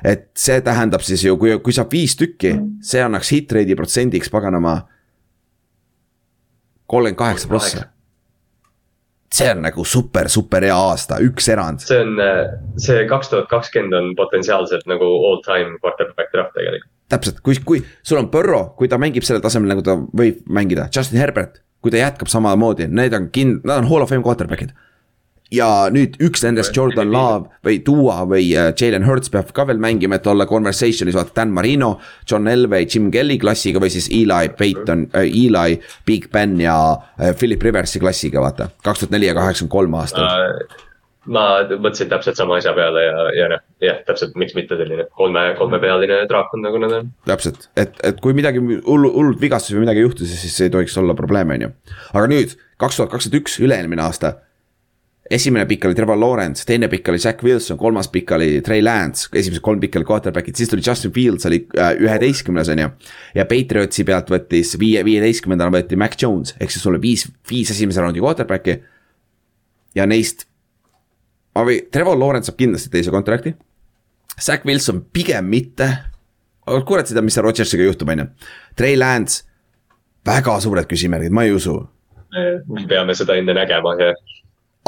et see tähendab siis ju, kui, kui saab viis tükki, see annaks hit rate'i protsendiks paganama. kolmkümmend kaheksa prossa. see on nagu super, super hea aasta, üks erand. see on, see kaks tuhat kakskümmend on potentsiaalselt nagu all time quarterback draft tegelikult. täpselt, kui, kui sul on Burrow, kui ta mängib sellel tasemel, nagu ta võib mängida, Justin Herbert, kui ta jätkab samamoodi, need on kind-, nad on hall of fame quarterback'id ja nüüd üks nendest, Jordan Love või Dua või äh, Jalen Hurts peab ka veel mängima, et olla conversation'is, vaata Dan Marino. John Elway, Jim Kelly klassiga või siis Eli Payton äh,, Eli, Big Ben ja äh, Philip Riversi klassiga, vaata. kaks tuhat neli ja kaheksakümmend kolm aastal uh ma mõtlesin täpselt sama asja peale ja, ja noh, jah, täpselt, miks mitte selline kolme, kolmepealine draakon, nagu nad on. täpselt, et, et kui midagi hullu, hullult vigastusi või midagi juhtus, siis ei tohiks olla probleeme, on ju. aga nüüd, kaks tuhat kakskümmend üks, üle-eelmine aasta esimene pikk oli Trevor Lawrence, teine pikk oli Zack Wilson, kolmas pikk oli Trey Lance, esimesed kolm pikka oli quarterback'id, siis tuli Justin Fields oli äh, üheteistkümnes on ju. ja Patriotsi pealt võttis viie, viieteistkümnendana võeti Mac Jones, ehk siis sul on viis, viis esimese raundi quarterback'i. ja neist, või, Trevor Lawrence saab kindlasti teise kontrakti. Zack Wilson pigem mitte, aga kurat seda, mis seal Rodgersiga juhtub, on ju. Trey Lance, väga suured küsimärgid, ma ei usu. me peame seda enne nägema ja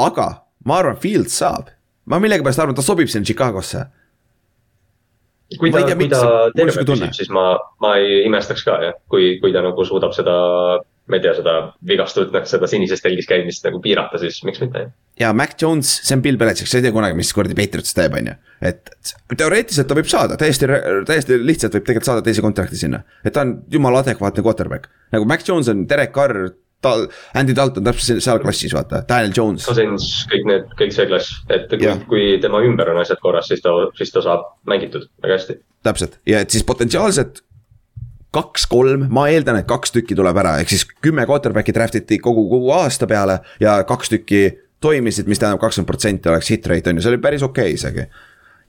aga ma arvan, Fields saab, ma millegipärast arvan, ta sobib sinna Chicagosse. kui ta, kui ta terve püsib, siis ma, ma ei imestaks ka jah, kui, kui ta nagu suudab seda, ma ei tea, seda vigastust, noh seda sinises telgis käimist nagu piirata, siis miks mitte. ja Mac Jones, see on Bill Belichik, sa ei tea kunagi, mis kuradi Patriots teeb, on ju. et teoreetiliselt ta võib saada, täiesti, täiesti lihtsalt võib tegelikult saada teise kontrakti sinna. et ta on jumala adekvaatne quarterback, nagu Mac Jones on Derek Carr ta, Andy Dalton täpselt seal klassis, vaata, Daniel Jones. Cousins, kõik need, kõik see klass, et kui, kui tema ümber on asjad korras, siis ta, siis ta saab mängitud väga hästi. täpselt ja et siis potentsiaalselt kaks-kolm, ma eeldan, et kaks tükki tuleb ära, ehk siis kümme quarterback'i draft iti kogu, kogu aasta peale ja kaks tükki toimisid, mis tähendab kakskümmend protsenti oleks hit rate on ju, see oli päris okei okay isegi.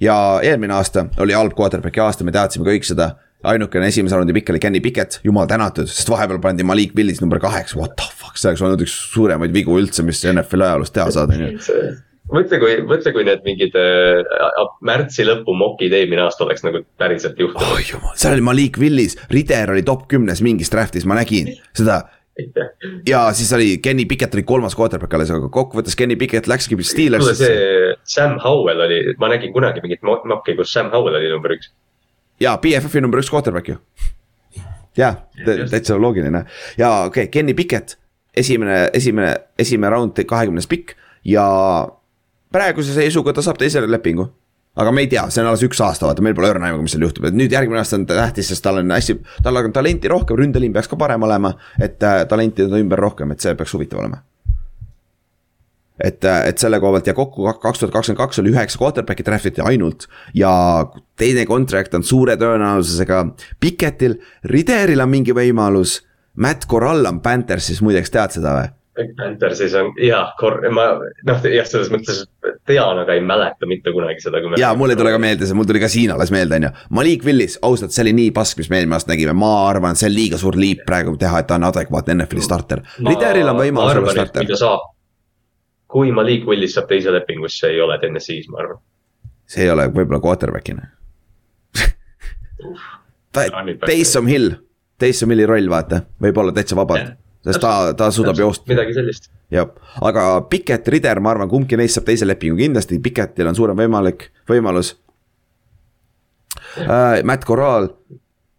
ja eelmine aasta oli halb quarterback'i aasta, me teadsime kõik seda ainukene esimese raundi pikk oli Kenny Pickett, jumal tänatud, sest vahepeal pandi Malik Willis number kaheksa, what the fuck, see oleks olnud üks suuremaid vigu üldse, mis NFL ajaloos teha saada, on ju mõtle, kui, mõtle, kui need mingid äh, märtsi lõpu mokid eelmine aasta oleks nagu päriselt juhtunud oh,. jumal, seal oli Malik Willis, Rider oli top kümnes mingis draft'is, ma nägin seda. ja siis oli Kenny Pickett oli kolmas quarterback alles, aga kokkuvõttes Kenny Pickett läkski Steelersisse. Sam Howell oli, ma nägin kunagi mingit mokki, kus Sam Howell oli number üks jaa, BFF-i number üks quarterback ju. jaa, täitsa loogiline ja okei okay,, Kenny Pickett, esimene, esimene, esimene round kahekümnes pikk ja praeguse seisuga ta saab teise lepingu aga me ei tea, see on alles üks aasta, vaata, meil pole õrna aimu, mis seal juhtub, et nüüd järgmine aasta on tähtis, sest tal on hästi, tal on talenti rohkem, ründeliin peaks ka parem olema. et äh, talenti on ümber rohkem, et see peaks huvitav olema et, et selle koha pealt ja kokku kaks tuhat kakskümmend kaks oli üheksa quarterback'i draft iti ainult. ja teine contract on suure tõenäosusega Pikettil, Rideril on mingi võimalus. Matt Corral on Panthersis, muideks tead seda või? Panthersis on jah, ma noh, jah, selles mõttes tean, aga ei mäleta mitte kunagi seda, kui me. ja mul ei tule ka meelde see, mul tuli ka siin alles meelde, on ju. Malik Willis, ausalt, see oli nii pask, mis me eelmine aasta nägime, ma arvan, see on liiga suur liip praegu teha, et ta on adekvaatne NFL-i starter. Rideril on võimalus olla starter. ta saab kui Malik Willis saab teise lepingu, siis see ei ole TNS-is, ma arvan. see ei ole võib-olla quarterback'ina Taysom Hill, Taysom Hilli roll, vaata, võib olla täitsa vabalt. sest ta, ta suudab joosta. midagi sellist. jah, aga Piket, Rider, ma arvan, kumbki neist saab teise lepingu kindlasti, Piketil on suurem võimalik, võimalus uh,. Matt Corral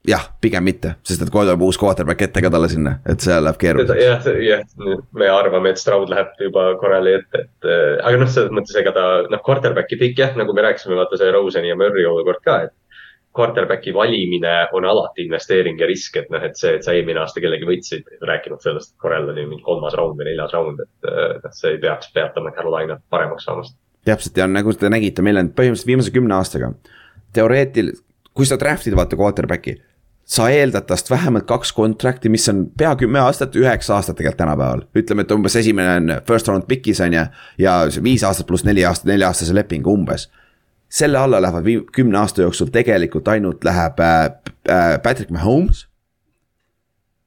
jah, pigem mitte, sest et kohe tuleb uus quarterback ette ka talle sinna, et see läheb keeruliseks. jah, jah, me arvame, et Stroud läheb juba korrale ette, et äh, aga noh, selles mõttes, ega ta noh, quarterback'i pikk jah, nagu me rääkisime, vaata see Roseni ja Murry olukord ka, et. Quarterback'i valimine on alati investeering ja risk, et noh, et see, et sa eelmine aasta kellegi võitsid, rääkinud sellest, et Corell oli mingi kolmas raund või neljas raund, et äh, noh, see ei peaks peatama Carolinat paremaks saamast. täpselt ja nagu te nägite, meil on põhimõtteliselt viimase kümne aastaga teoreetil, kui sa draft'id vaata quarterback'i sa eeldad tast vähemalt kaks kontrakti, mis on pea kümme aastat, üheksa aastat tegelikult tänapäeval. ütleme, et umbes esimene on first round pick'is on ju, ja viis aastat pluss neli aastat, nelja-aastase lepingu umbes. selle alla lähevad vii-, kümne aasta jooksul tegelikult ainult läheb äh, äh, Patrick Mahomes.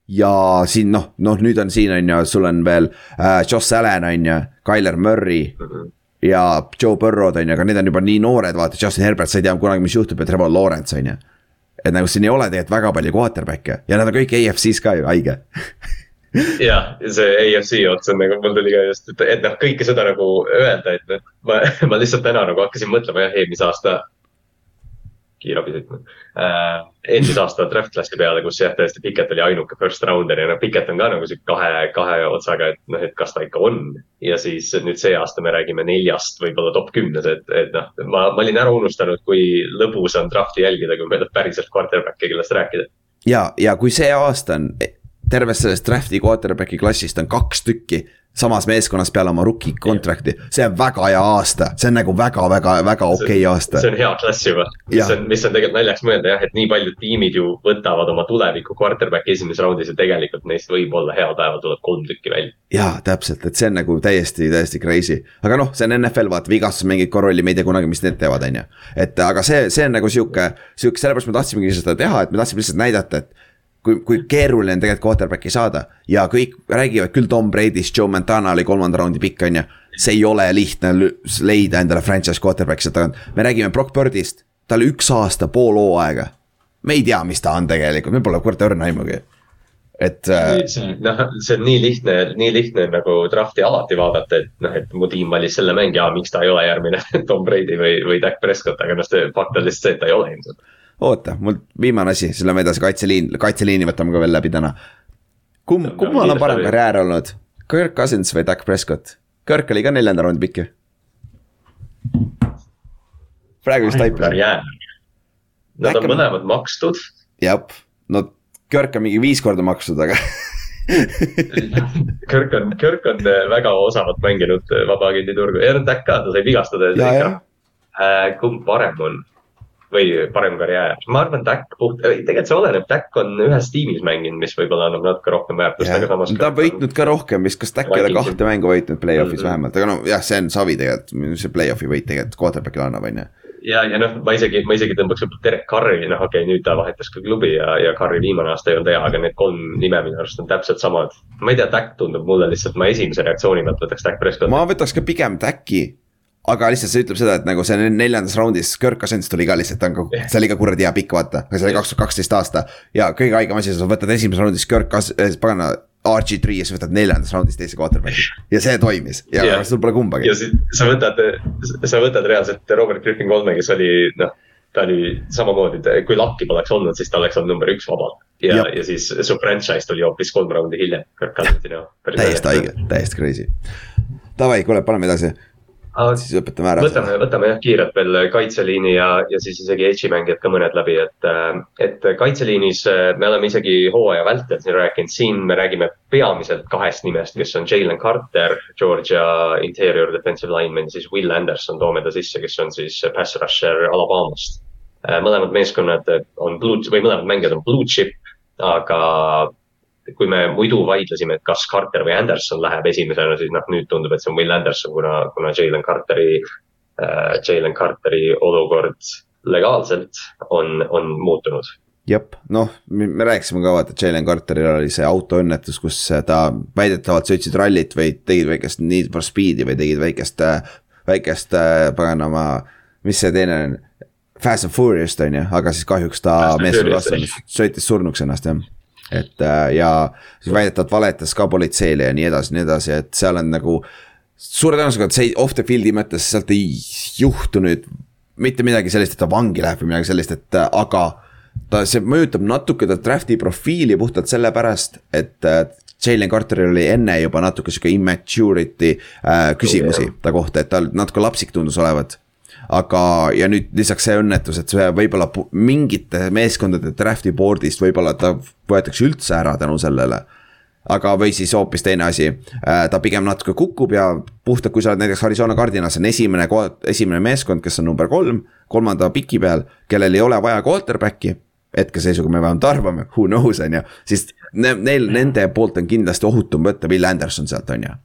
ja siin noh, noh nüüd on siin on ju, sul on veel äh, Josh Allan on ju, Tyler Murray ja Joe Burrow'd on ju, aga need on juba nii noored, vaata Justin Herbert, sa ei tea kunagi, mis juhtub ja Trevor Lawrence on ju. Et nagu siin ei ole tegelikult väga palju quarterback'e ja nad on kõik AFC-s ka ju, haige. Jah, see AFC ots on nagu, mul tuli ka just, et, et noh, kõike seda nagu öelda, et, et ma, ma lihtsalt täna nagu hakkasin mõtlema jah, eelmise aasta kiirabi sõitma äh,. eelmise aasta draft class'i peale, kus jah, tõesti Piket oli ainuke first rounder ja noh, Piket on ka nagu sihuke kahe, kahe otsaga, et noh, et kas ta ikka on. ja siis nüüd see aasta me räägime neljast, võib-olla top kümnes, et, et noh, ma, ma olin ära unustanud, kui lõbus on draft'i jälgida, kui meil on päriselt quarterback'i, kellest rääkida. ja, ja kui see aasta on tervest sellest draft'i quarterback'i klassist on kaks tükki samas meeskonnas peale oma rookie contract'i, see on väga hea aasta, see on nagu väga-väga-väga okei okay aasta. see on hea klass juba, mis on, mis on tegelikult naljaks mõelda jah, et nii paljud tiimid ju võtavad oma tuleviku quarterback'i esimeses raundis ja tegelikult neist võib-olla heal päeval tuleb kolm tükki välja. jaa, täpselt, et see on nagu täiesti, täiesti crazy, aga noh, see on NFL, vaata vigastus mängib ka rolli, me ei tea kunagi, mis need teevad, on ju. et aga see, see on nagu sihuke, sihuke, sellepärast me tahtsimegi seda teha, et me tahtsime lihtsalt näidata, et kui, kui keeruline on tegelikult quarterback'i saada. Ja kõik räägivad küll Tom Brady'st, Joe Montana oli kolmanda raundi pikk, on ju. see ei ole lihtne leida endale franchise quarterback'i sealt tagant, me räägime Brock Birdist, tal üks aasta, pool hooaega. me ei tea, mis ta on tegelikult, meil pole kurat õrna aimugi. Et äh.... noh, see on nii lihtne, nii lihtne nagu draft'i alati vaadata, et noh, et mu tiim valis selle mängija, miks ta ei ole järgmine Tom Brady või, või Dak Prescott, aga noh, see fakt on lihtsalt see, et ta ei ole ilmselt oota, mul viimane asi, siis lähme edasi, kaitseliin, kaitseliini võtame ka veel läbi täna. kumb, kummal on parem karjäär olnud, Kirk Cousins või Dak Prescott? Kirk oli ka neljanda raundi pikk ju. praegu just taipasin. Nad on mõlemad makstud. jah, no Kirk on mingi viis korda makstud, aga Kirk on, Kirk on väga osavalt mänginud vabaagendi turgu ja Dak ka, ta sai vigastada. Äh, kumb parem on? Või parem karjäär. ma arvan, Tack puht, tegelikult see oleneb, Tack on ühes tiimis mänginud, mis võib-olla annab natuke rohkem väärtust, aga samas. ta on võitnud ka rohkem vist, kas Tack ei ole kahte mängu võitnud play-off'is mm -hmm. vähemalt, aga no jah, see on savi tegelikult, see play-off'i võit tegelikult quarterback'ile annab, on ju ja, ja noh, ma isegi, ma isegi tõmbaks võib-olla Derek Carri, noh, okei okay,, nüüd ta vahetas ka klubi ja, ja Carri viimane aasta ei olnud hea, aga need kolm nime minu arust on täpselt samad. ma ei tea, Tack tundub mulle lihtsalt, ma esimese reaktsiooni pealt võtaks Tack Prescott. ma võtaks ka pigem Tacki aga lihtsalt see ütleb seda, et nagu see neljandas raundis Kirk Cousins tuli ka lihtsalt, ta on ka, see oli ka kuradi hea pikk, vaata, see oli kaks tuhat kaksteist aasta. ja kõige haigem asi, sa võtad esimeses raundis Kirk Cousins, eh, pagana. RG3 ja siis võtad neljandas raundis teise quarterback'i ja see toimis ja, ja sul pole kumbagi. ja sa võtad, sa võtad reaalselt Robert Griffin kolme, kes oli noh ta oli samamoodi, et kui lakki poleks olnud, siis ta oleks olnud number üks vabalt. ja, ja siis su franchise tuli hoopis kolm raundi hiljem. täiesti haige, täiesti crazy. Davai, kuule, paneme edasi siis õpetame ära. võtame, võtame jah kiirelt veel kaitseliini ja, ja siis isegi edge'i mängijad ka mõned läbi, et, et kaitseliinis me oleme isegi hooaja vältel siin rääkinud, siin me räägime peamiselt kahest nimest, kes on Jalen Carter, Georgia interior defensive lineman siis Will Anderson, toome ta sisse, kes on siis pass rusher Alabamast. mõlemad meeskonnad on blue või mõlemad mängijad on blue chip, aga kui me muidu vaidlesime, et kas Carter või Anderson läheb esimesena, siis noh, nüüd tundub, et see on Will Anderson, kuna, kuna Jalen Carteri äh,, Jalen Carteri olukord legaalselt on, on muutunud. Jep, noh, me rääkisime ka vaata, Jalen Carteril oli see autoõnnetus, kus ta väidetavalt sõitsid rallit või tegid väikest Need for Speed'i või tegid väikest, väikest paganama, mis see teine on. Fast and Furious't on ju, aga siis kahjuks ta meeskonna sõitis surnuks ennast jah et äh, ja siis väidetavalt valetas ka politseile ja nii edasi, nii edasi, et seal on nagu. suure tõenäosusega, et see off the field'i mõttes sealt ei juhtu nüüd mitte midagi sellist, et ta vangi läheb või midagi sellist, et äh, aga. ta, see mõjutab natuke ta draft'i profiili puhtalt sellepärast, et äh, Jalen Carteril oli enne juba natuke sihuke immaturity äh, küsimusi oh, ta kohta, et tal natuke lapsik tundus olevat aga, ja nüüd lisaks see õnnetus, et see võib-olla mingite meeskondade draft'i board'ist võib-olla ta võetakse üldse ära tänu sellele. Aga, või siis hoopis teine asi, äh, ta pigem natuke kukub ja puhtalt, kui sa oled näiteks Arizona Cardinas on esimene, esimene meeskond, kes on number kolm, kolmanda piki peal, kellel ei ole vaja quarterback'i hetkeseisuga me vähemalt arvame, who knows, on ju, siis neil, nende poolt on kindlasti ohutum võtta Will Anderson sealt, on ju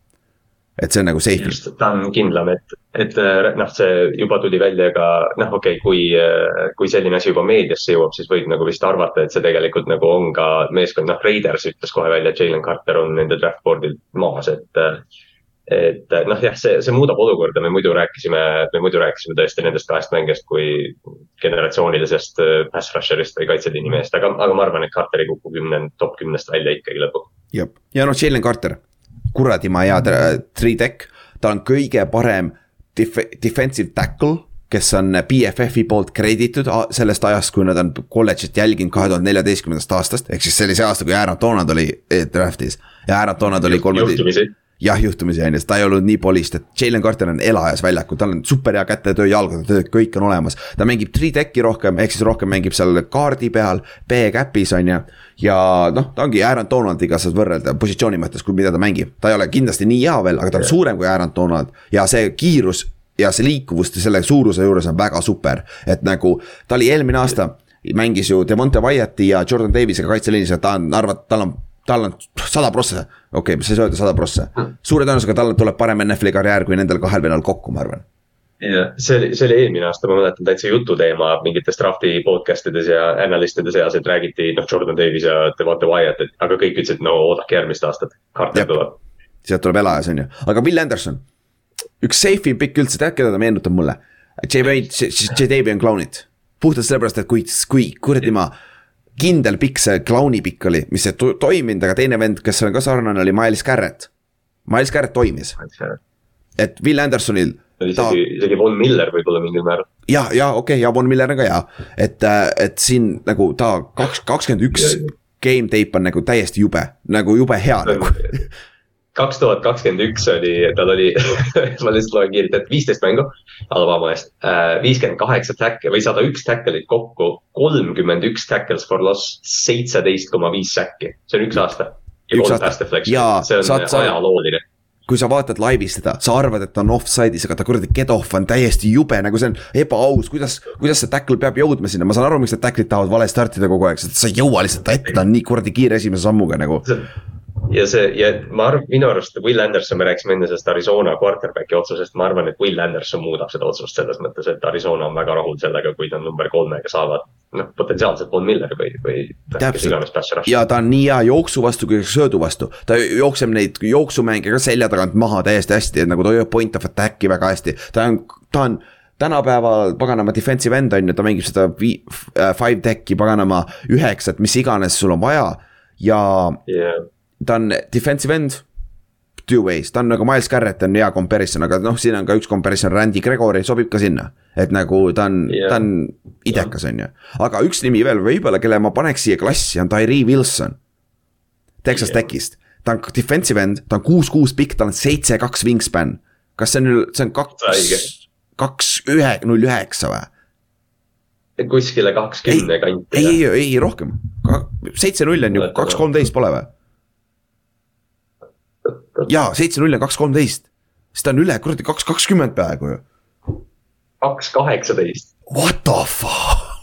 et see on nagu safe. just, ta on kindlam, et, et äh, noh, see juba tuli välja ka noh, okei okay,, kui, äh, kui selline asi juba meediasse jõuab, siis võib nagu vist arvata, et see tegelikult nagu on ka meeskond, noh, Raiders ütles kohe välja, et Jalen Carter on nende draft board'il maas, et. Äh, et noh, jah, see, see muudab olukorda, me muidu rääkisime, me muidu rääkisime tõesti nendest kahest mängijast kui generatsioonilisest pass rusher'ist või kaitseliini mehest, aga, aga ma arvan, et Carter ei kuku kümne, top kümnest välja ikkagi lõpuks. jah, ja noh, Jalen Carter, kuradi ma hea three tech, ta on kõige parem def-, defensive tackle kes on BFF-i poolt kreditud sellest ajast, kui nad on kolledžit jälginud kahe tuhande neljateistkümnendast aastast, ehk siis see aasta, kui Aaron Donald oli draft'is. Ja Aaron Donald oli kolme jah, juhtumisi on ju, ta ei olnud nii polist, et Jalen Carter on elajas väljakul, tal on super hea kätetöö, jalgade töö, kõik on olemas. ta mängib three tech'i rohkem, ehk siis rohkem mängib seal kaardi peal, B-cap'is on ju. ja noh, ta ongi Aaron Donaldiga saad võrrelda positsiooni mõttes, kui mida ta mängib, ta ei ole kindlasti nii hea veel, aga ta on suurem kui Aaron Donald ja see kiirus ja see liikuvus selle suuruse juures on väga super, et nagu ta oli eelmine aasta mängis ju Devonte Wyatt'i ja Jordan Davisega kaitseliinis ja ta on, arvad, tal on tal on sada prossa, okei okay,, sa ei saa öelda sada prossa. suure tõenäosusega tal tuleb parem NFL-i karjäär kui nendel kahel vennal kokku, ma arvan. jah, see oli, see oli eelmine aasta, ma mäletan täitsa jututeema mingites drafti podcast ides ja analistide seas, et räägiti noh, Jordan Davis ja Devonte Wyatt, et aga kõik ütlesid, no oodake järgmist aastat, Carter tuleb. sealt tuleb elajas, on ju, aga Will Anderson, üks safe'i pikk üldse, tead, keda ta meenutab mulle? J-Davian Clownit, puhtalt sellepärast, et kui, kui kuradi ma kindel pikk see klauni pikk oli, mis ei to toiminud, aga teine vend, kes on ka sarnane, oli Miles Garrett. Miles Garrett toimis. et Will Andersonil. isegi isegi Von Miller võib-olla mingil määral. ja, ja okei okay,, ja Von Miller on ka hea, et, äh, et siin nagu ta kaks, kakskümmend üks game tape on nagu täiesti jube, nagu jube hea nagu kaks tuhat kakskümmend üks oli, tal oli ma lihtsalt loen kiirelt, et viisteist mängu Alabama eest, äh, viiskümmend kaheksa tackle või sada üks tackle'it kokku, kolmkümmend üks tackles for loss, seitseteist koma viis säkki, see on üks aasta. ja kolm pass deflection'it, see on saad, ajalooline. kui sa vaatad laivis seda, sa arvad, et ta on offside'is, aga ta kuradi get-off on täiesti jube, nagu see on ebaaus, kuidas, kuidas see tackle peab jõudma sinna, ma saan aru, miks need tackle'id tahavad vale startida kogu aeg, sest sa ei jõua lihtsalt ette, ta on nii kuradi kiire esimese sammuga nagu ja see ja ma arvan, minu arust Will Anderson, me rääkisime enne sellest Arizona quarterback'i otsusest, ma arvan, et Will Anderson muudab seda otsust selles mõttes, et Arizona on väga rahul sellega, kui ta number kolmega saavad. noh, potentsiaalselt Von Miller või, või rush. ja ta on nii hea jooksu vastu kui söödu vastu, ta jookseb neid jooksumänge ka selja tagant maha täiesti hästi, et nagu ta hoiab point of attack'i väga hästi, ta on, ta on tänapäeval paganama defensive end on ju, ta mängib seda äh, five tech'i paganama üheksat, mis iganes sul on vaja ja yeah ta on defensive end two ways, ta on nagu Miles Garrett on hea comparison, aga noh, siin on ka üks comparison, Randy Gregory sobib ka sinna. et nagu ta on yeah., ta on idekas, on ju. aga üks nimi veel võib-olla, kelle ma paneks siia klassi, on Tyree Wilson. Texas yeah. Techist, ta on defensive end, ta on kuus-kuus pikk, tal on seitse-kaks wingspan. kas see on, see on kaks, kaks ühe, null üheksa või? kuskile kakskümne kanti. ei, ei, ei rohkem, seitse-null on ju, kaks kolmteist pole või? Jaa, seitse-null ja kaks kolmteist. siis ta on üle kuradi kaks kakskümmend peaaegu ju. kaks kaheksateist. What the fuck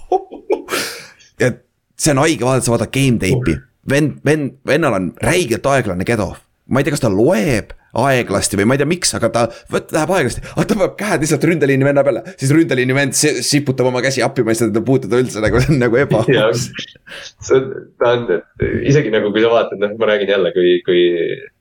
ja see on haige vaadata, sa vaatad game tape'i, vend, vend, vennal on räigelt aeglane kedo. ma ei tea, kas ta loeb aeglasti või ma ei tea, miks, aga ta võt, läheb aeglasti, aga ta paneb käed lihtsalt ründeliini venna peale, siis ründeliini vend siputab oma käsi appi, ma ei saa teda puutuda üldse nagu, see on nagu ebaaus. see on, ta on, isegi nagu kui sa vaatad, noh, ma räägin jälle, kui, kui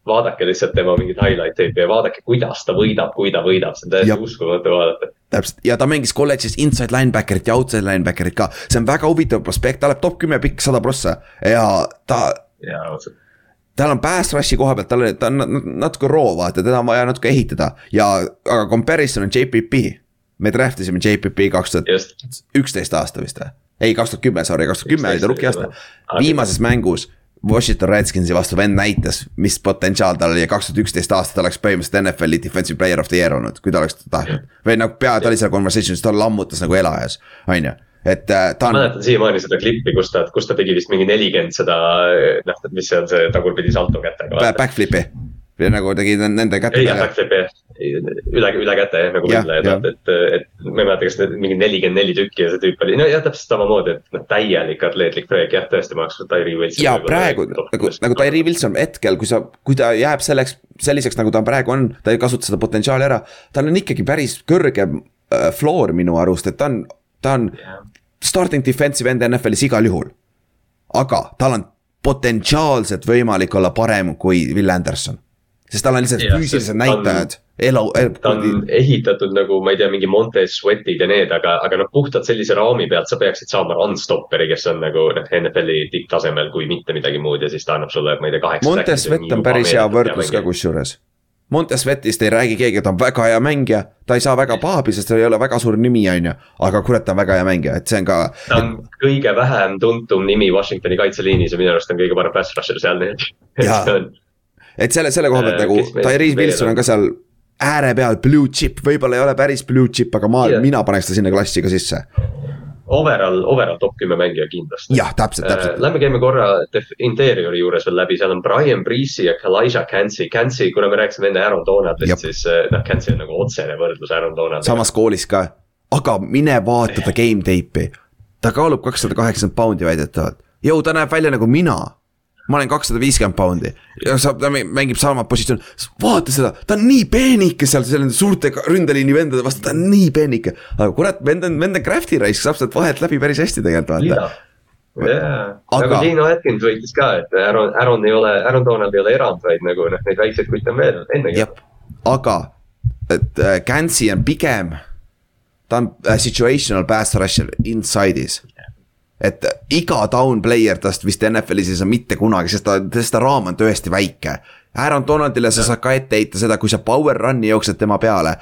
vaadake lihtsalt tema mingit highlight tape'i ja vaadake, kuidas ta võidab, kui ta võidab, see on täiesti uskumatu vaadata. täpselt. Ja ta mängis kolledžis inside linebacker'it ja outside linebacker'it ka, see on väga huvitav prospekt, ta läheb top kümme pikk, sada prossa. Ja ta. jaa, otseselt tal on pass rush'i koha pealt, tal on, ta on natuke roo, vaata, teda on vaja natuke ehitada. Ja, aga comparison on JPP. me draft isime JPP kaks tuhat üksteist aasta vist või? ei, kaks tuhat kümme, sorry, kaks tuhat kümme oli ta rookie aasta. viimases mängus Washington Redskinsi vastu vend näitas, mis potentsiaal tal oli ja kaks tuhat üksteist aasta ta oleks põhimõtteliselt NFL-i defensive player of the year olnud, kui ta oleks tahtnud. või nagu pea, ta oli seal conversation'is, ta lammutas nagu elajas, on ju et äh, ta on. ma mäletan siiamaani seda klippi, kus ta, kus ta tegi vist mingi nelikümmend seda, noh, mis see on see tagurpidi salto kätega. Backflip'i nagu tegi nende kätega. ei jah, backflip'i jah, üle, üle käte jah, nagu võitleja, et, et, et ma ei mäleta, kas need mingi nelikümmend neli tükki ja see tüüp oli, nojah, täpselt samamoodi, et noh, täielik atleetlik projekt, jah, tõesti, ma oleks Tyree Wilson. ja praegu nagu, nagu Tyree Wilson hetkel, kui sa, kui ta jääb selleks, selliseks, nagu ta praegu on, ta ei kasuta seda potentsiaali ära. tal on ikkagi päris kõrge äh, floor minu arust, et ta on, ta on yeah starting defensive end NFL-is igal juhul. aga tal on potentsiaalselt võimalik olla parem kui Will Anderson. Sest tal on lihtsalt ja, füüsilised näitajad, elu, elu. ta on ehitatud nagu, ma ei tea, mingi Montes Sweatid ja need, aga, aga noh, puhtalt sellise raami pealt sa peaksid saama run-stopperi, kes on nagu noh, NFL-i tipptasemel, kui mitte midagi muud ja siis ta annab sulle, ma ei tea, kaheksa. Montes Sweat on päris hea võrdlus ka kusjuures Montesvetist ei räägi keegi, ta on väga hea mängija, ta ei saa väga pahabi, sest ta ei ole väga suur nimi, on ju. aga kurat, ta on väga hea mängija, et see on ka. ta on et... kõige vähem tuntum nimi Washingtoni kaitseliinis ja minu arust on kõige parem pass rusher seal, nii et. Et selle, selle koha pealt äh, nagu Tyrese Wilson on ka seal ääre peal, blue chip, võib-olla ei ole päris blue chip, aga ma yeah., mina paneks ta sinna klassi ka sisse overall, overall top kümme mängija kindlasti. jah, täpselt, täpselt äh,. Lähme käime korra interiori juures veel läbi, seal on Brian Breezy ja Elijah Cansey. Cansey, kuna me rääkisime enne Aaron Donaldist, siis äh, noh, Cansey on nagu otsene võrdlus Aaron Donaldiga. samas koolis ka, aga mine vaata ta game tape'i. ta kaalub kakssada kaheksakümmend poundi väidetavalt. jõu, ta näeb välja nagu mina ma olen kakssada viiskümmend poundi ja saab, ta mängib sama positsiooni, vaata seda, ta on nii peenike seal selle suurte ründeliini vendade vastu, ta on nii peenike. aga kurat, vend on, vend on crafty raisk, saab sealt vahelt läbi päris hästi tegelikult vaata. jaa, nagu Gino Atkins võitis ka, et Aaron, Aaron ei ole, Aaron Donald ei ole erand, vaid nagu noh, neid väikseid kutte on veel ennegi. aga, et äh, Gansi on pigem, ta on äh, situational pass rusher inside'is et iga down player tast vist NFL-is ei saa mitte kunagi, sest ta, sest ta raam on tõesti väike. Aaron Donaldile sa saad ka ette heita seda, kui sa power run'i jooksed tema peale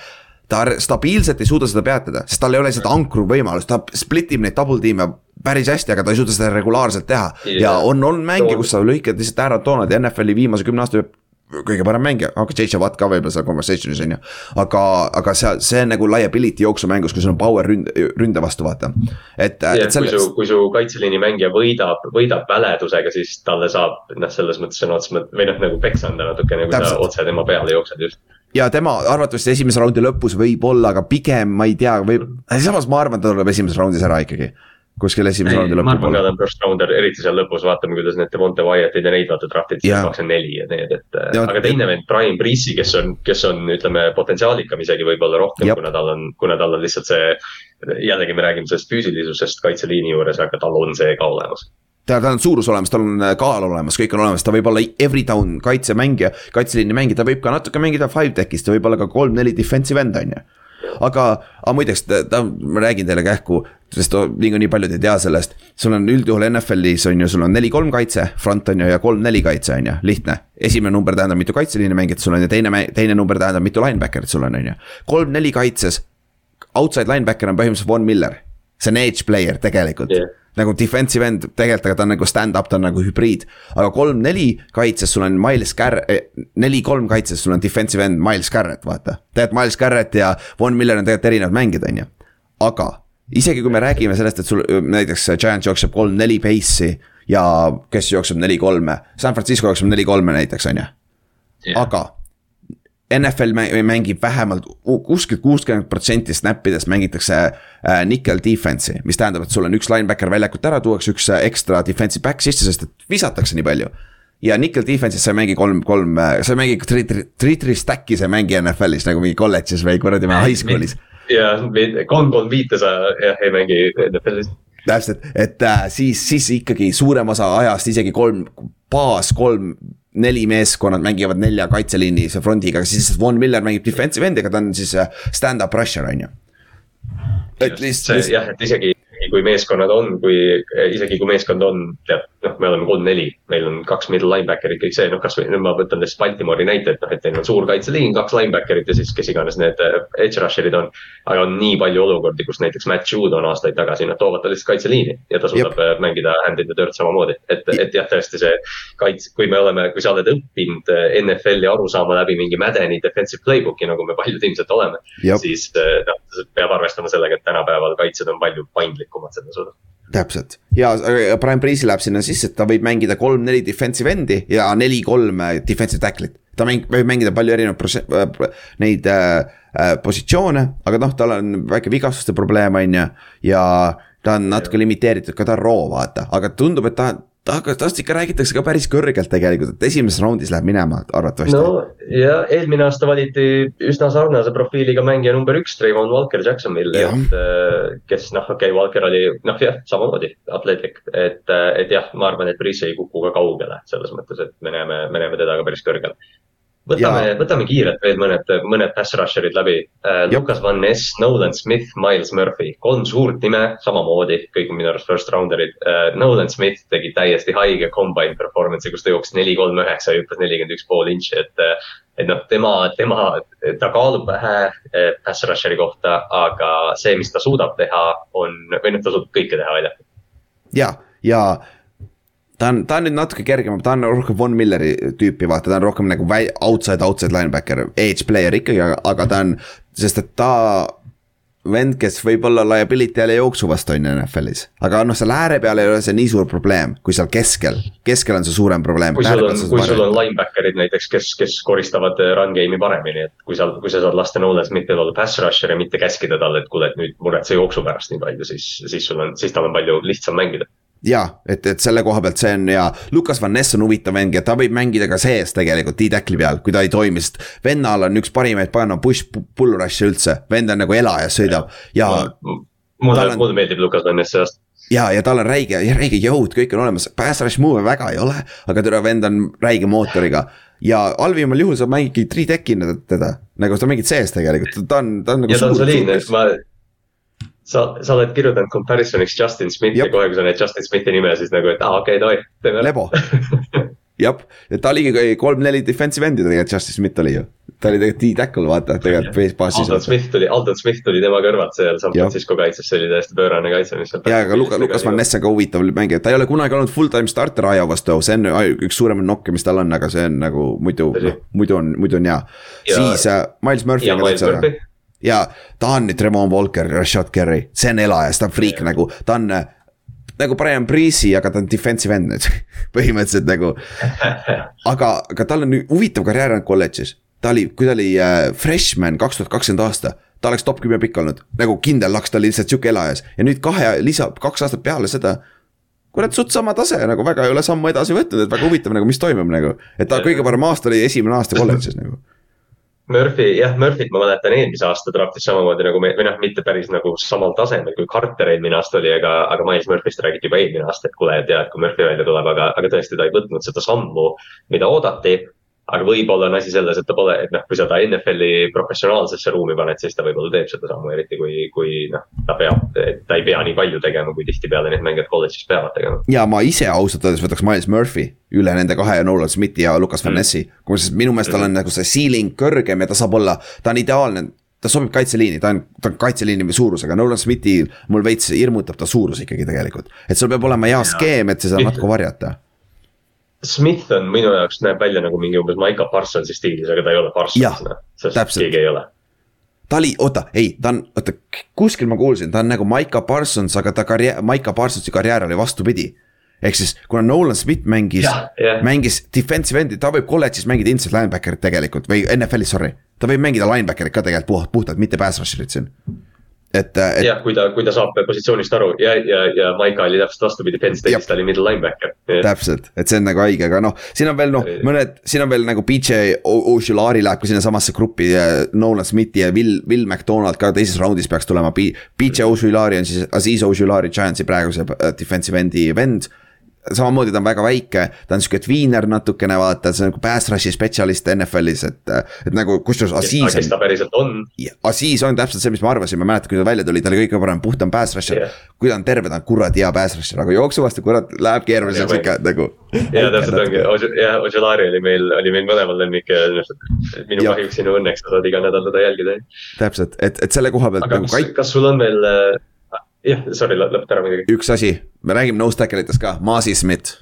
ta stabiilselt ei suuda seda peatada, sest tal ei ole seda ankru võimalust, ta split ib neid double tiim'e päris hästi, aga ta ei suuda seda regulaarselt teha. Yeah.. ja on, on mänge, kus sa lõikad lihtsalt Aaron Donaldi NFL-i viimase kümne aasta kõige parem mängija, aga JJ Watt ka võib-olla seal conversation'is on ju. aga, aga see, see on nagu liability jooksumängus, kui sul on power ründe, ründe vastu vaata, et. et selles... kui su, kui su kaitseliini mängija võidab, võidab väledusega, siis talle saab noh, selles mõttes sõna otseses mõttes või noh, nagu peksa anda natukene, kui sa otse tema peale jooksed just. Ja tema arvatavasti esimese raundi lõpus võib-olla, aga pigem ma ei tea, võib, samas ma arvan, ta tuleb esimeses raundis ära ikkagi kuskil esimese raundi lõpul. ma arvan ka ta on first rounder, eriti seal lõpus, vaatame, kuidas need Devonte Wyattid ja neid vaata draft'id siis kakskümmend neli ja need, et. aga teine vend, Brian Price'i, kes on, kes on, ütleme, potentsiaalikam isegi võib-olla rohkem, kuna tal on, kuna tal on lihtsalt see. jällegi me räägime sellest füüsilisusest kaitseliini juures, aga tal on see ka olemas tal, tal on suurus olemas, tal on kaal olemas, kõik on olemas, ta võib olla every down kaitsemängija, kaitseliini mängija, ta võib ka natuke mängida five tech'is, ta võib olla ka kolm-neli defensive end, on ju aga, aga muideks, ta, ma räägin teile kähku, sest niikuinii paljud ei tea sellest. sul on üldjuhul NFL-is on ju, sul on neli-kolm kaitse, front on ju ja kolm-neli kaitse on ju, lihtne. esimene number tähendab mitu kaitseliini mängijat sul on ja teine, teine number tähendab mitu linebacker'it sul on, on ju. kolm-neli kaitses, outside linebacker on põhimõtteliselt Von Miller, see on edge player tegelikult yeah nagu defensive end tegelikult, aga ta on nagu stand-up, ta on nagu hübriid. aga kolm-neli kaitses sul on Miles Garrett, eh, neli-kolm kaitses sul on defensive end Miles Garrett, vaata. tegelikult Miles Garrett ja Von Miller on tegelikult erinevad mängijad, on ju. aga isegi kui me räägime sellest, et sul näiteks Giants jookseb kolm-neli pace'i ja kes jookseb neli-kolme, San Francisco jookseb neli-kolme näiteks, on ju. aga NFL mängib vähemalt kuskilt kuuskümmend protsenti snappidest mängitakse äh, nickel defense'i, mis tähendab, et sul on üks linebacker väljakult ära, tuuakse üks äh, ekstra defensive back sisse, sest et visatakse nii palju. ja nickel defense'is sa ei mängi kolm, kolm, äh, sa ei mängi three stack'i sa ei mängi NFL-is nagu mingi kolledžis või kuradi high school'is. ja kolm, kolm viite sa jah ei mängi NFL-is täpselt, et äh, siis, siis ikkagi suurem osa ajast isegi kolm, baas kolm neli meeskonnad mängivad nelja kaitseliinilise frondiga, siis Von Miller mängib defensive end'iga, ta on siis äh, stand-up rusher, on ju. et lihtsalt. jah, et isegi kui meeskonnad on, kui isegi kui meeskond on, tead, noh, me oleme kolm-neli, meil on kaks middle linebacker'it, kõik see, noh, kasvõi nüüd ma võtan lihtsalt Baltimoori näite, et noh, et neil on suur kaitseliin, kaks linebacker'it ja siis kes iganes need äh, edge rusher'id on. aga on nii palju olukordi, kus näiteks Matt Jude on aastaid tagasi, nad toovad ta lihtsalt kaitseliini ja ta suudab Jep. Äh, mängida hand in the dirt samamoodi, et, et jah, tõesti see kaits-, kui me oleme, kui sa oled õppinud NFL-i aru saama läbi mingi Madeni defensive playbook'i, nagu me paljud ilmselt oleme. siis noh, peab arvestama sellega, et tänapäeval kaitsjad on palju paindlikumad selles osas täpselt ja Brian Price'i läheb sinna sisse, et ta võib mängida kolm-neli defensive end'i ja neli-kolm defensive tackle'it. ta mäng-, võib mängida palju erinevaid äh, neid äh, äh, positsioone, aga noh, tal on väike vigastuste probleem, on ju. ja ta on natuke limiteeritud, ka ta on roo, vaata, aga tundub, et ta aga tast ikka räägitakse ka päris kõrgelt tegelikult, et esimeses raundis läheb minema arvatavasti. no ja eelmine aasta valiti üsna sarnase profiiliga mängija number üks, Trayvon Walker Jacksonville, et äh, kes noh, okei okay,, Walker oli noh, jah, samamoodi atleetlik, et, et jah, ma arvan, et Brice ei kuku ka kaugele selles mõttes, et me näeme, me näeme teda ka päris kõrgel võtame, võtame kiirelt veel mõned, mõned pass rusher'id läbi uh,. Lukas Van Ness, Nolan Smith, Miles Murphy, kolm suurt nime, samamoodi, kõik on minu arust first rounder'id uh,. Nolan Smith tegi täiesti haige combine performance'i, kus ta jooksis neli, kolm, üheksa ja hüppas nelikümmend üks pool intši, et. et noh, tema, tema, ta kaalub vähe pass rusher'i kohta, aga see, mis ta suudab teha, on, või noh, ta suudab kõike teha välja. ja, ja ta on, ta on nüüd natuke kergem, ta on rohkem Von Milleri tüüpi, vaata, ta on rohkem nagu outside, outside linebacker, edge player ikkagi, aga ta on, sest et ta vend, kes võib olla liability jälle jooksu vastu on ju NFL-is. aga noh, seal ääre peal ei ole see nii suur probleem, kui seal keskel, keskel on see suurem probleem. kui sul on, kui sul on linebacker'id näiteks, kes, kes koristavad run game'i paremini, et kui sa, kui sa saad lasta Nolan Smithil olla pass rusher ja mitte käskida talle, et kuule, et nüüd muretse jooksu pärast nii palju, siis, siis sul on, siis tal on palju lihtsam mängida jaa, et, et selle koha pealt see on ja Lukas Van Ness on huvitav mängija, ta võib mängida ka sees tegelikult D-tackli peal, kui ta ei toimi, sest vennal on üks parimaid panna push pull rush'e üldse, vend on nagu elaja, sõidab ja. mulle, mulle meeldib Lukas Van Ness sellest ja, ja tal on räige, räige jõud, kõik on olemas, pass rush move'e väga ei ole, aga türa vend on räige mootoriga. ja halvimal juhul sa mängidki three tech'ina teda, nagu sa mängid sees tegelikult, ta on, ta on nagu. ja ta on soliidne, ma sa, sa oled kirjutanud comparison'iks Justin Smithi ja kohe, kui sa näed Justin Smithi nime, siis nagu, et aa ah, okei okay,, davai, teeme. lebo jah, et ta oligi kolm-neli defensive endi tegelikult Justin Smith oli ju. ta oli tegelikult D-tackle vaata, tegelikult base passis. Aldon Smith tuli, Aldon Smith tuli tema kõrvalt seal San Francisco kaitses, see oli täiesti pöörane kaitse, mis seal. ja, aga Luka, Lukas Van Ness on ka huvitav mängija, ta ei ole kunagi olnud full-time starter Aja vastu, see on üks suuremaid nokke, mis tal on, aga see on nagu muidu, noh, muidu on, muidu on hea. siis uh, Miles Murphy. ja Miles Murphy ja ta on nüüd Tremont Walker, Rashad Kerry, see on elajas, ta on friik nagu, ta on nagu Brian Breezy, aga ta on defensive end nüüd põhimõtteliselt nagu. aga, aga tal on huvitav karjäär olnud kolledžis, ta oli, kui ta oli äh, freshman kaks tuhat kakskümmend aasta ta oleks top kümme pikk olnud, nagu kindel laks, ta oli lihtsalt sihuke elajas. Ja nüüd kahe lisa, kaks aastat peale seda kurat, suht sama tase nagu väga ei ole sammu edasi võtnud, et väga huvitav nagu, mis toimub nagu. et ta kõige parem aasta oli esimene aasta kolledžis nagu Murphy, jah, Murphy't ma mäletan eelmise aasta draft'is samamoodi nagu me, või noh, mitte päris nagu samal tasemel kui Carter eelmine aasta oli, aga, aga Miles Murphy'st räägiti juba eelmine aasta, et kuule, tead, kui Murphy välja tuleb, aga, aga tõesti, ta ei võtnud seda sammu, mida oodati aga võib-olla on asi selles, et ta pole, et noh, kui sa ta NFL-i professionaalsesse ruumi paned, siis ta võib-olla teeb seda sammu, eriti kui, kui noh, ta peab, ta ei pea nii palju tegema, kui tihtipeale need mängijad kolledžis peavad tegema. ja ma ise ausalt öeldes võtaks Miles Murphy üle nende kahe, Nolan Smithi ja Lukas Van. Nessi mm.. kusjuures minu meelest tal on mm. nagu see ceiling kõrgem ja ta saab olla, ta on ideaalne ta sobib kaitseliini, ta on, ta on kaitseliini suurusega, Nolan Smithi mul veits hirmutab ta suurus ikkagi tegelikult. et sul peab olema hea skeem, et seda natuke varjata Smith on minu jaoks näeb välja nagu mingi umbes Maiko Parsonsi stiilis, aga ta ei ole Parsons, noh, sest keegi ei ole. ta oli, oota, ei, ta on, oota, kuskil ma kuulsin, ta on nagu Maiko Parsons, aga ta karjäär, Maiko Parsonsi karjäär oli vastupidi. ehk siis, kuna Nolan Smith mängis, mängis defensive end'i, ta võib kolledžis mängida inside linebacker'it tegelikult või NFL-is, sorry. ta võib mängida linebacker'it ka tegelikult puht, puhtalt, mitte pass rusher'it siin et, et.... jah, kui ta, kui ta saab positsioonist aru ja, ja, ja Maika oli täpselt vastupidi, Penn State'is ta oli middle linebacker. täpselt, et see on nagu haige, aga noh, siin on veel noh, mõned, siin on veel nagu BJ Oshulari läheb ka sinnasamasse gruppi. Nolan Smithi ja Will, Will McDonald ka teises raundis peaks tulema. BJ Oshulari on siis Aziz Oshulari Giantsi praeguse defensive end'i vend samamoodi ta on väga väike, ta on sihuke tweener natukene vaata, see on nagu pass rush'i spetsialist NFL-is, et. et nagu kusjuures Aziz. kes ta päriselt on. Aziz on täpselt see, mis ma arvasin, ma mäletan, kui ta välja tuli, ta oli kõige parem puhtam pass rusher yeah.. kui ta on terve, ta on kuradi hea pass rusher, aga jooksu vastu kurat läheb keeruliseks ikka nagu. ja täpselt ongi, jah, Ojelari oli meil, oli meil mõlemal lemmik ja minu kahjuks sinu õnneks sa saad iga nädal teda jälgida. täpselt, et, et selle koha pealt. aga nagu kas kas sul on veel jah, sorry, lõpeta ära muidugi. üks asi, me räägime nose tackle itest ka, Masi Smith.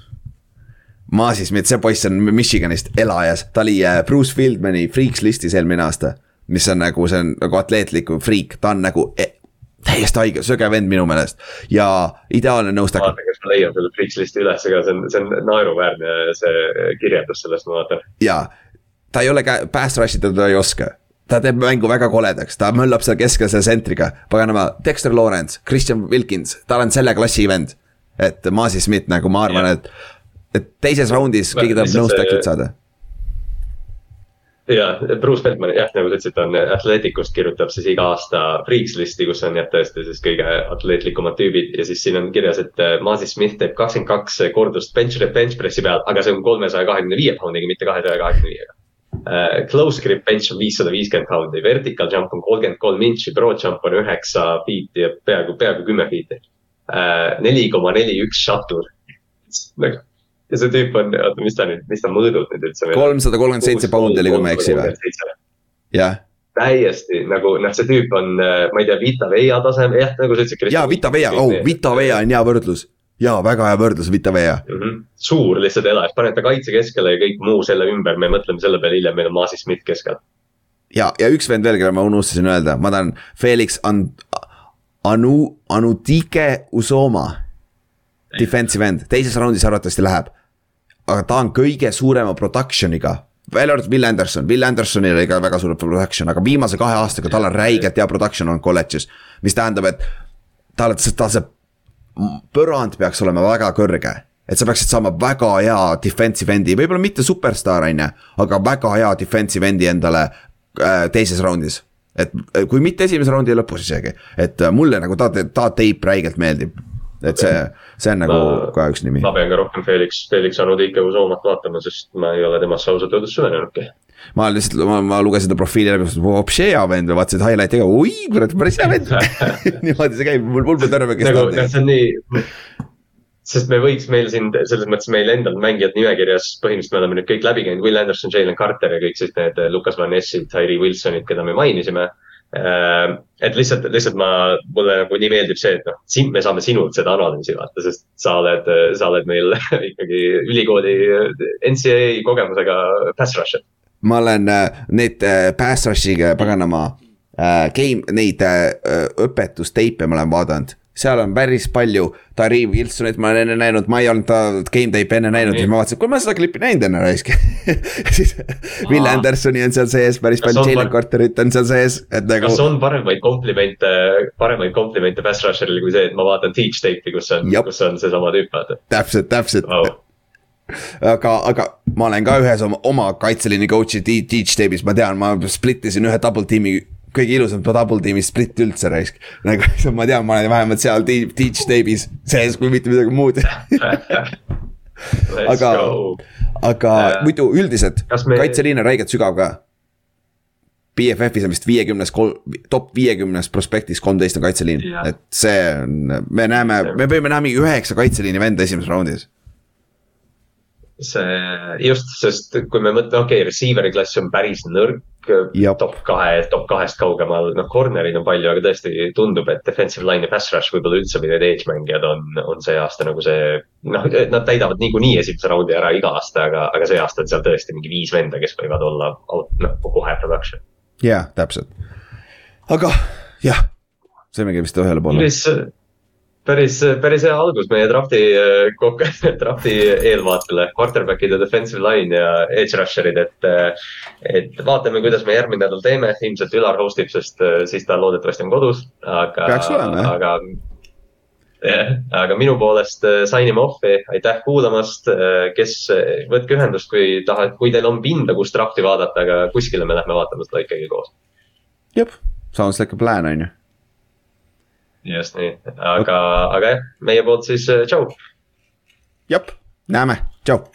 Masi Smith, see poiss on Michiganist, elajas, ta oli äh, Bruce Fieldmani Freaks listis eelmine aasta. mis on nagu, see on nagu atleetliku friik, ta on nagu e täiesti haige, söge vend minu meelest ja ideaalne tackle. vaatan, kas ma leian selle Freaks listi üles, aga see on, see on naeruväärne see kirjeldus sellest, ma vaatan. ja, ta ei ole käe, pass rush ida ta ei oska ta teeb mängu väga koledaks, ta möllab seal keskel selle sentriga, paganama, Dexter Lawrence, Christian Wilkins, ta on selle klassi vend. et Masi Smith nagu ma arvan, et, et teises raundis keegi tahab nõus tacklit saada. ja, Bruce Feldman jah, nagu sa ütlesid, on Athleticust kirjutab siis iga aasta Freaks listi, kus on jah tõesti siis kõige atleetlikumad tüübid ja siis siin on kirjas, et äh, Masi Smith teeb kakskümmend kaks kordust bench, bench press'i peal, aga see on kolmesaja kahekümne viie poundiga, mitte kahesaja kahekümne viiega. Close grip bench on viissada viiskümmend poundi, vertical jump on kolmkümmend kolm intši, broad jump on üheksa feet'i ja peaaegu, peaaegu kümme feet'i uh,. neli koma neli üks shuttle. Ja see tüüp on, oota, mis ta nüüd, mis ta mõõdud nüüd üldse. kolmsada kolmkümmend seitse poundi oli, kui ma ei eksi või? jah täiesti nagu noh, see tüüp on, ma ei tea, Vita Veia taseme, jah, nagu sa ütlesid. jaa, Vita Veia, oh, Vita Veia on hea võrdlus jaa, väga hea võrdlus, Vita Veja mm. -hmm. suur lihtsalt elajas, paned ta kaitse keskele ja kõik muu selle ümber, me mõtleme selle peale hiljem, meil on Maasi Schmidt keskel. ja, ja üks vend veel, kelle ma unustasin öelda, ma tahan Felix An-, Anu, Anutike Usoma. Defensive end, teises raundis arvatavasti läheb. aga ta on kõige suurema production'iga välja arvatud Will Anderson, Will Andersonil oli ka väga suur production, aga viimase kahe aastaga tal on räigelt hea production olnud kolledžis. mis tähendab, et tal, tal see põrand peaks olema väga kõrge. et sa peaksid saama väga hea defensive end'i, võib-olla mitte superstaar, on ju, aga väga hea defensive end'i endale äh, teises raundis. et äh, kui mitte esimese raundi lõpus isegi, et äh, mulle nagu ta, ta teip räigelt meeldib et see, see on nagu ma, ka üks nimi. ma pean ka rohkem Felix, Felix Anudike Usoomat vaatama, sest ma ei ole temasse ausalt öeldes süvenenudki ma lihtsalt, ma, ma lugesin ta profiili läbi, hoopis hea vend, vaatasin highlight'i ka, oi kurat, päris hea vend niimoodi see käib, mul, mul pole terve. nagu noh, see on nii, sest me võiks meil siin selles mõttes meil endal mängijad nimekirjas, põhimõtteliselt me oleme nüüd kõik läbi käinud, Will Anderson, Jalen Carter ja kõik siis need Lukas Van Nessid, Tyree Wilsonid, keda me mainisime Äh, et lihtsalt, lihtsalt ma, mulle nagu nii meeldib see, et noh, siin me saame sinult seda analüüsi vaata, sest sa oled, sa oled meil ikkagi ülikooli NCAA kogemusega pass rusher. Ma olen äh, need äh, pass rush'iga paganama game, neid õpetusteipe ma olen vaadanud. Seal on päris palju Tari Wilsonit ma olen enne näinud, ma ei olnud game tape'i enne näinud, siis ma vaatasin, kuule ma seda klippi näinud enne raisk. Siis Will Andersoni on seal sees, päris palju Jalen Carterit on seal sees, et nagu. kas on paremaid komplimente, paremaid komplimente pass rusher'ile kui see, et ma vaatan teach tape'i, kus on, kus on seesama tüüp, vaata. täpselt, täpselt. Wow aga, aga ma olen ka ühes oma, oma kaitseliini coach'i teach tape'is, ma tean, ma split isin ühe double team'i kõige ilusam double team'i split üldse raisk. nagu ma tean, ma olen vähemalt seal teach tape'is sees, kui mitte midagi muud aga, aga uh, muidu üldiselt me... kaitseliin on räigelt sügav ka. BFF-is on vist viiekümnes, top viiekümnes prospektis kolmteist on kaitseliin yeah., et see on, me näeme, me võime näha mingi üheksa kaitseliini venda esimeses raundis see just, sest kui me mõtleme, okei okay,, receiver'i klass on päris nõrk. top kahe, top kahest kaugemal, noh corner'id on palju, aga tõesti tundub, et defensive line ja pass rush võib-olla üldse või need edge mängijad on, on see aasta nagu see. noh, nad täidavad niikuinii esimese raundi ära iga aasta, aga, aga see aasta on seal tõesti mingi viis venda, kes võivad olla noh, kohe production. jah yeah,, täpselt. aga jah, saimegi vist ühele poole päris, päris hea algus meie drafti, drafti eelvaatele, quarterback'id ja defensive line ja edge rusher'id, et. et vaatame, kuidas me järgmine nädal teeme, ilmselt Ülar host ib, sest siis ta loodetavasti on kodus, aga. peaks olema jah. aga jah, aga minu poolest sign ime off'i, aitäh kuulamast, kes, võtke ühendust, kui tahad, kui teil on pinda, kus drafti vaadata, aga kuskile me lähme vaatama seda ikkagi koos. jep, sounds like a plan on ju just nii, aga, aga jah, meie poolt siis äh, tšau. jep, näeme, tšau